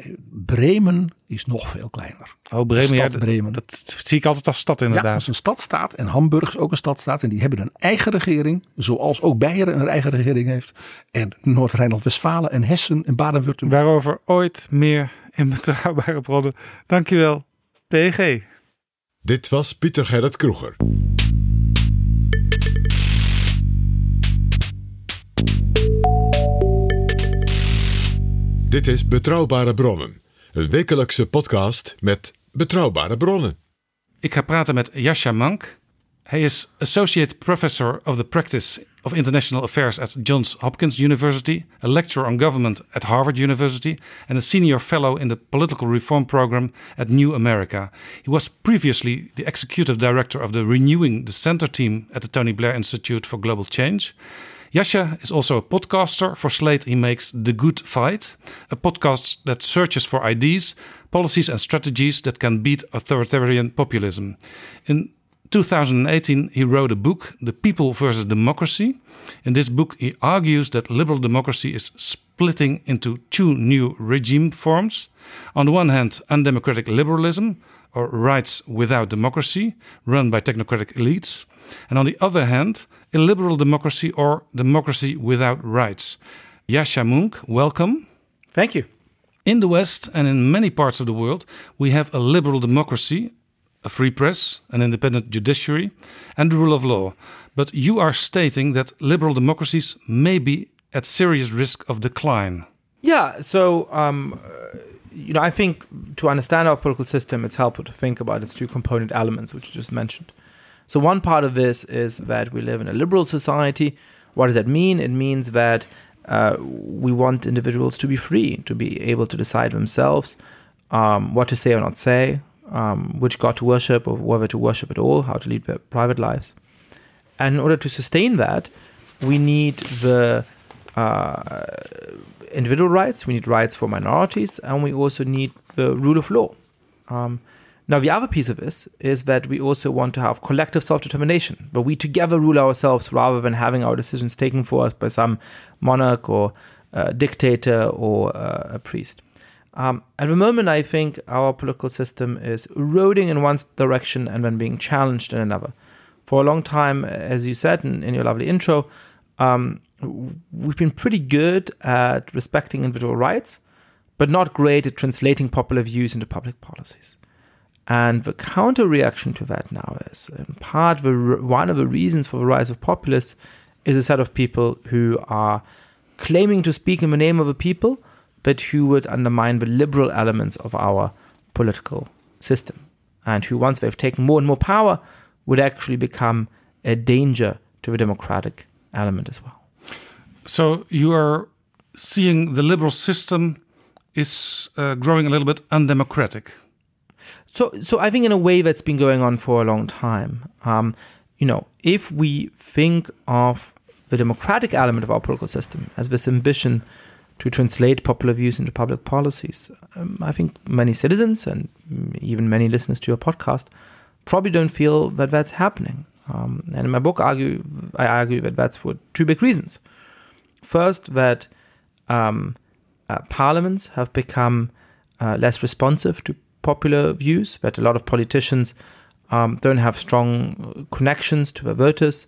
Bremen is nog veel kleiner. Oh, Bremen, ja, stad dat, Bremen. dat zie ik altijd als stad Ja, inderdaad. als een stadstaat en Hamburg is ook een stadstaat en die hebben een eigen regering, zoals ook Beieren een eigen regering heeft. En Noord-Rijnland-Westfalen en Hessen en Baden-Württemberg. Waarover ooit meer in betrouwbare bronnen. Dankjewel, PG. Dit was Pieter Gerrit Kroeger. Dit is Betrouwbare Bronnen, een wekelijkse podcast met betrouwbare bronnen. Ik ga praten met Yasha Mank. Hij is Associate Professor of the Practice of International Affairs at Johns Hopkins University, a lecturer on government at Harvard University, and a senior fellow in the Political Reform Program at New America. He was previously the executive director of the Renewing the Center team at the Tony Blair Institute for Global Change. Yasha is also a podcaster. For Slate, he makes The Good Fight, a podcast that searches for ideas, policies, and strategies that can beat authoritarian populism. In 2018, he wrote a book, The People versus Democracy. In this book, he argues that liberal democracy is splitting into two new regime forms. On the one hand, undemocratic liberalism, or rights without democracy, run by technocratic elites. And on the other hand, illiberal democracy or democracy without rights. Yasha Munk, welcome. Thank you. In the West and in many parts of the world, we have a liberal democracy, a free press, an independent judiciary, and the rule of law. But you are stating that liberal democracies may be at serious risk of decline. Yeah, so um, uh, you know, I think to understand our political system, it's helpful to think about its two component elements, which you just mentioned. So one part of this is that we live in a liberal society. What does that mean? It means that uh, we want individuals to be free, to be able to decide themselves um, what to say or not say, um, which God to worship or whether to worship at all, how to lead private lives. And in order to sustain that, we need the uh, individual rights, we need rights for minorities, and we also need the rule of law. Um, now, the other piece of this is that we also want to have collective self determination, where we together rule ourselves rather than having our decisions taken for us by some monarch or a dictator or uh, a priest. Um, at the moment, I think our political system is eroding in one direction and then being challenged in another. For a long time, as you said in, in your lovely intro, um, we've been pretty good at respecting individual rights, but not great at translating popular views into public policies. And the counter reaction to that now is, in part, the, one of the reasons for the rise of populists is a set of people who are claiming to speak in the name of the people, but who would undermine the liberal elements of our political system. And who, once they've taken more and more power, would actually become a danger to the democratic element as well. So you are seeing the liberal system is uh, growing a little bit undemocratic. So, so I think in a way that's been going on for a long time. Um, you know, if we think of the democratic element of our political system as this ambition to translate popular views into public policies, um, I think many citizens and even many listeners to your podcast probably don't feel that that's happening. Um, and in my book, argue I argue that that's for two big reasons. First, that um, uh, parliaments have become uh, less responsive to popular views, that a lot of politicians um, don't have strong connections to their voters,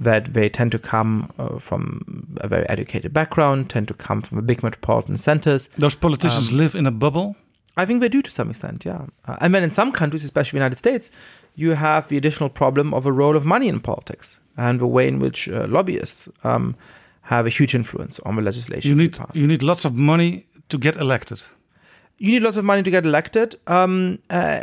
that they tend to come uh, from a very educated background, tend to come from the big metropolitan centers. Those politicians um, live in a bubble? I think they do to some extent, yeah. Uh, and then in some countries, especially the United States, you have the additional problem of a role of money in politics and the way in which uh, lobbyists um, have a huge influence on the legislation. You need you need lots of money to get elected. You need lots of money to get elected, um, uh,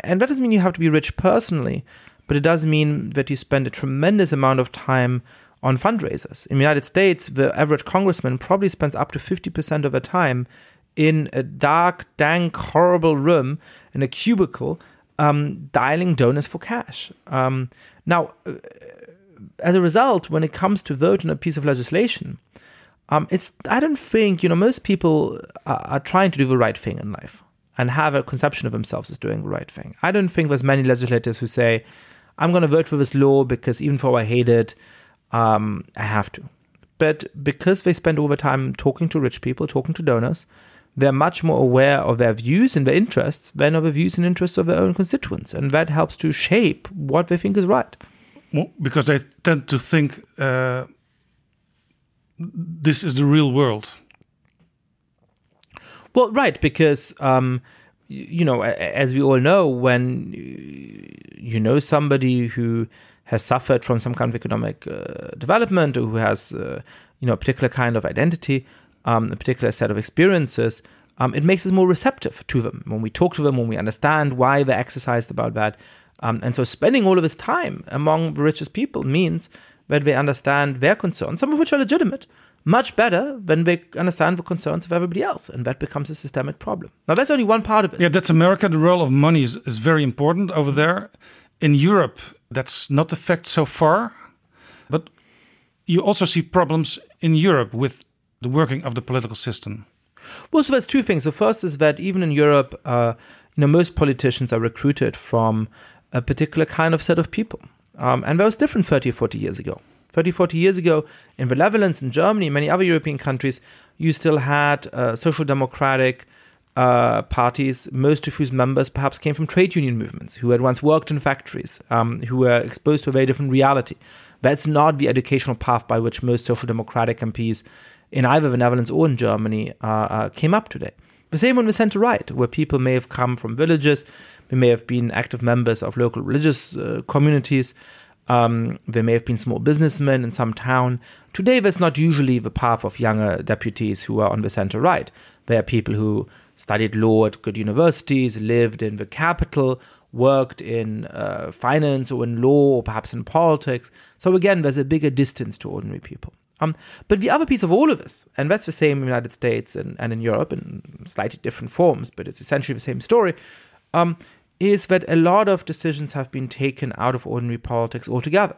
and that doesn't mean you have to be rich personally, but it does mean that you spend a tremendous amount of time on fundraisers. In the United States, the average congressman probably spends up to fifty percent of their time in a dark, dank, horrible room in a cubicle, um, dialing donors for cash. Um, now uh, as a result, when it comes to vote on a piece of legislation, um, it's I don't think you know most people are, are, trying to do the right thing in life and have a conception of themselves as doing the right thing. I don't think there's many legislators who say, "I'm going to vote for this law because even though I hate it, um, I have to." But because they spend all the time talking to rich people, talking to donors, they're much more aware of their views and their interests than of the views and interests of their own constituents, and that helps to shape what they think is right because they tend to think uh, this is the real world. Well, right, because um, you know, as we all know, when you know somebody who has suffered from some kind of economic uh, development or who has, uh, you know, a particular kind of identity, um, a particular set of experiences, um, it makes us more receptive to them. When we talk to them, when we understand why they're exercised about that, um, and so spending all of his time among the richest people means that they understand their concerns, some of which are legitimate, much better when they understand the concerns of everybody else. And that becomes a systemic problem. Now, that's only one part of it. Yeah, that's America. The role of money is, is very important over there. In Europe, that's not the fact so far. But you also see problems in Europe with the working of the political system. Well, so there's two things. The first is that even in Europe, uh, you know, most politicians are recruited from a particular kind of set of people. Um, and that was different 30 or 40 years ago. 30, 40 years ago, in the Netherlands, in Germany, many other European countries, you still had uh, social democratic uh, parties, most of whose members perhaps came from trade union movements, who had once worked in factories, um, who were exposed to a very different reality. That's not the educational path by which most social democratic MPs in either the Netherlands or in Germany uh, uh, came up today. The same on the center right, where people may have come from villages, they may have been active members of local religious uh, communities. Um, there may have been small businessmen in some town. Today, that's not usually the path of younger deputies who are on the center right. They are people who studied law at good universities, lived in the capital, worked in uh, finance or in law or perhaps in politics. So, again, there's a bigger distance to ordinary people. Um, but the other piece of all of this, and that's the same in the United States and, and in Europe in slightly different forms, but it's essentially the same story, um, is that a lot of decisions have been taken out of ordinary politics altogether.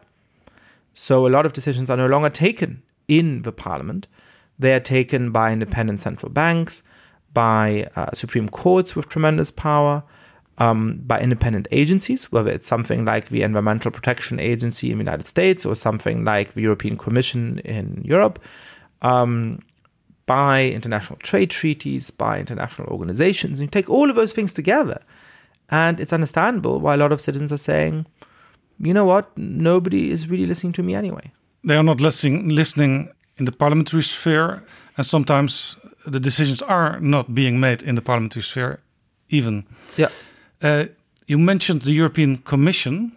So a lot of decisions are no longer taken in the parliament. They are taken by independent central banks, by uh, supreme courts with tremendous power, um, by independent agencies, whether it's something like the Environmental Protection Agency in the United States or something like the European Commission in Europe. Um, by international trade treaties, by international organizations. And you take all of those things together, and it's understandable why a lot of citizens are saying, you know what, nobody is really listening to me anyway. They are not listening, listening in the parliamentary sphere, and sometimes the decisions are not being made in the parliamentary sphere, even. Yeah. Uh, you mentioned the European Commission.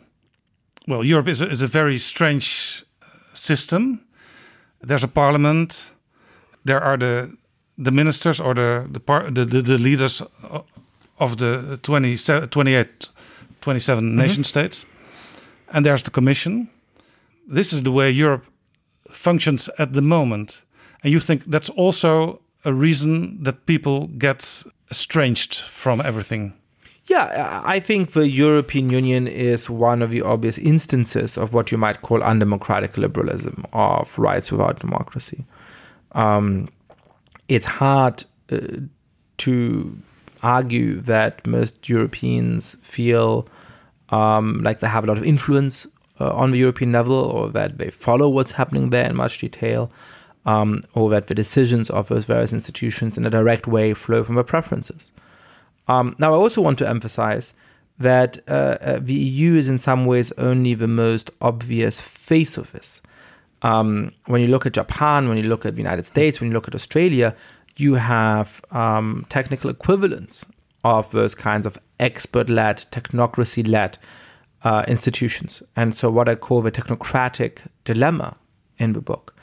Well, Europe is a, is a very strange uh, system. There's a parliament. There are the the ministers or the the par, the, the, the leaders of the 20, 28, 27 mm -hmm. nation states, and there's the Commission. This is the way Europe functions at the moment, and you think that's also a reason that people get estranged from everything. Yeah, I think the European Union is one of the obvious instances of what you might call undemocratic liberalism, of rights without democracy. Um, it's hard uh, to argue that most Europeans feel um, like they have a lot of influence uh, on the European level or that they follow what's happening there in much detail. Um, or that the decisions of those various institutions in a direct way flow from their preferences. Um, now, I also want to emphasize that uh, uh, the EU is in some ways only the most obvious face of this. Um, when you look at Japan, when you look at the United States, when you look at Australia, you have um, technical equivalents of those kinds of expert led, technocracy led uh, institutions. And so, what I call the technocratic dilemma in the book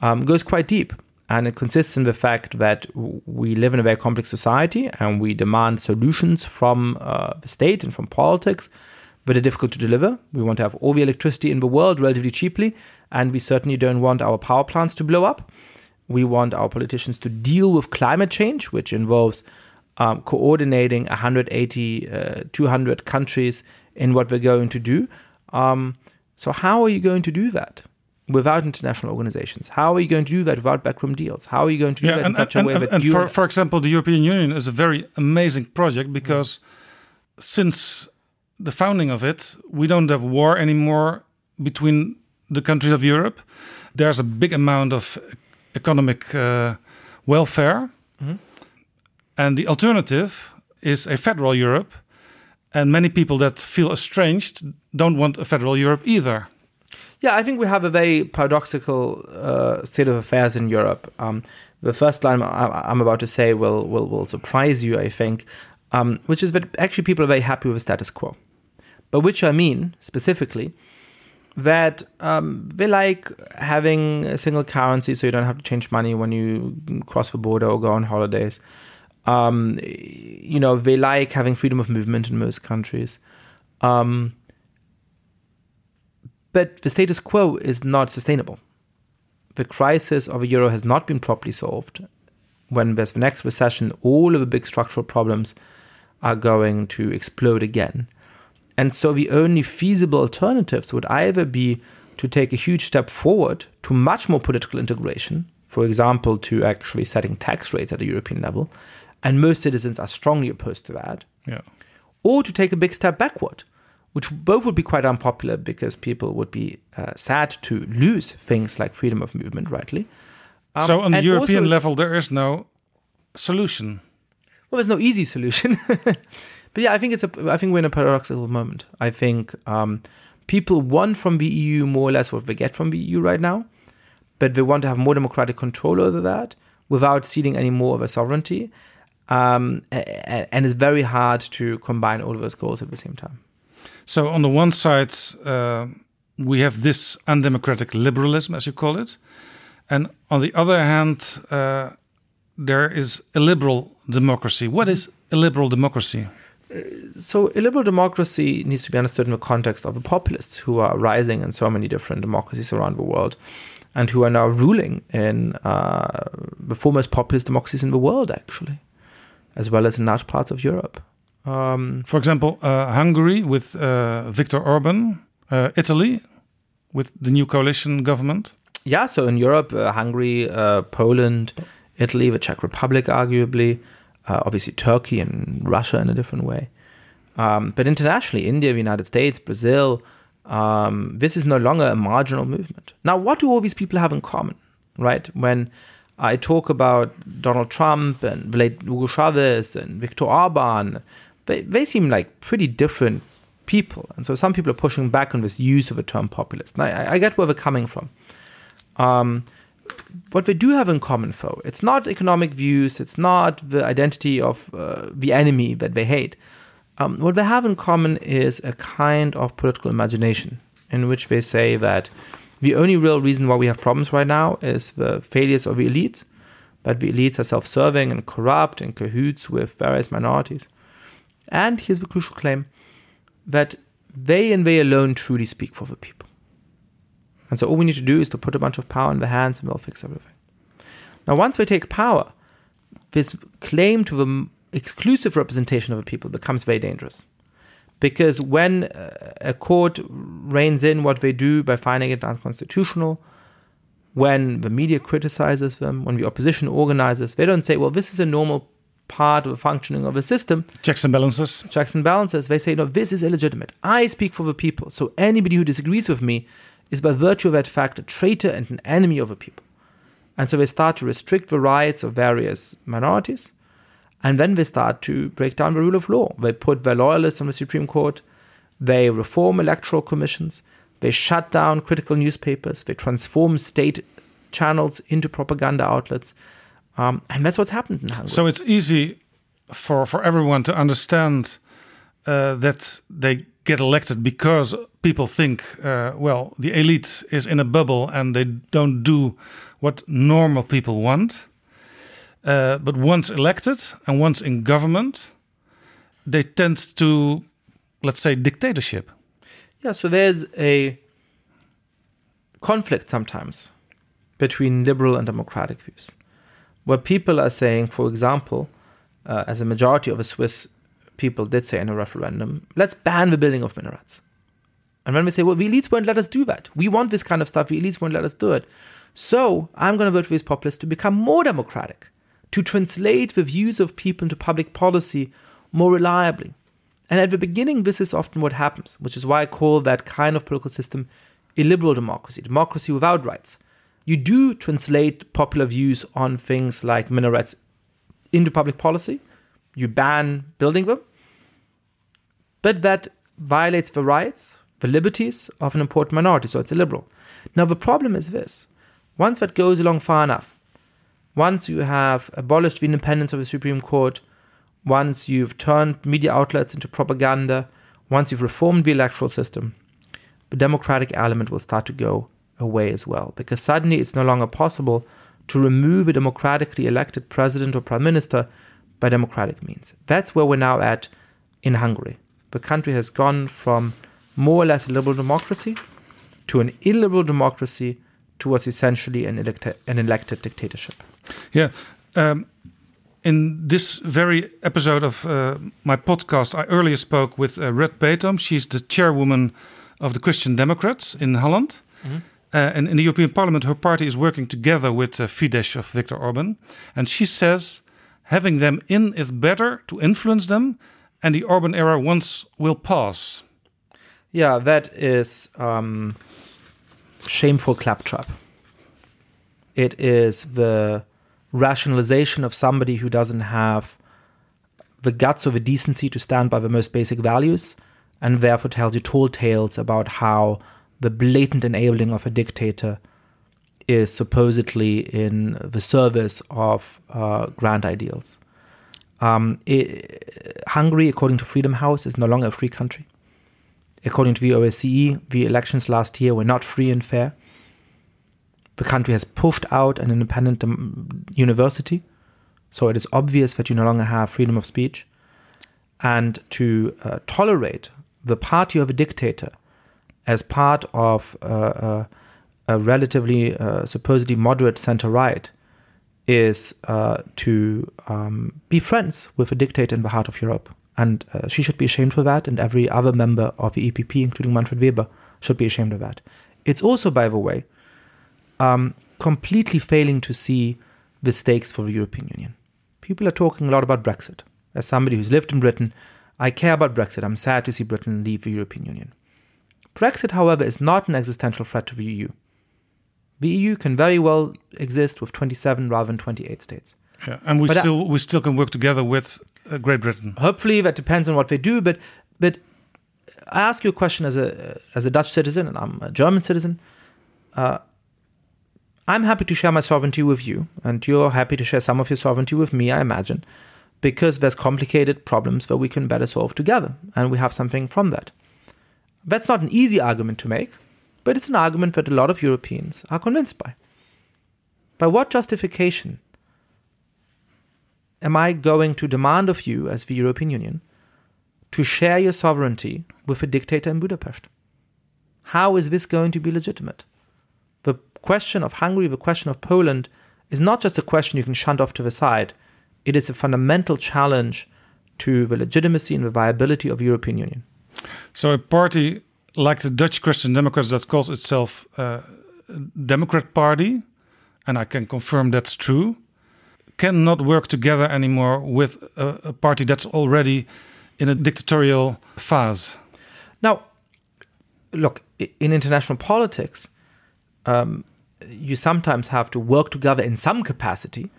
um, goes quite deep. And it consists in the fact that we live in a very complex society and we demand solutions from uh, the state and from politics that are difficult to deliver. We want to have all the electricity in the world relatively cheaply, and we certainly don't want our power plants to blow up. We want our politicians to deal with climate change, which involves um, coordinating 180, uh, 200 countries in what we're going to do. Um, so, how are you going to do that? without international organizations? How are you going to do that without backroom deals? How are you going to do yeah, that and, in such and, a way and, that and for, for example, the European Union is a very amazing project because mm. since the founding of it, we don't have war anymore between the countries of Europe. There's a big amount of economic uh, welfare, mm. and the alternative is a federal Europe. And many people that feel estranged don't want a federal Europe either. Yeah, I think we have a very paradoxical uh, state of affairs in Europe. Um, the first line I'm about to say will will, will surprise you, I think, um, which is that actually people are very happy with the status quo. By which I mean specifically that um, they like having a single currency, so you don't have to change money when you cross the border or go on holidays. Um, you know, they like having freedom of movement in most countries. Um, but the status quo is not sustainable. The crisis of the euro has not been properly solved. When there's the next recession, all of the big structural problems are going to explode again. And so the only feasible alternatives would either be to take a huge step forward to much more political integration, for example, to actually setting tax rates at a European level, and most citizens are strongly opposed to that. Yeah. Or to take a big step backward which both would be quite unpopular because people would be uh, sad to lose things like freedom of movement, rightly. Um, so, on the European level, there is no solution. Well, there's no easy solution. [LAUGHS] but yeah, I think it's a. I think we're in a paradoxical moment. I think um, people want from the EU more or less what they get from the EU right now, but they want to have more democratic control over that without ceding any more of a sovereignty. Um, and it's very hard to combine all those goals at the same time. So, on the one side, uh, we have this undemocratic liberalism, as you call it. And on the other hand, uh, there is illiberal democracy. What is illiberal democracy? So a liberal democracy needs to be understood in the context of the populists who are rising in so many different democracies around the world and who are now ruling in uh, the foremost populist democracies in the world actually as well as in large parts of europe um, For example, uh, Hungary with uh, Viktor Orban, uh, Italy with the new coalition government. Yeah, so in Europe, uh, Hungary, uh, Poland, Italy, the Czech Republic, arguably, uh, obviously Turkey and Russia in a different way. Um, but internationally, India, the United States, Brazil, um, this is no longer a marginal movement. Now, what do all these people have in common, right? When I talk about Donald Trump and Hugo Chavez and Viktor Orban. They, they seem like pretty different people. And so some people are pushing back on this use of the term populist. And I, I get where they're coming from. Um, what they do have in common, though, it's not economic views, it's not the identity of uh, the enemy that they hate. Um, what they have in common is a kind of political imagination in which they say that the only real reason why we have problems right now is the failures of the elites, but the elites are self serving and corrupt and cahoots with various minorities. And here's the crucial claim that they and they alone truly speak for the people. And so all we need to do is to put a bunch of power in the hands and they'll fix everything. Now, once they take power, this claim to the exclusive representation of the people becomes very dangerous. Because when uh, a court reins in what they do by finding it unconstitutional, when the media criticizes them, when the opposition organizes, they don't say, well, this is a normal part of the functioning of a system. Checks and balances. Checks and balances. They say, no, this is illegitimate. I speak for the people. So anybody who disagrees with me is by virtue of that fact a traitor and an enemy of the people. And so they start to restrict the rights of various minorities. And then they start to break down the rule of law. They put their loyalists on the Supreme Court. They reform electoral commissions. They shut down critical newspapers. They transform state channels into propaganda outlets. Um, and that's what's happened in Hungary. So it's easy for, for everyone to understand uh, that they get elected because people think, uh, well, the elite is in a bubble and they don't do what normal people want. Uh, but once elected and once in government, they tend to, let's say, dictatorship. Yeah, so there's a conflict sometimes between liberal and democratic views, where people are saying, for example, uh, as a majority of the Swiss people did say in a referendum, let's ban the building of minarets. And when we say, well, the elites won't let us do that. We want this kind of stuff. The elites won't let us do it. So I'm going to vote for these populists to become more democratic, to translate the views of people into public policy more reliably. And at the beginning, this is often what happens, which is why I call that kind of political system illiberal democracy, democracy without rights. You do translate popular views on things like minarets into public policy. You ban building them. But that violates the rights, the liberties of an important minority, so it's a liberal. Now, the problem is this once that goes along far enough, once you have abolished the independence of the Supreme Court, once you've turned media outlets into propaganda, once you've reformed the electoral system, the democratic element will start to go away as well. Because suddenly it's no longer possible to remove a democratically elected president or prime minister by democratic means. That's where we're now at in Hungary. The country has gone from more or less a liberal democracy to an illiberal democracy towards essentially an, elected, an elected dictatorship. Yeah. Um, in this very episode of uh, my podcast, I earlier spoke with uh, Red Betom. She's the chairwoman of the Christian Democrats in Holland. Mm -hmm. uh, and in the European Parliament, her party is working together with uh, Fidesz of Viktor Orban. And she says having them in is better to influence them, and the urban era once will pass. Yeah, that is um, shameful claptrap. It is the rationalization of somebody who doesn't have the guts or the decency to stand by the most basic values and therefore tells you tall tales about how the blatant enabling of a dictator is supposedly in the service of uh, grand ideals. Um, it, Hungary, according to Freedom House, is no longer a free country. According to the OSCE, the elections last year were not free and fair. The country has pushed out an independent um, university, so it is obvious that you no longer have freedom of speech. And to uh, tolerate the party of a dictator as part of uh, uh, a relatively uh, supposedly moderate center right is uh, to um, be friends with a dictator in the heart of Europe. And uh, she should be ashamed for that, and every other member of the EPP, including Manfred Weber, should be ashamed of that. It's also, by the way, um, completely failing to see the stakes for the European Union. People are talking a lot about Brexit. As somebody who's lived in Britain, I care about Brexit. I'm sad to see Britain leave the European Union. Brexit, however, is not an existential threat to the EU. The EU can very well exist with 27 rather than 28 states. Yeah, and we But I- still we still can work together with uh, Great Britain. Hopefully, that depends on what they do. But but I ask you a question as a as a Dutch citizen, and I'm a German citizen. Uh, I'm happy to share my sovereignty with you, and you're happy to share some of your sovereignty with me. I imagine, because there's complicated problems that we can better solve together, and we have something from that. That's not an easy argument to make, but it's an argument that a lot of Europeans are convinced by. By what justification am I going to demand of you, as the European Union, to share your sovereignty with a dictator in Budapest? How is this going to be legitimate? The question of Hungary, the question of Poland, is not just a question you can shunt off to the side. It is a fundamental challenge to the legitimacy and the viability of the European Union. So a party like the Dutch Christian Democrats that calls itself uh, a Democrat Party, and I can confirm that's true, cannot work together anymore with a, a party that's already in a dictatorial phase. Now, look, in international politics, um, you sometimes have to work together in some capacity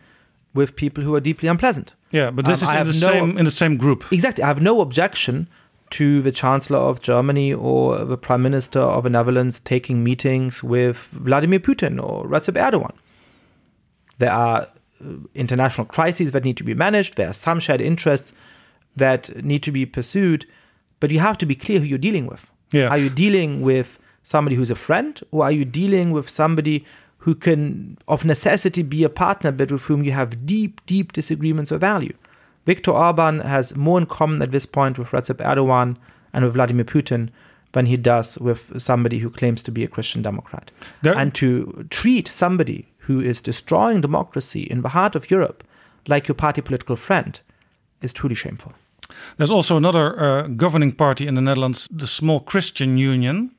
with people who are deeply unpleasant. Yeah, but this Um, is in the no- same in the same group. Exactly. I have no objection to the Chancellor of Germany or the Prime Minister of the Netherlands taking meetings with Vladimir Putin or Recep Erdogan. There are uh, international crises that need to be managed, there are some shared interests that need to be pursued, but you have to be clear who you're dealing with. Yeah. Are you dealing with somebody who's a friend, or are you dealing with somebody who can, of necessity, be a partner, but with whom you have deep, deep disagreements of value? Viktor Orban has more in common at this point with Recep Erdogan and with Vladimir Putin than he does with somebody who claims to be a Christian Democrat. There- and to treat somebody who is destroying democracy in the heart of Europe like your party political friend is truly shameful. There's also another uh, governing party in the Netherlands, the Small Christian Union,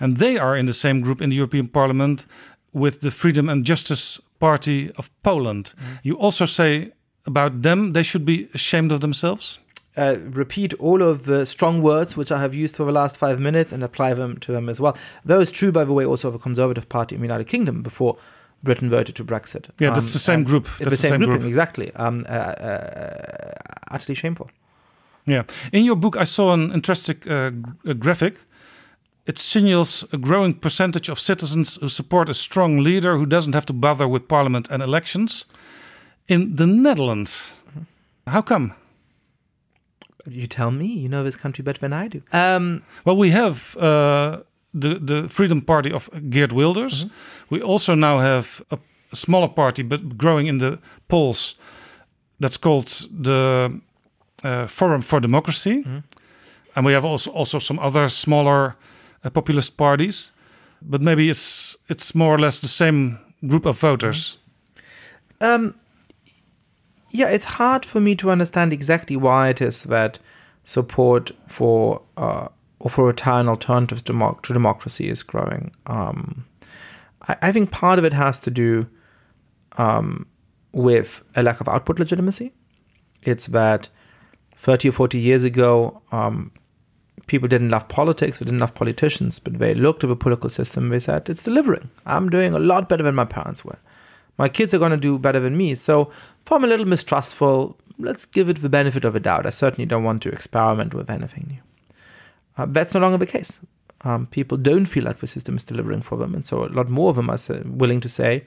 and they are in the same group in the European Parliament with the Freedom and Justice Party of Poland. You also say about them they should be ashamed of themselves. uh, repeat all of the strong words which I have used for the last five minutes and apply them to them as well. That was true, by the way, also of a Conservative Party in the United Kingdom before Britain voted to Brexit. Yeah, that's the same group. That's the the same, same grouping, group. exactly. Um, uh, uh, utterly shameful. Yeah. In your book, I saw an interesting uh, graphic. It signals a growing percentage of citizens who support a strong leader who doesn't have to bother with parliament and elections. In the Netherlands, how come? You tell me. You know this country better than I do. Um, Well, we have uh, the the Freedom Party of Geert Wilders. We also now have a, a smaller party, but growing in the polls. That's called the uh, Forum for Democracy, and we have also also some other smaller uh, populist parties. But maybe it's it's more or less the same group of voters. Um, yeah, it's hard for me to understand exactly why it is that support for uh, return alternatives to, to democracy is growing. Um, I, I think part of it has to do um, with a lack of output legitimacy. It's that 30 or 40 years ago, um, people didn't love politics, they didn't love politicians, but they looked at the political system, they said, it's delivering. I'm doing a lot better than my parents were. My kids are going to do better than me. So I'm a little mistrustful, let's give it the benefit of a doubt. I certainly don't want to experiment with anything new. Uh, that's no longer the case. Um, people don't feel like the system is delivering for them. And so a lot more of them are willing to say,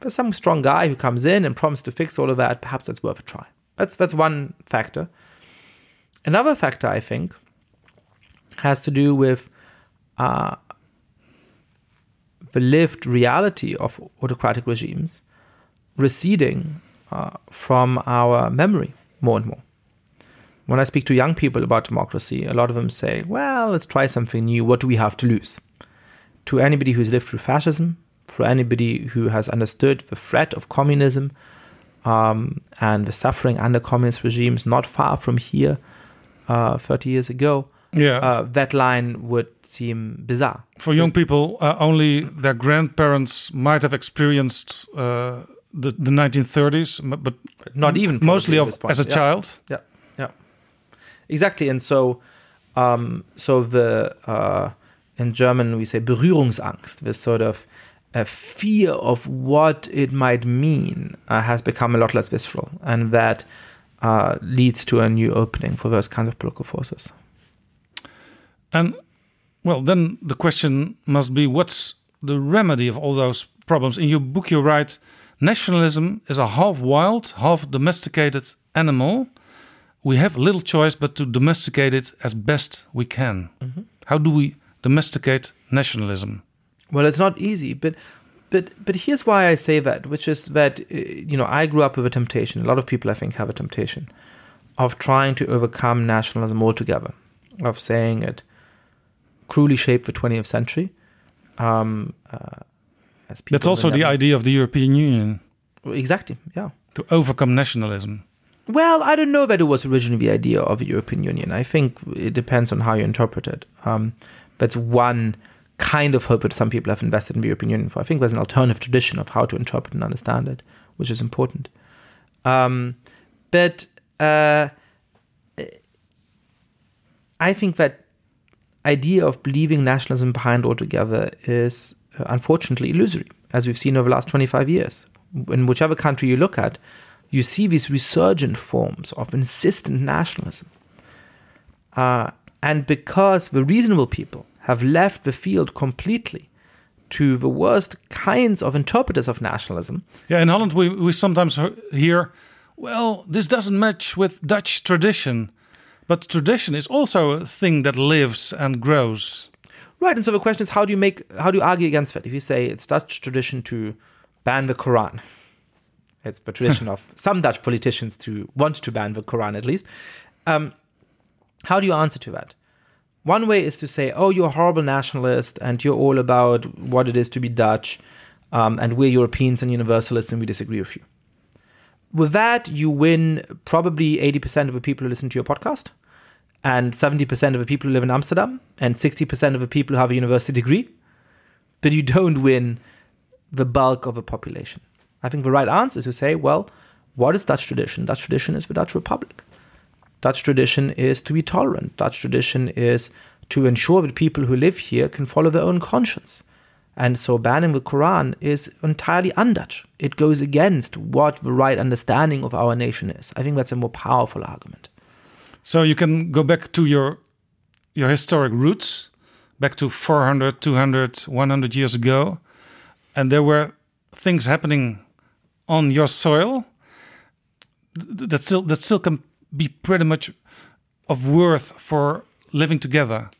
there's some strong guy who comes in and promises to fix all of that. Perhaps that's worth a try. That's, that's one factor. Another factor, I think, has to do with uh, the lived reality of autocratic regimes receding uh, from our memory more and more. When I speak to young people about democracy, a lot of them say, well, let's try something new. What do we have to lose? To anybody who's lived through fascism, for anybody who has understood the threat of communism um, and the suffering under communist regimes not far from here uh, 30 years ago, Yeah. uh, that line would seem bizarre. For young people, uh, only their grandparents might have experienced uh, the, the 1930s, but Not even mostly of, as a Yeah. child. Yeah, yeah, exactly. And so, um, so the uh, in German we say Berührungsangst, this sort of uh, fear of what it might mean uh, has become a lot less visceral, and that uh, leads to a new opening for those kinds of political forces. And well, then the question must be what's the remedy of all those problems? In your book, you write nationalism is a half wild, half domesticated animal. We have little choice but to domesticate it as best we can. How do we domesticate nationalism? Well, it's not easy, but but but here's why I say that, which is that uh, you know I grew up with a temptation. A lot of people, I think, have a temptation of trying to overcome nationalism altogether, of saying it cruelly shaped the 20th century. Um, uh, as people That's also the idea of the European Union Exactly. Yeah. to overcome nationalism. Well, I don't know that it was originally the idea of the European Union. I think it depends on how you interpret it. Um, that's one kind of hope that some people have invested in the European Union for. I think there's an alternative tradition of how to interpret and understand it, which is important. Um, but uh, I think that idea of leaving nationalism behind altogether is unfortunately illusory, as we've seen over the last 25 years. In whichever country you look at, you see these resurgent forms of insistent nationalism. Uh, and because the reasonable people have left the field completely to the worst kinds of interpreters of nationalism, Yeah, in Holland we, we sometimes hear, well, this doesn't match with Dutch tradition. But tradition is also a thing that lives and grows. Right, and so the question is, how do you make, how do you argue against that? If you say it's Dutch tradition to ban the Quran, it's the tradition [LAUGHS] of some Dutch politicians to want to ban the Quran at least. Um, how do you answer to that? One way is to say, oh, you're a horrible nationalist and you're all about what it is to be Dutch, um, and we're Europeans and universalists and we disagree with you. With that, you win probably 80% of the people who listen to your podcast, and 70% of the people who live in Amsterdam, and 60% of the people who have a university degree, but you don't win the bulk of the population. I think the right answer is to say, well, what is Dutch tradition? Dutch tradition is the Dutch Republic. Dutch tradition is to be tolerant. Dutch tradition is to ensure that people who live here can follow their own conscience. And so banning the Quran is entirely un-Dutch. It goes against what the right understanding of our nation is. I think that's a more powerful argument. So you can go back to your your historic roots, back to 400, 200, 100 years ago, and there were things happening on your soil that still that still can be pretty much of worth for living together.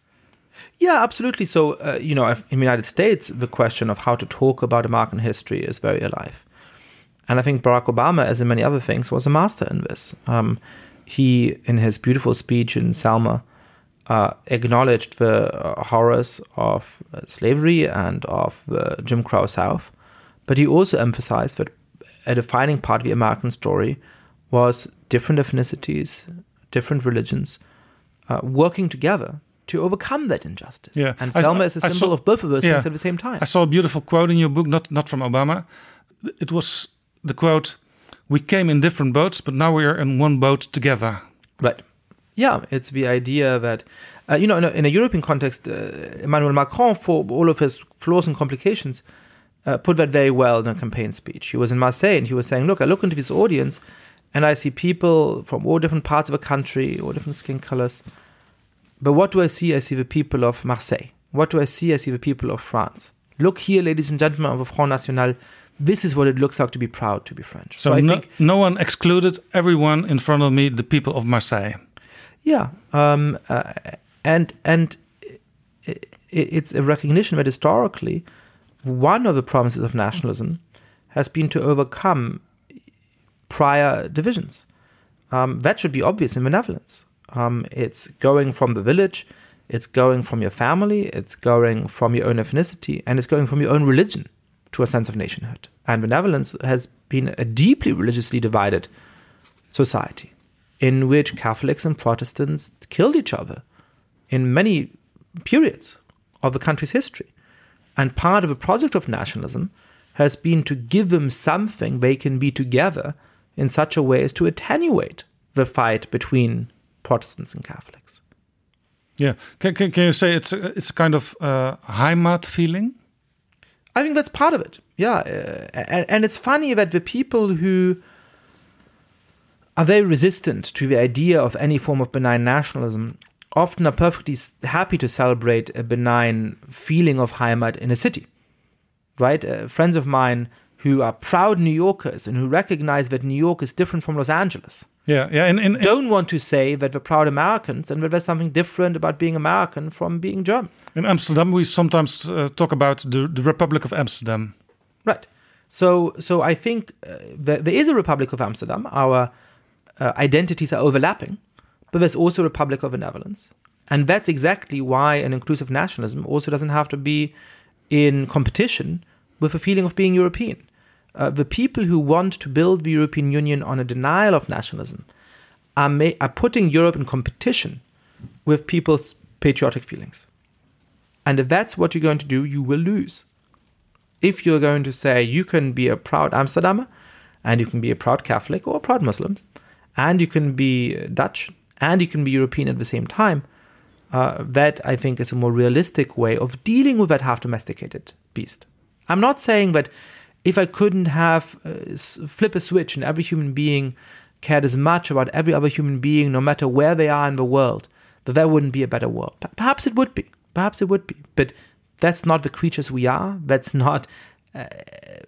Yeah, absolutely. So, uh, you know, in the United States, the question of how to talk about American history is very alive. And I think Barack Obama, as in many other things, was a master in this. Um, he, in his beautiful speech in Selma, uh, acknowledged the uh, horrors of uh, slavery and of the Jim Crow South. But he also emphasized that a defining part of the American story was different ethnicities, different religions, uh, working together to overcome that injustice. Yeah. And I- Selma is a symbol saw- of both of those yeah. things at the same time. I saw a beautiful quote in your book, not not from Obama. It was the quote: "We came in different boats, but now we are in one boat together." Right. Yeah, it's the idea that, uh, you know, in a, in a European context, uh, Emmanuel Macron, for all of his flaws and complications, uh, put that very well in a campaign speech. He was in Marseille and he was saying, Look, I look into this audience and I see people from all different parts of the country, all different skin colors. But what do I see? I see the people of Marseille. What do I see? I see the people of France. Look here, ladies and gentlemen of the Front National. This is what it looks like to be proud to be French. So, I no, think no one excluded everyone in front of me, the people of Marseille. Yeah, um, uh, and and i i- it's a recognition that historically, one of the promises of nationalism has been to overcome prior divisions. Um, that should be obvious in benevolence. Um, it's going from the village, it's going from your family, it's going from your own ethnicity, and it's going from your own religion to a sense of nationhood. And benevolence has been a deeply religiously divided society in which Catholics and Protestants killed each other in many periods of the country's history. And part of the project of nationalism has been to give them something they can be together in such a way as to attenuate the fight between Protestants and Catholics. Yeah, can, can, can you say it's a, it's a kind of uh, Heimat feeling? I think that's part of it. Yeah, uh, and, and it's funny that the people who are very resistant to the idea of any form of benign nationalism often are perfectly happy to celebrate a benign feeling of Heimat in a city. Right? Uh, friends of mine who are proud New Yorkers and who recognize that New York is different from Los Angeles Yeah, yeah. and, in, in- don't want to say that they're proud Americans and that there's something different about being American from being German. In Amsterdam, we sometimes uh, talk about the, the Republic of Amsterdam. Right. So, so I think uh, there, there is a Republic of Amsterdam. Our uh, identities are overlapping, but there's also a Republic of the Netherlands, and that's exactly why an inclusive nationalism also doesn't have to be in competition with a feeling of being European. Uh, the people who want to build the European Union on a denial of nationalism are, ma- are putting Europe in competition with people's patriotic feelings. And if that's what you're going to do, you will lose if you're going to say you can be a proud Amsterdamer and you can be a proud Catholic or a proud Muslim and you can be Dutch and you can be European at the same time, uh, that I think is a more realistic way of dealing with that half domesticated beast. I'm not saying that if I couldn't have uh, flip a switch and every human being cared as much about every other human being, no matter where they are in the world, that there wouldn't be a better world. Perhaps it would be. Perhaps it would be. But that's not the creatures we are. That's [LAUGHS] not uh,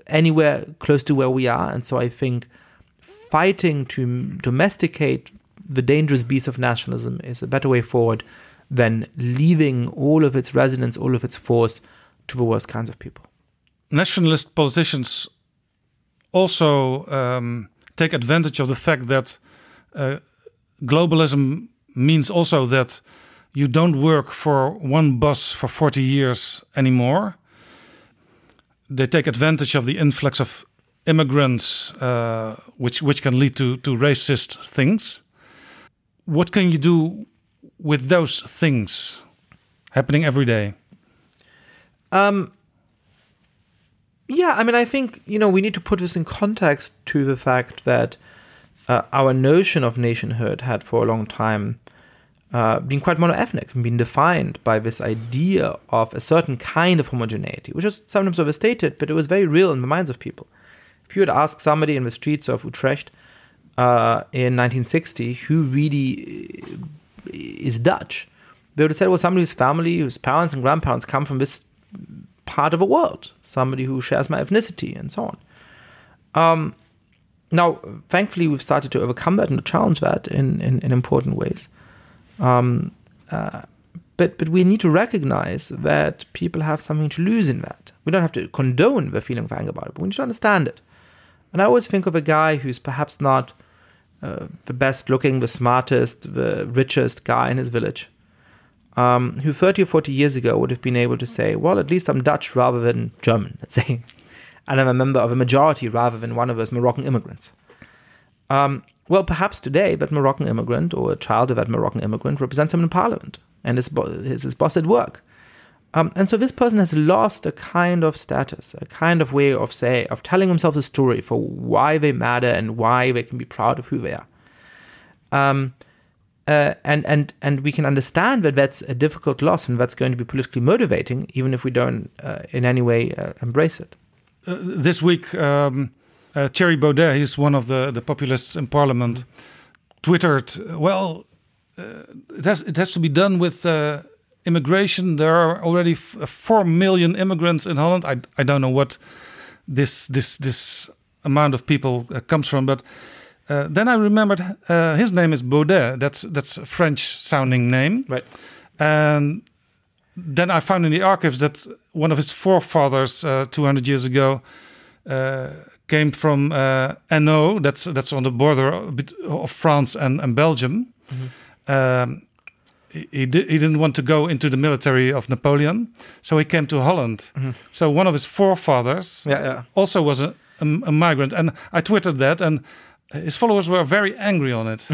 anywhere close to where we are. And so I think fighting to domesticate the dangerous beast of nationalism is a better way forward than leaving all of its resonance, all of its force to the worst kinds of people. nationalist politicians also um, take advantage of the fact that uh, globalism means also that you don't work for one boss for 40 years anymore. They take advantage of the influx of immigrants, uh, which which can lead to to racist things. What can you do with those things happening every day? Um, yeah, I mean, I think you know we need to put this in context to the fact that uh, our notion of nationhood had for a long time uh, been quite monoethnic and been defined by this idea of a certain kind of homogeneity, which is sometimes overstated, but it was very real in the minds of people. If you had asked somebody in the streets of Utrecht uh, in 1960 who really is Dutch, they would have said, well, somebody whose family, whose parents and grandparents come from this part of the world, somebody who shares my ethnicity, and so on. Um, now, thankfully, we've started to overcome that and to challenge that in, in, in important ways. Um, uh, but but we need to recognize that people have something to lose in that. We don't have to condone the feeling of anger about it, but we need to understand it. And I always think of a guy who's perhaps not uh, the best looking, the smartest, the richest guy in his village, um, who 30 or 40 years ago would have been able to say, well, at least I'm Dutch rather than German, [LAUGHS] let's say. And I'm a member of a majority rather than one of those Moroccan immigrants. Um, well, perhaps today that Moroccan immigrant or a child of that Moroccan immigrant represents him in parliament and is, bo- is his boss at work. Um, and so this person has lost a kind of status, a kind of way of say of telling themselves a story for why they matter and why they can be proud of who they are. Um, uh, and and and we can understand that that's a difficult loss and that's going to be politically motivating, even if we don't uh, in any way uh, embrace it. Uh, this week, um, uh, Thierry Baudet, he's one of the, the populists in parliament, twittered, well, uh, it, has, it has to be done with uh, immigration. There are already f- 4 million immigrants in Holland. I, I don't know what this, this, this amount of people uh, comes from, but uh, then I remembered uh, his name is Baudet. That's, that's a French sounding name. Right. And then I found in the archives that one of his forefathers, uh, 200 years ago, uh, came from uh, Hainaut. That's that's on the border of France and, and Belgium. Um, he, he, di- he didn't want to go into the military of Napoleon, so he came to Holland. So one of his forefathers Yeah, yeah. also was a, a, a migrant, and I tweeted that, and his followers were very angry on it.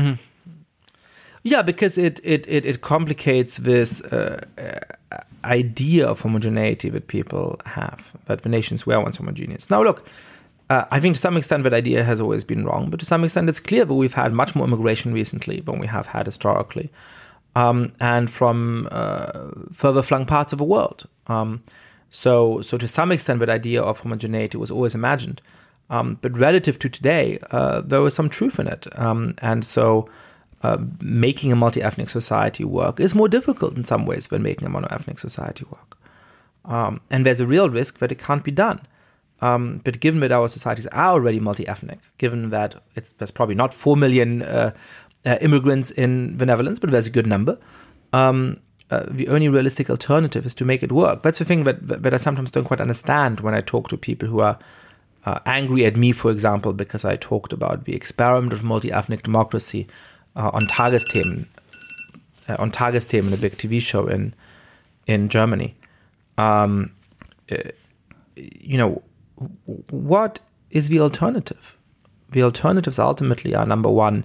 Yeah, because it it it, it complicates this uh, uh, idea of homogeneity that people have that the nations were once homogeneous. Now, look, uh, I think to some extent that idea has always been wrong, but to some extent it's clear that we've had much more immigration recently than we have had historically, um, and from uh, further flung parts of the world. Um, So, so to some extent, that idea of homogeneity was always imagined. Um, but relative to today, uh, there was some truth in it. Um, and so uh, making a multi ethnic society work is more difficult in some ways than making a mono ethnic society work. Um, and there's a real risk that it can't be done. Um, but given that our societies are already multi ethnic, given that there's probably not 4 million uh, uh, immigrants in the Netherlands, but there's a good number. Um, uh, the only realistic alternative is to make it work. That's the thing that, that I sometimes don't quite understand when I talk to people who are uh, angry at me, for example, because I talked about the experiment of multi-ethnic democracy uh, on Tagesthemen, uh, on Tagesthemen, a big TV show in in Germany. Um, you know, what is the alternative? The alternatives ultimately are number one,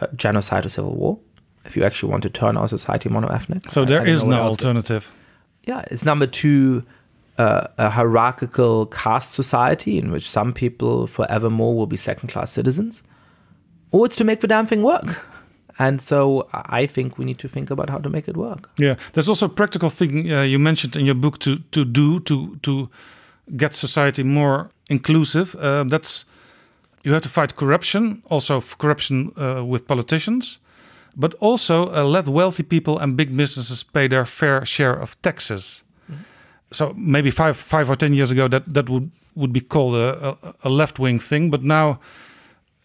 uh, genocide or civil war if you actually want to turn our society mono-ethnic. So there is no alternative. Yeah, it's number two, uh, a hierarchical caste society in which some people forevermore will be second-class citizens, or it's to make the damn thing work. And so I think we need to think about how to make it work. Yeah, there's also a practical thing uh, you mentioned in your book to to do to to get society more inclusive. Uh, that's you have to fight corruption, also corruption uh, with politicians but also uh, let wealthy people and big businesses pay their fair share of taxes. Mm -hmm. So maybe five, five or ten years ago, that that would would be called a, a, a left wing thing, but now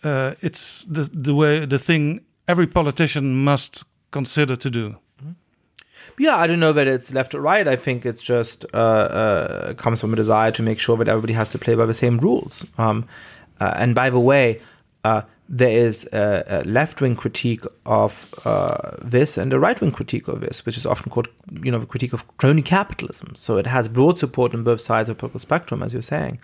uh, it's the the way the thing every politician must consider to do. Yeah, I don't know that it's left or right. I think it's just uh, uh, comes from a desire to make sure that everybody has to play by the same rules. Um, uh, and by the way, uh, there is a, a left wing critique of uh, this and a right wing critique of this, which is often called, you know, the critique of crony capitalism. So it has broad support on both sides of the political spectrum, as you're saying.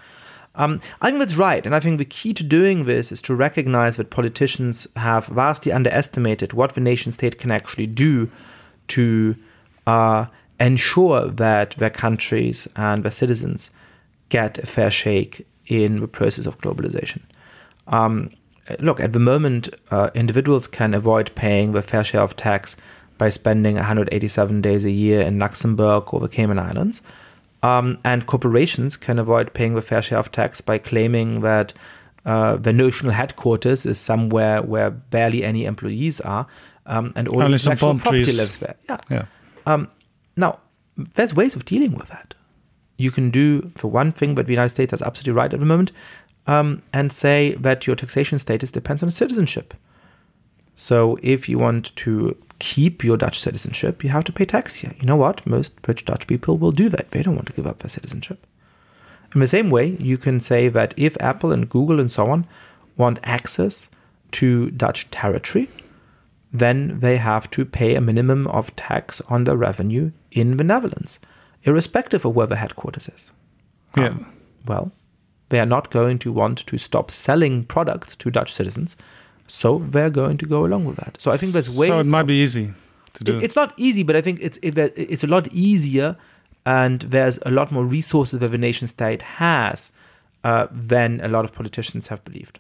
Um, I think that's right. And I think the key to doing this is to recognize that politicians have vastly underestimated what the nation state can actually do to uh, ensure that their countries and their citizens get a fair shake in the process of globalization. Um, look, at the moment, uh, individuals can avoid paying the fair share of tax by spending 187 days a year in Luxembourg or the Cayman Islands. Um, and corporations can avoid paying the fair share of tax by claiming that uh, the notional headquarters is somewhere where barely any employees are, um, and all Only intellectual property trees. lives there. Yeah. Yeah. Um, now, there's ways of dealing with that. You can do, for one thing, but the United States is absolutely right at the moment, um, and say that your taxation status depends on citizenship. So if you want to keep your Dutch citizenship, you have to pay tax here. You know what? Most rich Dutch people will do that. They don't want to give up their citizenship. In the same way, you can say that if Apple and Google and so on want access to Dutch territory, then they have to pay a minimum of tax on their revenue in the Netherlands, irrespective of where the headquarters is. Yeah. Um, well, they are not going to want to stop selling products to Dutch citizens, so they're going to go along with that. So I think there's ways. So it might of- be easy to do. it- it's not easy, but I think it's it, it's a lot easier, and there's a lot more resources that the nation state has uh, than a lot of politicians have believed.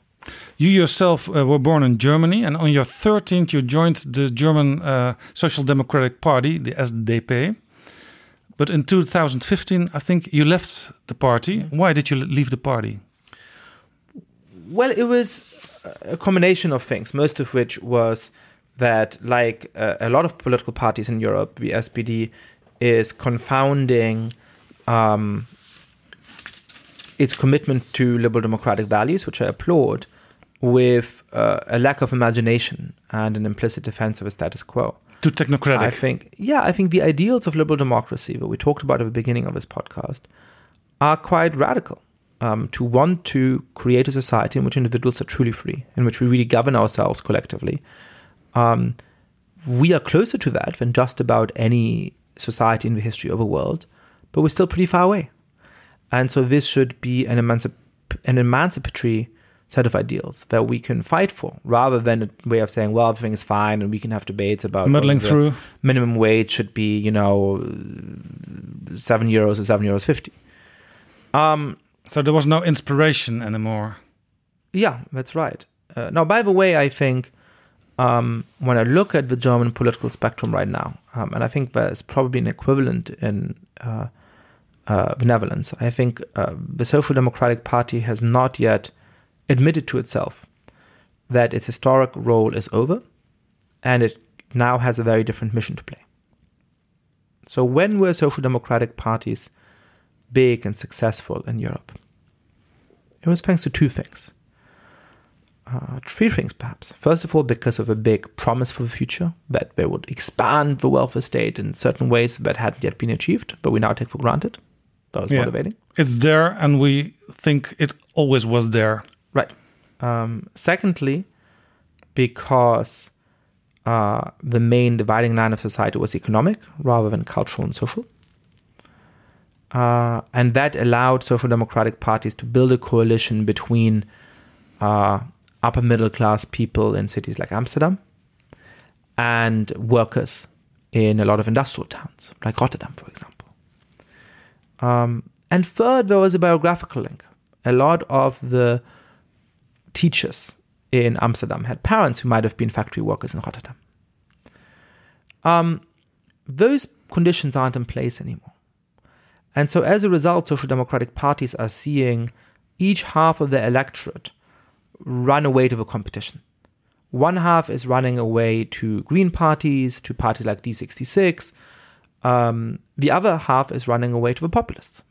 You yourself uh, were born in Germany, and on your 13th, you joined the German uh, Social Democratic Party, the SDP. But in 2015, I think you left the party. Why did you leave the party? Well, it was a combination of things, most of which was that, like uh, a lot of political parties in Europe, the SPD is confounding um, its commitment to liberal democratic values, which I applaud, with uh, a lack of imagination and an implicit defense of a status quo. Too technocratic. I think, yeah, I think the ideals of liberal democracy that we talked about at the beginning of this podcast are quite radical. Um, to want to create a society in which individuals are truly free, in which we really govern ourselves collectively. Um, we are closer to that than just about any society in the history of the world, but we're still pretty far away. And so this should be an, emancip- an emancipatory set of ideals that we can fight for, rather than a way of saying, well, everything is fine and we can have debates about Muddling through. minimum wage should be, you know, seven euros or seven euros fifty. Um, So there was no inspiration anymore. yeah, that's right. Uh, now, by the way, I think um, when I look at the German political spectrum right now, um, and I think there's probably an equivalent in uh, uh, benevolence. I think uh, the Social Democratic Party has not yet admitted to itself that its historic role is over and it now has a very different mission to play. So, when were social democratic parties big and successful in Europe? It was thanks to two things. Uh, three things, perhaps. First of all, because of a big promise for the future that they would expand the welfare state in certain ways that hadn't yet been achieved, but we now take for granted. That was Yeah. motivating. It's there, and we think it always was there. Right. Um, secondly, because uh, the main dividing line of society was economic rather than cultural and social. Uh, and that allowed social democratic parties to build a coalition between uh, upper middle class people in cities like Amsterdam and workers in a lot of industrial towns, like Rotterdam, for example. Um, and third, there was a biographical link. A lot of the teachers in Amsterdam had parents who might have been factory workers in Rotterdam. Um, those conditions aren't in place anymore. And so, as a result, social democratic parties are seeing each half of their electorate run away to the competition. One half is running away to green parties, to parties like D66. Um, the other half is running away to the populists.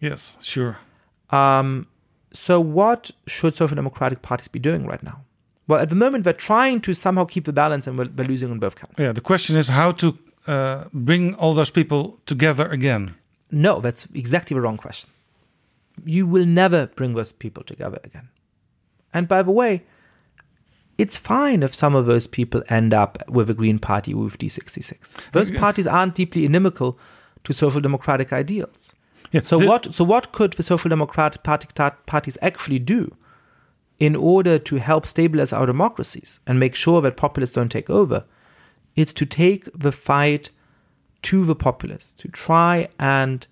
Yes, sure. Um, so, what should social democratic parties be doing right now? Well, at the moment, they're trying to somehow keep the balance and we're, losing on both counts. Yeah, the question is how to uh, bring all those people together again. No, that's exactly the wrong question. You will never bring those people together again. And by the way, it's fine if some of those people end up with the Green Party with D66. Those parties aren't deeply inimical to social democratic ideals. Yeah, So the- what? So what could the social democratic party, parties actually do in order to help stabilize our democracies and make sure that populists don't take over? It's to take the fight to the populists to try and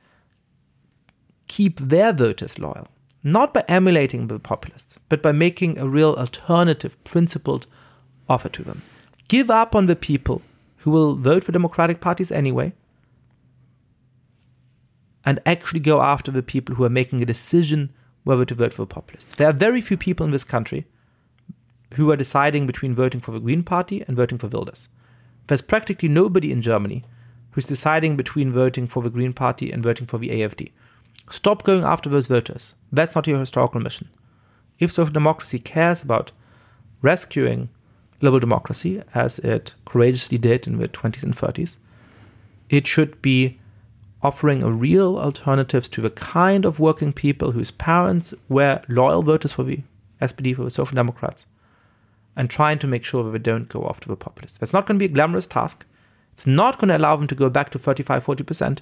keep their voters loyal, not by emulating the populists, but by making a real alternative, principled offer to them. Give up on the people who will vote for democratic parties anyway and actually go after the people who are making a decision whether to vote for the populists. There are very few people in this country who are deciding between voting for the Green Party and voting for Wilders. There's practically nobody in Germany who's deciding between voting for the Green Party and voting for the AFD. Stop going after those voters. That's not your historical mission. If social democracy cares about rescuing liberal democracy, as it courageously did in the 20s and 30s, it should be offering a real alternatives to the kind of working people whose parents were loyal voters for the SPD, for the Social Democrats, and trying to make sure that they don't go after the populists. That's not going to be a glamorous task. It's not going to allow them to go back to 35, 40%,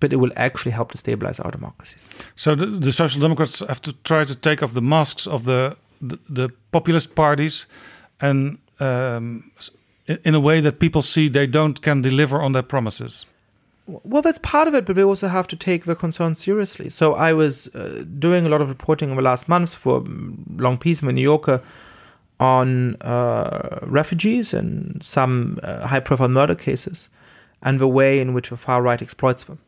but it will actually help to stabilize our democracies. So the, the Social Democrats have to try to take off the masks of the the, the populist parties, and um, in a way that people see they don't can deliver on their promises. Well, that's part of it, but we also have to take the concern seriously. So I was uh, doing a lot of reporting over the last months for um, long piece in the New Yorker on uh, refugees and some uh, high-profile murder cases, and the way in which the far right exploits them.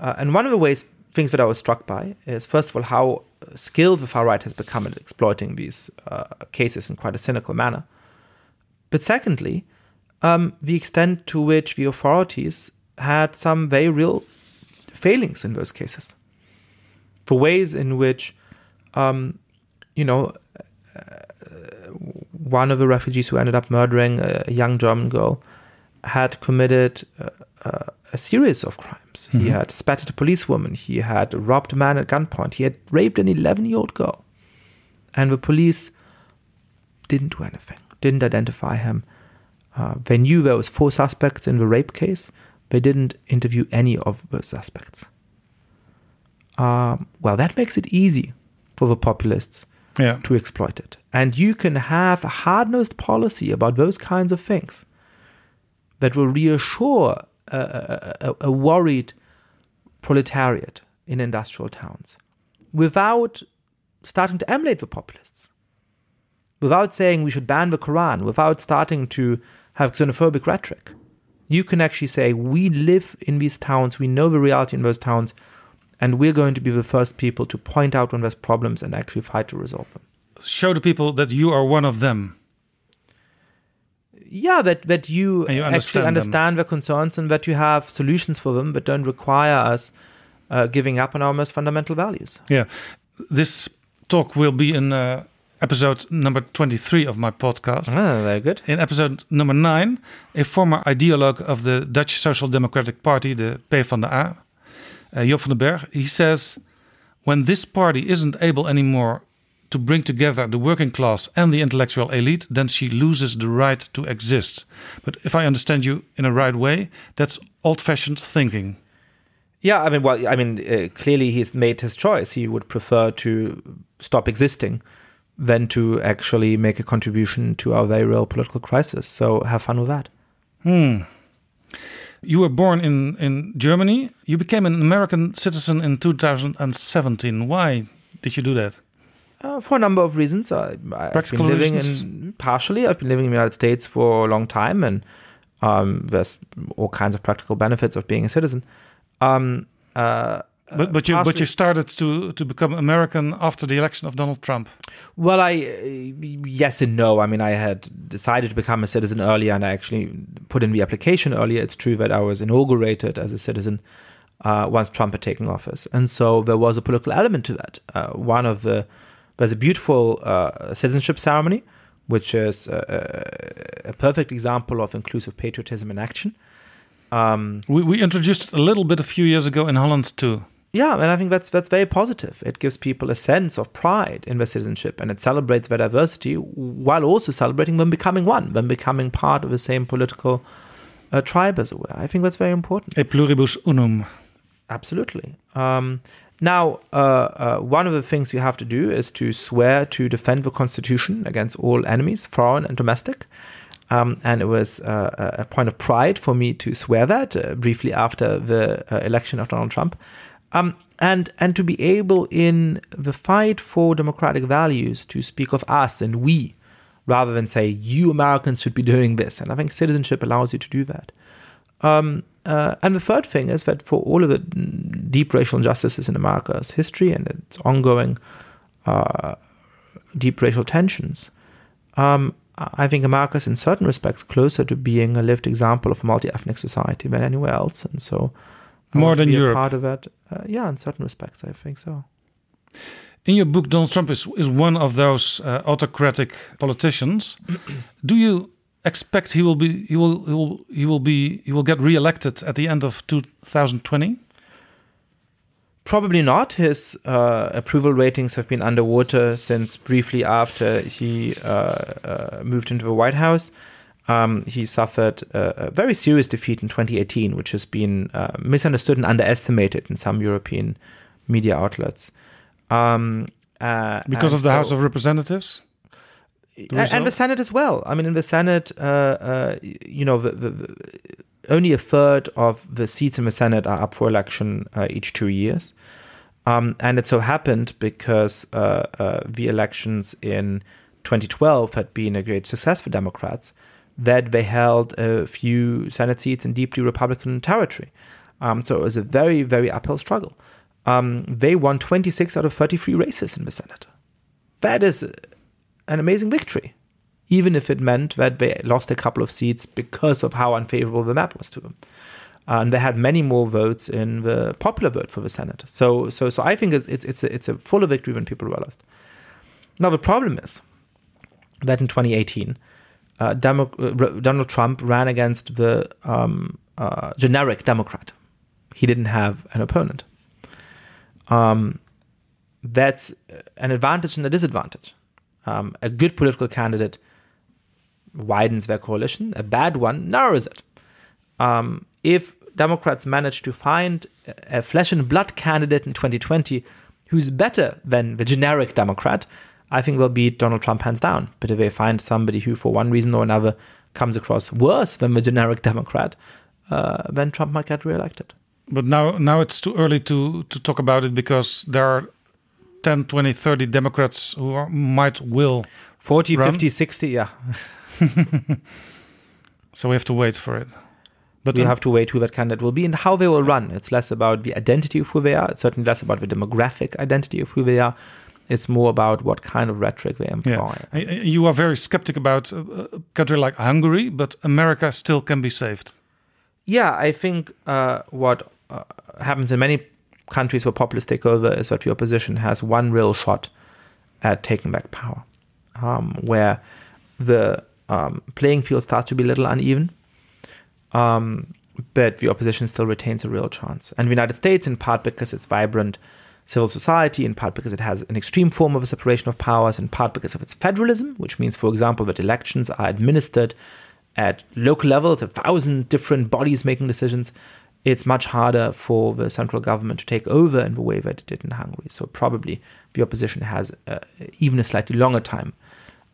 Uh, and one of the ways things that I was struck by is, first of all, how skilled the far right has become at exploiting these uh, cases in quite a cynical manner. But secondly, um, the extent to which the authorities had some very real failings in those cases. For ways in which, um, you know, uh, one of the refugees who ended up murdering a young German girl had committed uh, uh, a series of crimes. He had spat at a policewoman. He had robbed a man at gunpoint. He had raped an 11 year old girl. And the police didn't do anything, didn't identify him. Uh, they knew there was four suspects in the rape case. They didn't interview any of those suspects. Um, well, that makes it easy for the populists Yeah. to exploit it. And you can have a hard nosed policy about those kinds of things that will reassure a, a, a, a worried proletariat in industrial towns without starting to emulate the populists, without saying we should ban the Quran, without starting to have xenophobic rhetoric. You can actually say, we live in these towns, we know the reality in those towns, and we're going to be the first people to point out when there's problems and actually fight to resolve them. Show the people that you are one of them. Yeah, that, that you, you actually understand them. understand their concerns and that you have solutions for them that don't require us uh, giving up on our most fundamental values. Yeah. This talk will be in uh, episode number 23 of my podcast. Ah, very good. In episode number 9, a former ideologue of the Dutch Social Democratic Party, the PvdA, uh, Joop van den Berg, he says, when this party isn't able anymore to bring together the working class and the intellectual elite, then she loses the right to exist. But if I understand you in a right way, that's old-fashioned thinking. Yeah, I mean, well, I mean, uh, clearly he's made his choice. He would prefer to stop existing than to actually make a contribution to our very real political crisis. So have fun with that. Hmm. You were born in, in Germany. You became an American citizen in 2017. Why did you do that? Uh, for a number of reasons. I, I've been Practical living reasons? in partially. I've been living in the United States for a long time, and um, there's all kinds of practical benefits of being a citizen. Um, uh, But but you but you started to to become American after the election of Donald Trump. Well, I uh, yes and no. I mean, I had decided to become a citizen earlier, and I actually put in the application earlier. It's true that I was inaugurated as a citizen uh, once Trump had taken office, and so there was a political element to that. Uh, one of the there's a beautiful uh, citizenship ceremony, which is a, a, a perfect example of inclusive patriotism in action. Um, We we introduced a little bit a few years ago in Holland too. Yeah, and I think that's that's very positive. It gives people a sense of pride in their citizenship, and it celebrates their diversity while also celebrating them becoming one, them becoming part of the same political uh, tribe as it were. I think that's very important. E pluribus unum. Absolutely. Um, now, uh, uh, one of the things you have to do is to swear to defend the Constitution against all enemies, foreign and domestic. Um, and it was uh, a a point of pride for me to swear that uh, briefly after the uh, election of Donald Trump. Um, and, and to be able in the fight for democratic values to speak of us and we rather than say you Americans should be doing this. And I think citizenship allows you to do that. Um, uh, and the third thing is that for all of the deep racial injustices in America's history and its ongoing uh, deep racial tensions, um, I think America is in certain respects closer to being a lived example of a multi-ethnic society than anywhere else, and so I More than Europe. part of that. Uh, yeah, in certain respects, I think so. In your book, Donald Trump is is one of those uh, autocratic politicians. Do you expect he will be he will he will he will be he will get reelected at the end of 2020? Probably not. His uh, approval ratings have been underwater since briefly after he uh, uh, moved into the White House. Um, he suffered a, a very serious defeat in 2018, which has been uh, misunderstood and underestimated in some European media outlets. Um, uh, Because of the House of Representatives? A- result? and the Senate as well. I mean, in the Senate, uh, uh, you know, the, the, the, only a third of the seats in the Senate are up for election uh, each two years. Um, and it so happened because uh, uh, the elections in 2012 had been a great success for Democrats, that they held a few Senate seats in deeply Republican territory. Um, so it was a very, very uphill struggle. Um, they won 26 out of 33 races in the Senate. That is an amazing victory, even if it meant that they lost a couple of seats because of how unfavorable the map was to them. Uh, and they had many more votes in the popular vote for the Senate. So, so, so I think it's it's it's a, it's a fuller victory than people realized. Now the problem is that in 2018, uh, Demo- uh, Donald Trump ran against the um, uh, generic Democrat. He didn't have an opponent. Um, that's an advantage and a disadvantage. Um, a good political candidate widens their coalition. A bad one narrows it. Um, if Democrats manage to find a flesh and blood candidate in 2020 who's better than the generic Democrat, I think they'll beat Donald Trump hands down. But if they find somebody who, for one reason or another, comes across worse than the generic Democrat, uh, then Trump might get reelected. But now now it's too early to to talk about it because there are 10, 20, 30 Democrats who are, might will 40, Run. 50, 60, yeah. [LAUGHS] so we have to wait for it. But we have to wait who that candidate will be and how they will run. It's less about the identity of who they are. It's certainly less about the demographic identity of who they are. It's more about what kind of rhetoric they employ. Yeah. You are very skeptic about a country like Hungary, but America still can be saved. Yeah, I think uh, what uh, happens in many countries where populists take over is that the opposition has one real shot at taking back power, um, where the um, playing field starts to be a little uneven. Um, but the opposition still retains a real chance. And the United States, in part because it's vibrant civil society, in part because it has an extreme form of a separation of powers, in part because of its federalism, which means, for example, that elections are administered at local levels, a thousand different bodies making decisions. It's much harder for the central government to take over in the way that it did in Hungary. So probably the opposition has uh, even a slightly longer time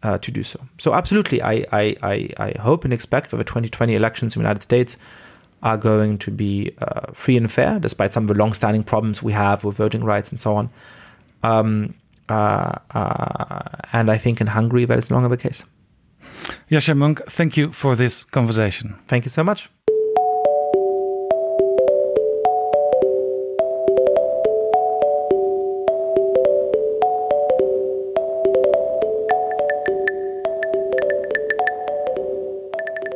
uh, to do so. So absolutely, I, I, I, I, hope and expect that the 2020 elections in the United States are going to be uh, free and fair, despite some of the long-standing problems we have with voting rights and so on. Um, uh, uh, and I think in Hungary that is no longer the case. Yascha Mounk, thank you for this conversation. Thank you so much.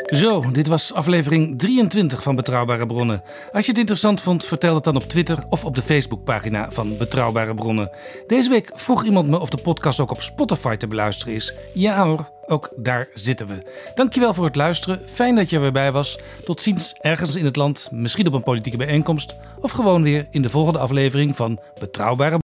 Zo, dit was aflevering 23 van Betrouwbare Bronnen. Als je het interessant vond, vertel het dan op Twitter of op de Facebookpagina van Betrouwbare Bronnen. Deze week vroeg iemand me of de podcast ook op Spotify te beluisteren is. Ja hoor, ook daar zitten we. Dankjewel voor het luisteren. Fijn dat je erbij was. Tot ziens ergens in het land, misschien op een politieke bijeenkomst of gewoon weer in de volgende aflevering van Betrouwbare